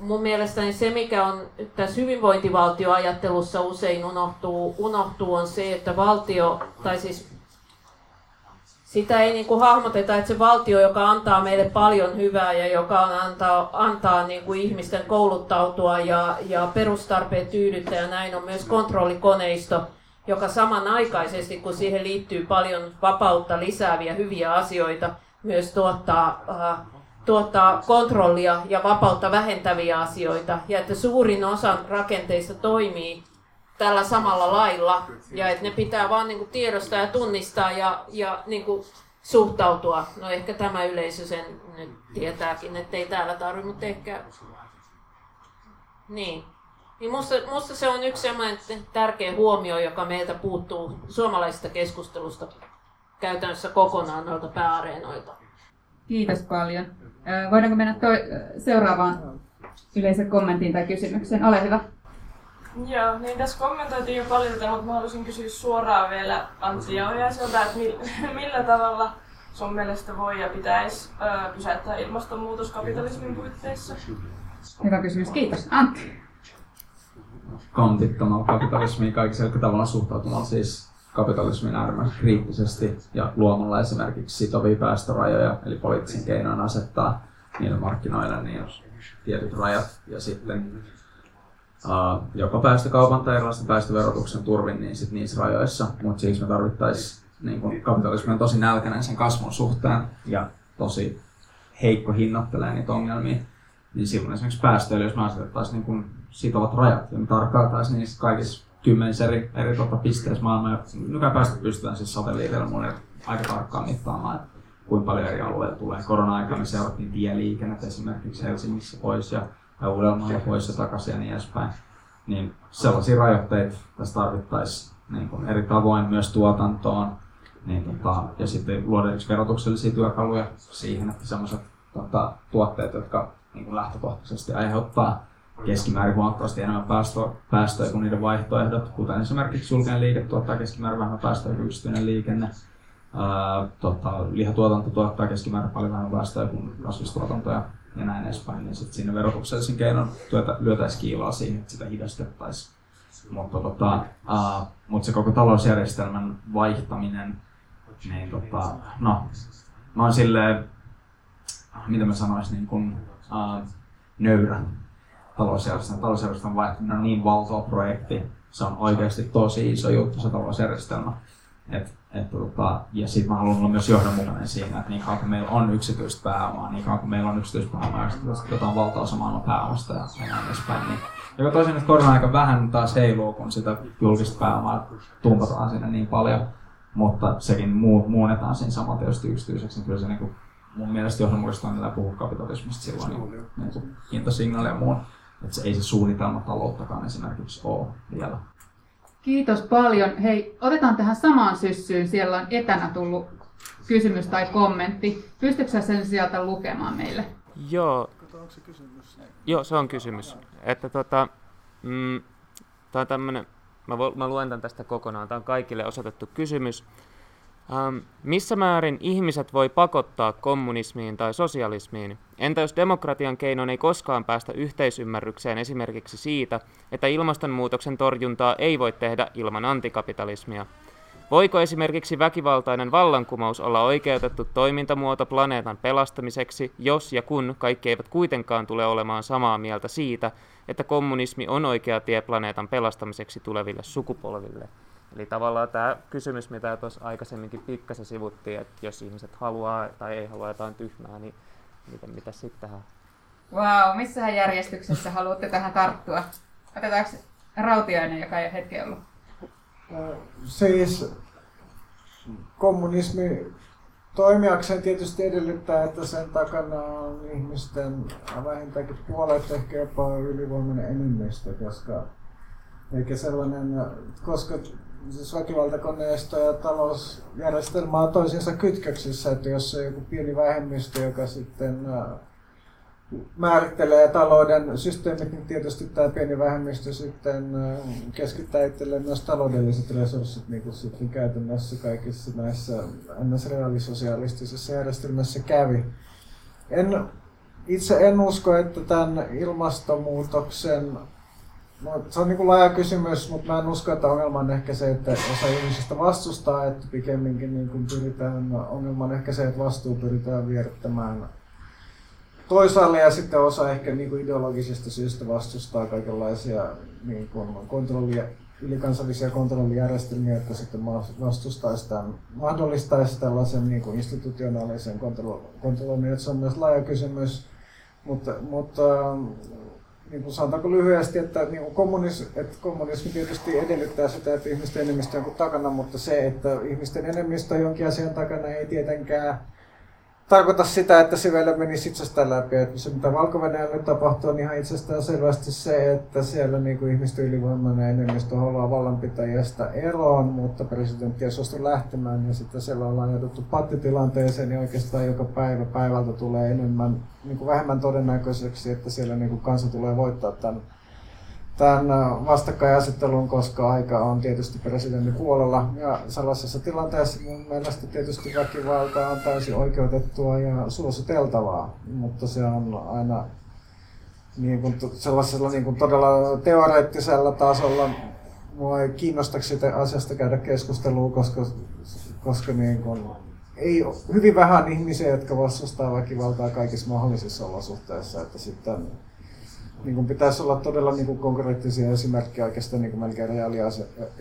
mun mielestäni se, mikä on tässä hyvinvointivaltioajattelussa usein unohtuu, unohtuu on se, että valtio, tai siis sitä ei niin kuin hahmoteta, että se valtio, joka antaa meille paljon hyvää ja joka on antaa, antaa niin kuin ihmisten kouluttautua ja, ja perustarpeet tyydyttää ja näin on myös kontrollikoneisto, joka samanaikaisesti, kun siihen liittyy paljon vapautta lisääviä hyviä asioita, myös tuottaa, äh, tuottaa kontrollia ja vapautta vähentäviä asioita. Ja että suurin osa rakenteista toimii tällä samalla lailla ja että ne pitää vaan niin kuin tiedostaa ja tunnistaa ja, ja niin kuin suhtautua. No ehkä tämä yleisö sen nyt tietääkin, että ei täällä tarvitse, mutta ehkä... Niin. Niin musta, musta se on yksi sellainen tärkeä huomio, joka meiltä puuttuu suomalaisesta keskustelusta käytännössä kokonaan noilta pääareenoilta. Kiitos paljon. Voidaanko mennä toi, seuraavaan yleisen kommenttiin tai kysymykseen? Ole hyvä. Joo, niin tässä kommentoitiin jo paljon tätä, mutta mä haluaisin kysyä suoraan vielä Antti Jauhiaiselta, että millä tavalla sun mielestä voi ja pitäisi pysäyttää ilmastonmuutos kapitalismin puitteissa? Hyvä kysymys, kiitos. Antti. Kontittomalla kapitalismiin kaikissa tavalla suhtautumalla siis kapitalismin äärimmäisen kriittisesti ja luomalla esimerkiksi sitovia päästörajoja, eli poliittisen keinoin asettaa niille markkinoille niin tietyt rajat. Ja sitten uh, joko päästökaupan tai erilaisen päästöverotuksen turvin niin sit niissä rajoissa, mutta siksi me tarvittaisiin niin kun kapitalismi on tosi nälkäinen sen kasvun suhteen ja tosi heikko hinnoittelee niitä ongelmia, niin silloin esimerkiksi päästöille, jos me asetettaisiin niin kun sitovat rajat ja me tarkkailtaisiin niissä kaikissa kymmenissä eri, eri tuota, pisteissä maailmaa. Nykyään päästä pystytään siis satelliitilla aika tarkkaan mittaamaan, että kuinka paljon eri alueilla tulee. Korona-aikana me seurattiin tieliikennettä esimerkiksi Helsingissä pois ja, ja Uudellamaalla pois ja takaisin ja niin edespäin. Niin sellaisia rajoitteita tässä tarvittaisiin niin kuin eri tavoin myös tuotantoon. Niin, tota, ja sitten luoda verotuksellisia työkaluja siihen, että sellaiset tota, tuotteet, jotka niin kuin lähtökohtaisesti aiheuttaa keskimäärin huomattavasti enemmän päästö, päästöjä kuin niiden vaihtoehdot, kuten esimerkiksi julkinen liike tuottaa keskimäärin vähemmän päästöjä kuin yksityinen liikenne. Ää, tota, lihatuotanto tuottaa keskimäärin paljon vähemmän päästöjä kuin kasvistuotanto ja, ja näin edespäin. Niin sitten siinä verotuksellisin keinon lyötäisiin kiilaa siihen, että sitä hidastettaisiin. Mutta tota, ää, mut se koko talousjärjestelmän vaihtaminen, niin tota, no, mä oon silleen, mitä mä sanoisin, niin kun, ää, nöyrä talousjärjestelmä. Talousjärjestelmän vaihtaminen on niin valtava projekti. Se on oikeasti tosi iso juttu se talousjärjestelmä. Et, et, tota, ja sitten mä haluan olla myös johdonmukainen siinä, että niin kauan kuin meillä on yksityistä pääomaa, niin kauan kuin meillä on yksityistä pääomaa, jota on valtaosa maailman pääomasta ja näin edespäin, niin joka tosin nyt korona-aika vähän taas heiluu, kun sitä julkista pääomaa tumpataan sinne niin paljon, mutta sekin muu, muunnetaan siinä samalla tietysti yksityiseksi, niin kyllä se niin kuin, mun mielestä johdonmukaisesti on puhua kapitalismista silloin niin, niin kuin hintasignaali ja muun että se ei se suunnitelma talouttakaan esimerkiksi ole vielä. Kiitos paljon. Hei, otetaan tähän samaan syssyyn. Siellä on etänä tullut kysymys tai kommentti. Pystytkö sen sieltä lukemaan meille? Joo. Joo, se on kysymys. Että tota, mm, tämä on tämmönen, mä, mä luen tämän tästä kokonaan. Tämä on kaikille osoitettu kysymys. Ähm, missä määrin ihmiset voi pakottaa kommunismiin tai sosialismiin? Entä jos demokratian keinoin ei koskaan päästä yhteisymmärrykseen esimerkiksi siitä, että ilmastonmuutoksen torjuntaa ei voi tehdä ilman antikapitalismia? Voiko esimerkiksi väkivaltainen vallankumous olla oikeutettu toimintamuoto planeetan pelastamiseksi, jos ja kun kaikki eivät kuitenkaan tule olemaan samaa mieltä siitä, että kommunismi on oikea tie planeetan pelastamiseksi tuleville sukupolville? Eli tavallaan tämä kysymys, mitä tuossa aikaisemminkin pikkasen sivuttiin, että jos ihmiset haluaa tai ei halua jotain tyhmää, niin miten, mitä sitten tähän? Wow, missähän järjestyksessä haluatte tähän tarttua? Otetaanko Rautiainen, joka ei ole hetken ollut? Siis kommunismi toimijakseen tietysti edellyttää, että sen takana on ihmisten vähintäänkin puolet, ehkä jopa ylivoimainen enemmistö, koska eikä sellainen, koska siis väkivaltakoneisto ja talousjärjestelmä on toisiinsa kytköksissä, että jos on joku pieni vähemmistö, joka sitten määrittelee talouden systeemit, niin tietysti tämä pieni vähemmistö sitten keskittää itselleen myös taloudelliset resurssit niin kuin sitten käytännössä kaikissa näissä ns. reaalisosialistisissa järjestelmissä kävi. En, itse en usko, että tämän ilmastonmuutoksen No, se on niin laaja kysymys, mutta mä en usko, että ongelma on ehkä se, että osa ihmisistä vastustaa, että pikemminkin niin kuin pyritään, ongelma on ehkä se, että vastuu pyritään vierittämään toisaalle ja sitten osa ehkä niin kuin ideologisista syistä vastustaa kaikenlaisia niin kuin kontrollia, ylikansallisia kontrollijärjestelmiä, jotka sitten vastustaisi tämän, mahdollistaisi tällaisen niin kuin institutionaalisen kontrolloinnin, että se on myös laaja kysymys. Mutta, mutta niin kuin sanotaanko lyhyesti, että, niin kuin kommunis, että kommunismi tietysti edellyttää sitä, että ihmisten enemmistö on takana, mutta se, että ihmisten enemmistö on jonkin asian takana ei tietenkään tarkoita sitä, että se vielä menisi itsestään läpi. Että se, mitä valko nyt tapahtuu, on ihan itsestään selvästi se, että siellä niin kuin ihmisten ylivoimainen enemmistö haluaa vallanpitäjästä eroon, mutta presidentti ei suostu lähtemään, ja sitten siellä ollaan jouduttu pattitilanteeseen, niin oikeastaan joka päivä päivältä tulee enemmän, niin kuin vähemmän todennäköiseksi, että siellä niin kuin kansa tulee voittaa tämän tämän äh, vastakkainasettelun, koska aika on tietysti presidentin puolella. Ja sellaisessa tilanteessa mun mielestä tietysti väkivalta on täysin oikeutettua ja suositeltavaa, mutta se on aina niin kuin sellaisella niin kuin todella teoreettisella tasolla. Mua ei kiinnosta sitä asiasta käydä keskustelua, koska, koska niin kuin, ei hyvin vähän ihmisiä, jotka vastustaa väkivaltaa kaikissa mahdollisissa olosuhteissa. Että sitten niin kuin pitäisi olla todella niin kuin konkreettisia esimerkkejä oikeastaan niin kuin melkein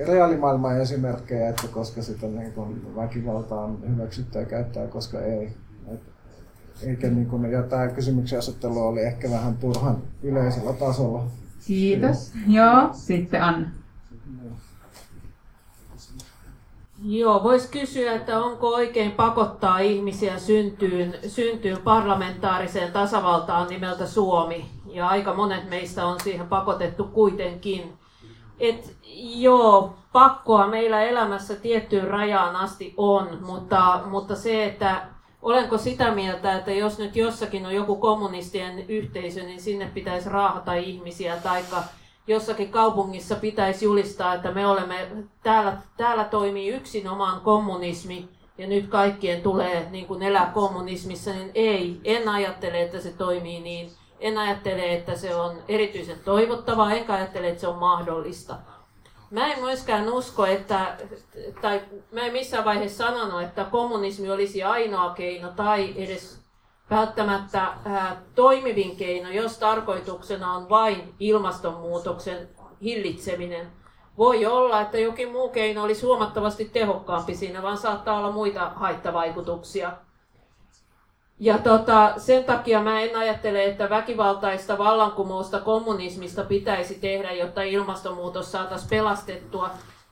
reaalimaailman esimerkkejä, että koska sitä niin kuin väkivaltaa on hyväksytty ja käyttää, koska ei. Et, eikä niin kuin, ja tämä kysymyksen asettelu oli ehkä vähän turhan yleisellä tasolla. Kiitos. Joo, sitten Anna. Joo, voisi kysyä, että onko oikein pakottaa ihmisiä syntyyn, syntyyn parlamentaariseen tasavaltaan nimeltä Suomi, ja aika monet meistä on siihen pakotettu kuitenkin. Et joo, pakkoa meillä elämässä tiettyyn rajaan asti on, mutta, mutta se, että olenko sitä mieltä, että jos nyt jossakin on joku kommunistien yhteisö, niin sinne pitäisi raahata ihmisiä, taikka jossakin kaupungissa pitäisi julistaa, että me olemme, täällä, täällä toimii yksinomaan kommunismi, ja nyt kaikkien tulee niin kuin elää kommunismissa, niin ei, en ajattele, että se toimii niin. En ajattele, että se on erityisen toivottavaa, enkä ajattele, että se on mahdollista. Mä en myöskään usko, että, tai mä en missään vaiheessa sanonut, että kommunismi olisi ainoa keino tai edes välttämättä toimivin keino, jos tarkoituksena on vain ilmastonmuutoksen hillitseminen. Voi olla, että jokin muu keino olisi huomattavasti tehokkaampi siinä, vaan saattaa olla muita haittavaikutuksia. Ja tota, sen takia mä en ajattele, että väkivaltaista vallankumousta kommunismista pitäisi tehdä, jotta ilmastonmuutos saataisiin pelastettua.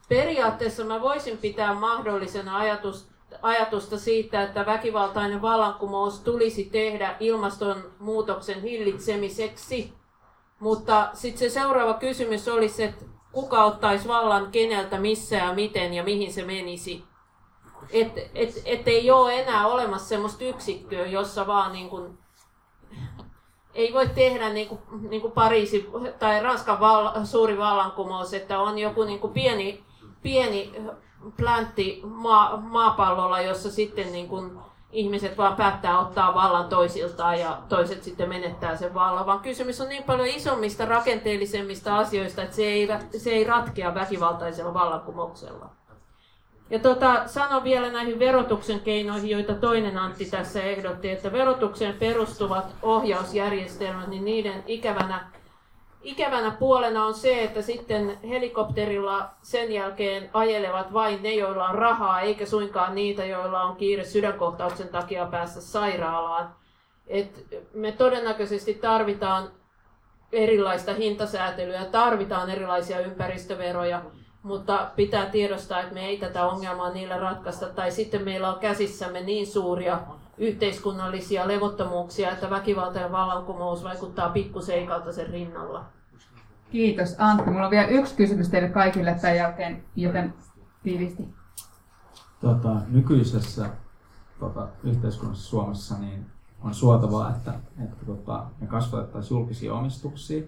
Periaatteessa mä voisin pitää mahdollisena ajatus, ajatusta siitä, että väkivaltainen vallankumous tulisi tehdä ilmastonmuutoksen hillitsemiseksi. Mutta sitten se seuraava kysymys olisi, että kuka ottaisi vallan keneltä, missä ja miten ja mihin se menisi. Että et, et ei ole enää olemassa sellaista yksikköä, jossa vaan niin kuin, ei voi tehdä niin kuin, niin kuin Pariisi tai Ranskan val, suuri vallankumous, että on joku niin kuin pieni, pieni pläntti maa, maapallolla, jossa sitten niin kuin ihmiset vaan päättää ottaa vallan toisiltaan ja toiset sitten menettää sen vallan, vaan kysymys on niin paljon isommista rakenteellisemmista asioista, että se ei, se ei ratkea väkivaltaisella vallankumouksella. Ja tota, sanon vielä näihin verotuksen keinoihin, joita toinen Antti tässä ehdotti, että verotukseen perustuvat ohjausjärjestelmät, niin niiden ikävänä, ikävänä puolena on se, että sitten helikopterilla sen jälkeen ajelevat vain ne, joilla on rahaa, eikä suinkaan niitä, joilla on kiire sydänkohtauksen takia päästä sairaalaan. Et me todennäköisesti tarvitaan erilaista hintasäätelyä, tarvitaan erilaisia ympäristöveroja, mutta pitää tiedostaa, että me ei tätä ongelmaa niillä ratkaista. Tai sitten meillä on käsissämme niin suuria yhteiskunnallisia levottomuuksia, että väkivaltainen vallankumous vaikuttaa pikkuseikalta sen rinnalla. Kiitos Antti. Mulla on vielä yksi kysymys teille kaikille tämän jälkeen, joten tiivisti. Tota, nykyisessä tota, yhteiskunnassa Suomessa niin on suotavaa, että, että tota, me kasvatettaisiin julkisia omistuksia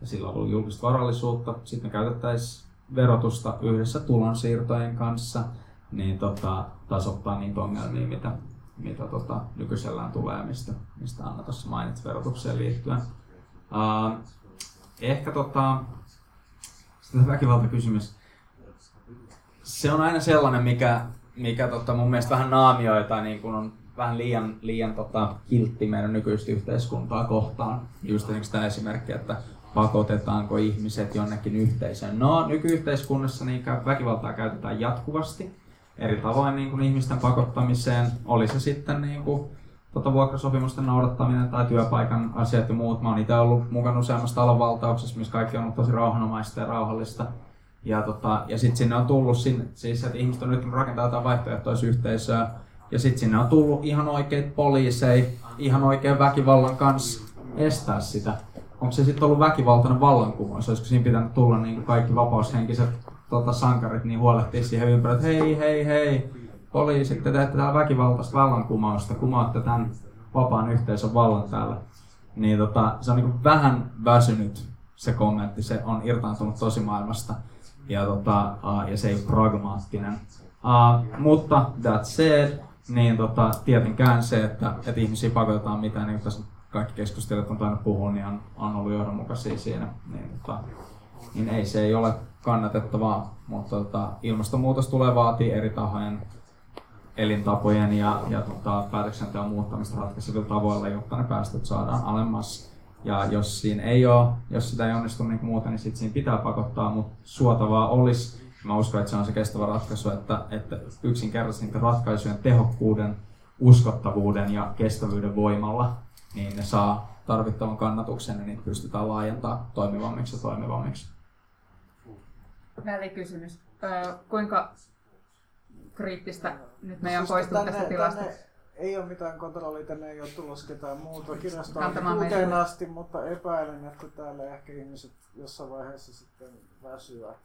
ja sillä on ollut julkista varallisuutta. Sitten me käytettäisiin verotusta yhdessä tulonsiirtojen kanssa, niin tota, tasoittaa niitä ongelmia, mitä, mitä tota, nykyisellään tulee, mistä, mistä Anna tuossa mainitsi verotukseen liittyen. Uh, ehkä tota, sitten väkivaltakysymys. Se on aina sellainen, mikä, mikä tota, mun mielestä vähän naamioita niin kun on vähän liian, liian tota, kiltti meidän nykyistä yhteiskuntaa kohtaan. Just esimerkiksi tämä esimerkki, että pakotetaanko ihmiset jonnekin yhteisöön. No, nykyyhteiskunnassa niin väkivaltaa käytetään jatkuvasti eri tavoin niin kuin ihmisten pakottamiseen. Oli se sitten niin kuin, tota, vuokrasopimusten noudattaminen tai työpaikan asiat ja muut. Mä oon itse ollut mukana useammassa talonvaltauksessa, missä kaikki on ollut tosi rauhanomaista ja rauhallista. Ja, tota, ja sitten sinne on tullut, sinne, siis että ihmiset on yrittänyt rakentaa jotain vaihtoehtoisyhteisöä, ja sitten sinne on tullut ihan oikeita poliiseja, ihan oikein väkivallan kanssa estää sitä onko se sitten ollut väkivaltainen vallankumous? Olisiko siinä pitänyt tulla niin kaikki vapaushenkiset tota, sankarit niin huolehtia siihen ympärille, että hei, hei, hei, poliisit, te teette täällä väkivaltaista vallankumousta, kumaatte tämän vapaan yhteisön vallan täällä. Niin tota, se on niin vähän väsynyt se kommentti, se on irtaantunut tosimaailmasta ja, tota, ja se ei ole pragmaattinen. Uh, mutta that said, niin tota, tietenkään se, että, että ihmisiä pakotetaan mitään, niin tässä kaikki keskustelijat on tainnut puhua, niin on, on ollut johdonmukaisia siinä. Niin, tota, niin ei se ei ole kannatettavaa, mutta tota, ilmastonmuutos tulee vaatii eri tahojen elintapojen ja, ja tota, päätöksenteon muuttamista ratkaisevilla tavoilla, jotta ne päästöt saadaan alemmas. Ja jos siinä ei ole, jos sitä ei onnistu niin muuten, niin sit siinä pitää pakottaa, mutta suotavaa olisi, mä uskon, että se on se kestävä ratkaisu, että, että yksinkertaisesti ratkaisujen tehokkuuden, uskottavuuden ja kestävyyden voimalla niin ne saa tarvittavan kannatuksen ja niitä pystytään laajentamaan toimivammiksi ja toimivammiksi. Välikysymys. Öö, kuinka kriittistä nyt meidän siis poistunut tästä tilasta? ei ole mitään kontrollia, tänne ei ole tulossa ketään muuta. Kirjasto on kuuteen asti, mutta epäilen, että täällä ehkä ihmiset jossain vaiheessa sitten väsyvät.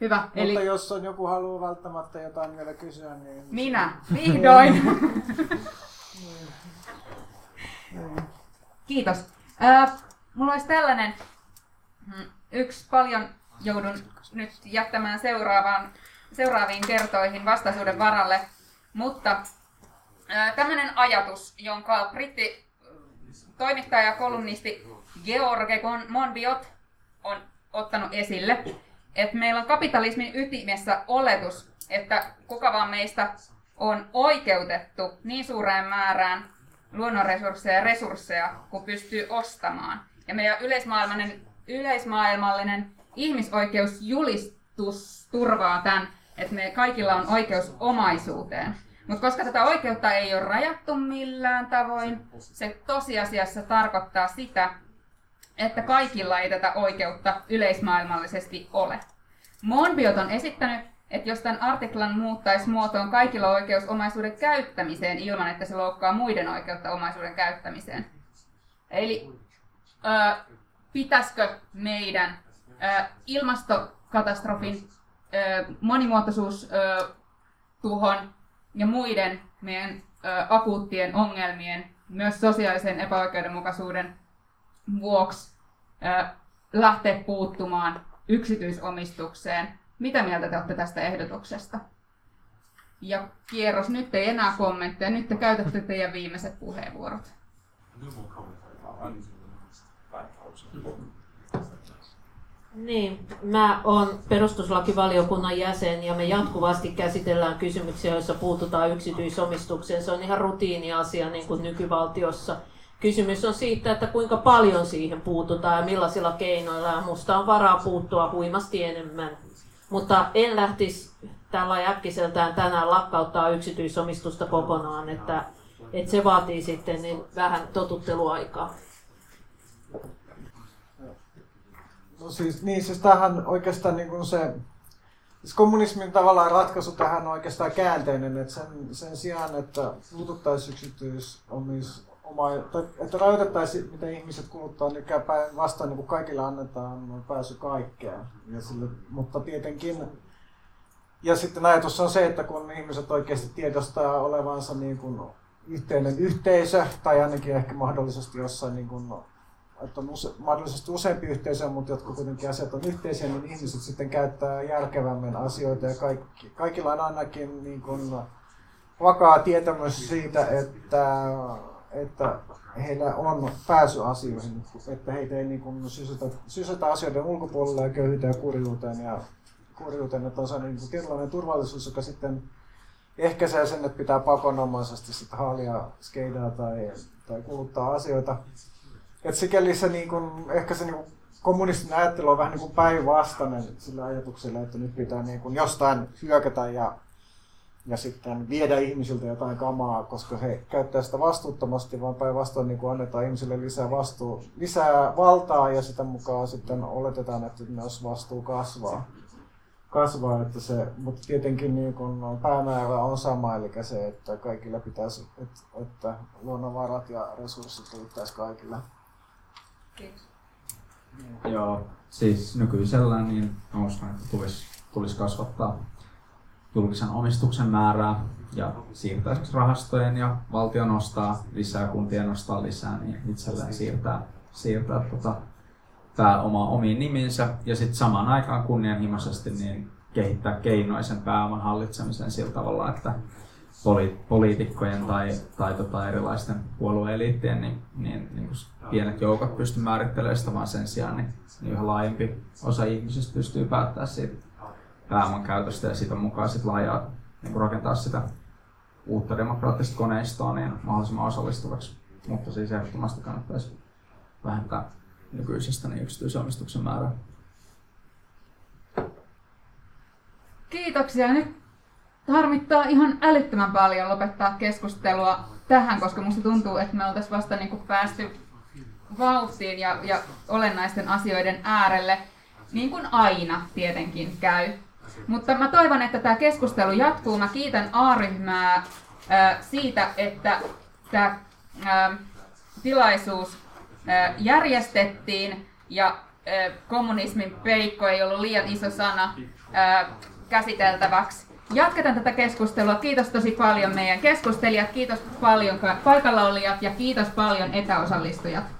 Hyvä. Mutta eli... jos on joku haluaa välttämättä jotain vielä kysyä, niin... Minä, vihdoin! niin. Kiitos. Äh, mulla olisi tällainen mm, yksi paljon joudun nyt jättämään seuraavaan, seuraaviin kertoihin vastaisuuden varalle, mutta tämmöinen ajatus, jonka britti toimittaja ja kolumnisti George Monbiot on ottanut esille, että meillä on kapitalismin ytimessä oletus, että kuka vaan meistä on oikeutettu niin suureen määrään luonnonresursseja ja resursseja, kun pystyy ostamaan. Ja meidän yleismaailmallinen, yleismaailmallinen ihmisoikeusjulistus turvaa tämän, että me kaikilla on oikeus omaisuuteen. Mutta koska tätä oikeutta ei ole rajattu millään tavoin, se tosiasiassa tarkoittaa sitä, että kaikilla ei tätä oikeutta yleismaailmallisesti ole. Monbiot on esittänyt, että jos tämän artiklan muuttaisi muotoon kaikilla oikeus omaisuuden käyttämiseen ilman, että se loukkaa muiden oikeutta omaisuuden käyttämiseen. Eli ö, pitäisikö meidän ö, ilmastokatastrofin, ö, monimuotoisuustuhon ja muiden meidän akuuttien ongelmien, myös sosiaalisen epäoikeudenmukaisuuden vuoksi lähteä puuttumaan yksityisomistukseen mitä mieltä te olette tästä ehdotuksesta? Ja kierros, nyt ei enää kommentteja, nyt te käytätte teidän viimeiset puheenvuorot. Niin, mä oon perustuslakivaliokunnan jäsen ja me jatkuvasti käsitellään kysymyksiä, joissa puututaan yksityisomistukseen. Se on ihan rutiiniasia niin kuin nykyvaltiossa. Kysymys on siitä, että kuinka paljon siihen puututaan ja millaisilla keinoilla. Musta on varaa puuttua huimasti enemmän. Mutta en lähtisi tällä äkkiseltään tänään lakkauttaa yksityisomistusta kokonaan, että, että se vaatii sitten niin vähän totutteluaikaa. No siis, niin, siis tähän oikeastaan niin kuin se, siis kommunismin tavallaan ratkaisu tähän on oikeastaan käänteinen, että sen, sen sijaan, että puututtaisiin yksityisomis, oma, tai, että rajoitettaisiin, mitä ihmiset kuluttaa, niin päin vastaan niin kuin kaikille annetaan pääsy kaikkeen. Ja sille, mutta tietenkin, ja sitten ajatus on se, että kun ihmiset oikeasti tiedostaa olevansa niin kuin yhteinen yhteisö, tai ainakin ehkä mahdollisesti jossain niin kuin että on use, mahdollisesti useampi yhteisö, mutta jotka kuitenkin asiat on yhteisiä, niin ihmiset sitten käyttää järkevämmin asioita ja kaikki, kaikilla on ainakin niin kuin vakaa tietämys siitä, että, että heillä on pääsy asioihin, että heitä ei niin kuin sysätä, sysätä asioiden ulkopuolelle ja köyhyyteen ja kurjuuteen ja kurjuuteen, että on se niin kuin turvallisuus, joka sitten ehkäisee sen, että pitää pakonomaisesti sitten haalia skeidaa tai, tai kuluttaa asioita et sikäli se niin kun, ehkä se niin kun, kommunistinen ajattelu on vähän niin kuin päinvastainen sillä ajatuksella, että nyt pitää niin kun, jostain hyökätä ja, ja sitten viedä ihmisiltä jotain kamaa, koska he käyttää sitä vastuuttomasti, vaan päinvastoin niin annetaan ihmisille lisää, vastuu, lisää valtaa ja sitä mukaan sitten oletetaan, että myös vastuu kasvaa. kasvaa että se, mutta tietenkin niin kun päämäärä on sama, eli se, että kaikilla pitäisi, että, että luonnonvarat ja resurssit riittäisi kaikille. Joo, siis nykyisellään niin uskon, että tulisi, tulisi kasvattaa julkisen omistuksen määrää ja siirtää rahastojen ja valtio nostaa lisää, kuntien nostaa lisää, niin itselleen siirtää, siirtää tota, pääomaa omiin nimiinsä ja sitten samaan aikaan kunnianhimoisesti niin kehittää keinoisen pääoman hallitsemisen sillä tavalla, että poli, poliitikkojen tai, tai tota erilaisten puolueeliittien niin, niin, niin pienet joukot pysty määrittelemään sitä, vaan sen sijaan niin, niin yhä laajempi osa ihmisistä pystyy päättämään siitä pääoman käytöstä ja siitä mukaan sit laajaa niin rakentaa sitä uutta demokraattista koneistoa niin mahdollisimman osallistuvaksi. Mutta siis ehdottomasti kannattaisi vähentää nykyisestä niin yksityisomistuksen määrää. Kiitoksia. Nyt harmittaa ihan älyttömän paljon lopettaa keskustelua tähän, koska musta tuntuu, että me oltaisiin vasta niin kuin päästy vauhtiin ja, ja olennaisten asioiden äärelle, niin kuin aina tietenkin käy. Mutta mä toivon, että tämä keskustelu jatkuu. Mä kiitän A-ryhmää äh, siitä, että tämä tilaisuus äh, järjestettiin ja äh, kommunismin peikko ei ollut liian iso sana käsiteltäväksi. Jatketaan tätä keskustelua. Kiitos tosi paljon meidän keskustelijat, kiitos paljon paikalla olijat ja kiitos paljon etäosallistujat.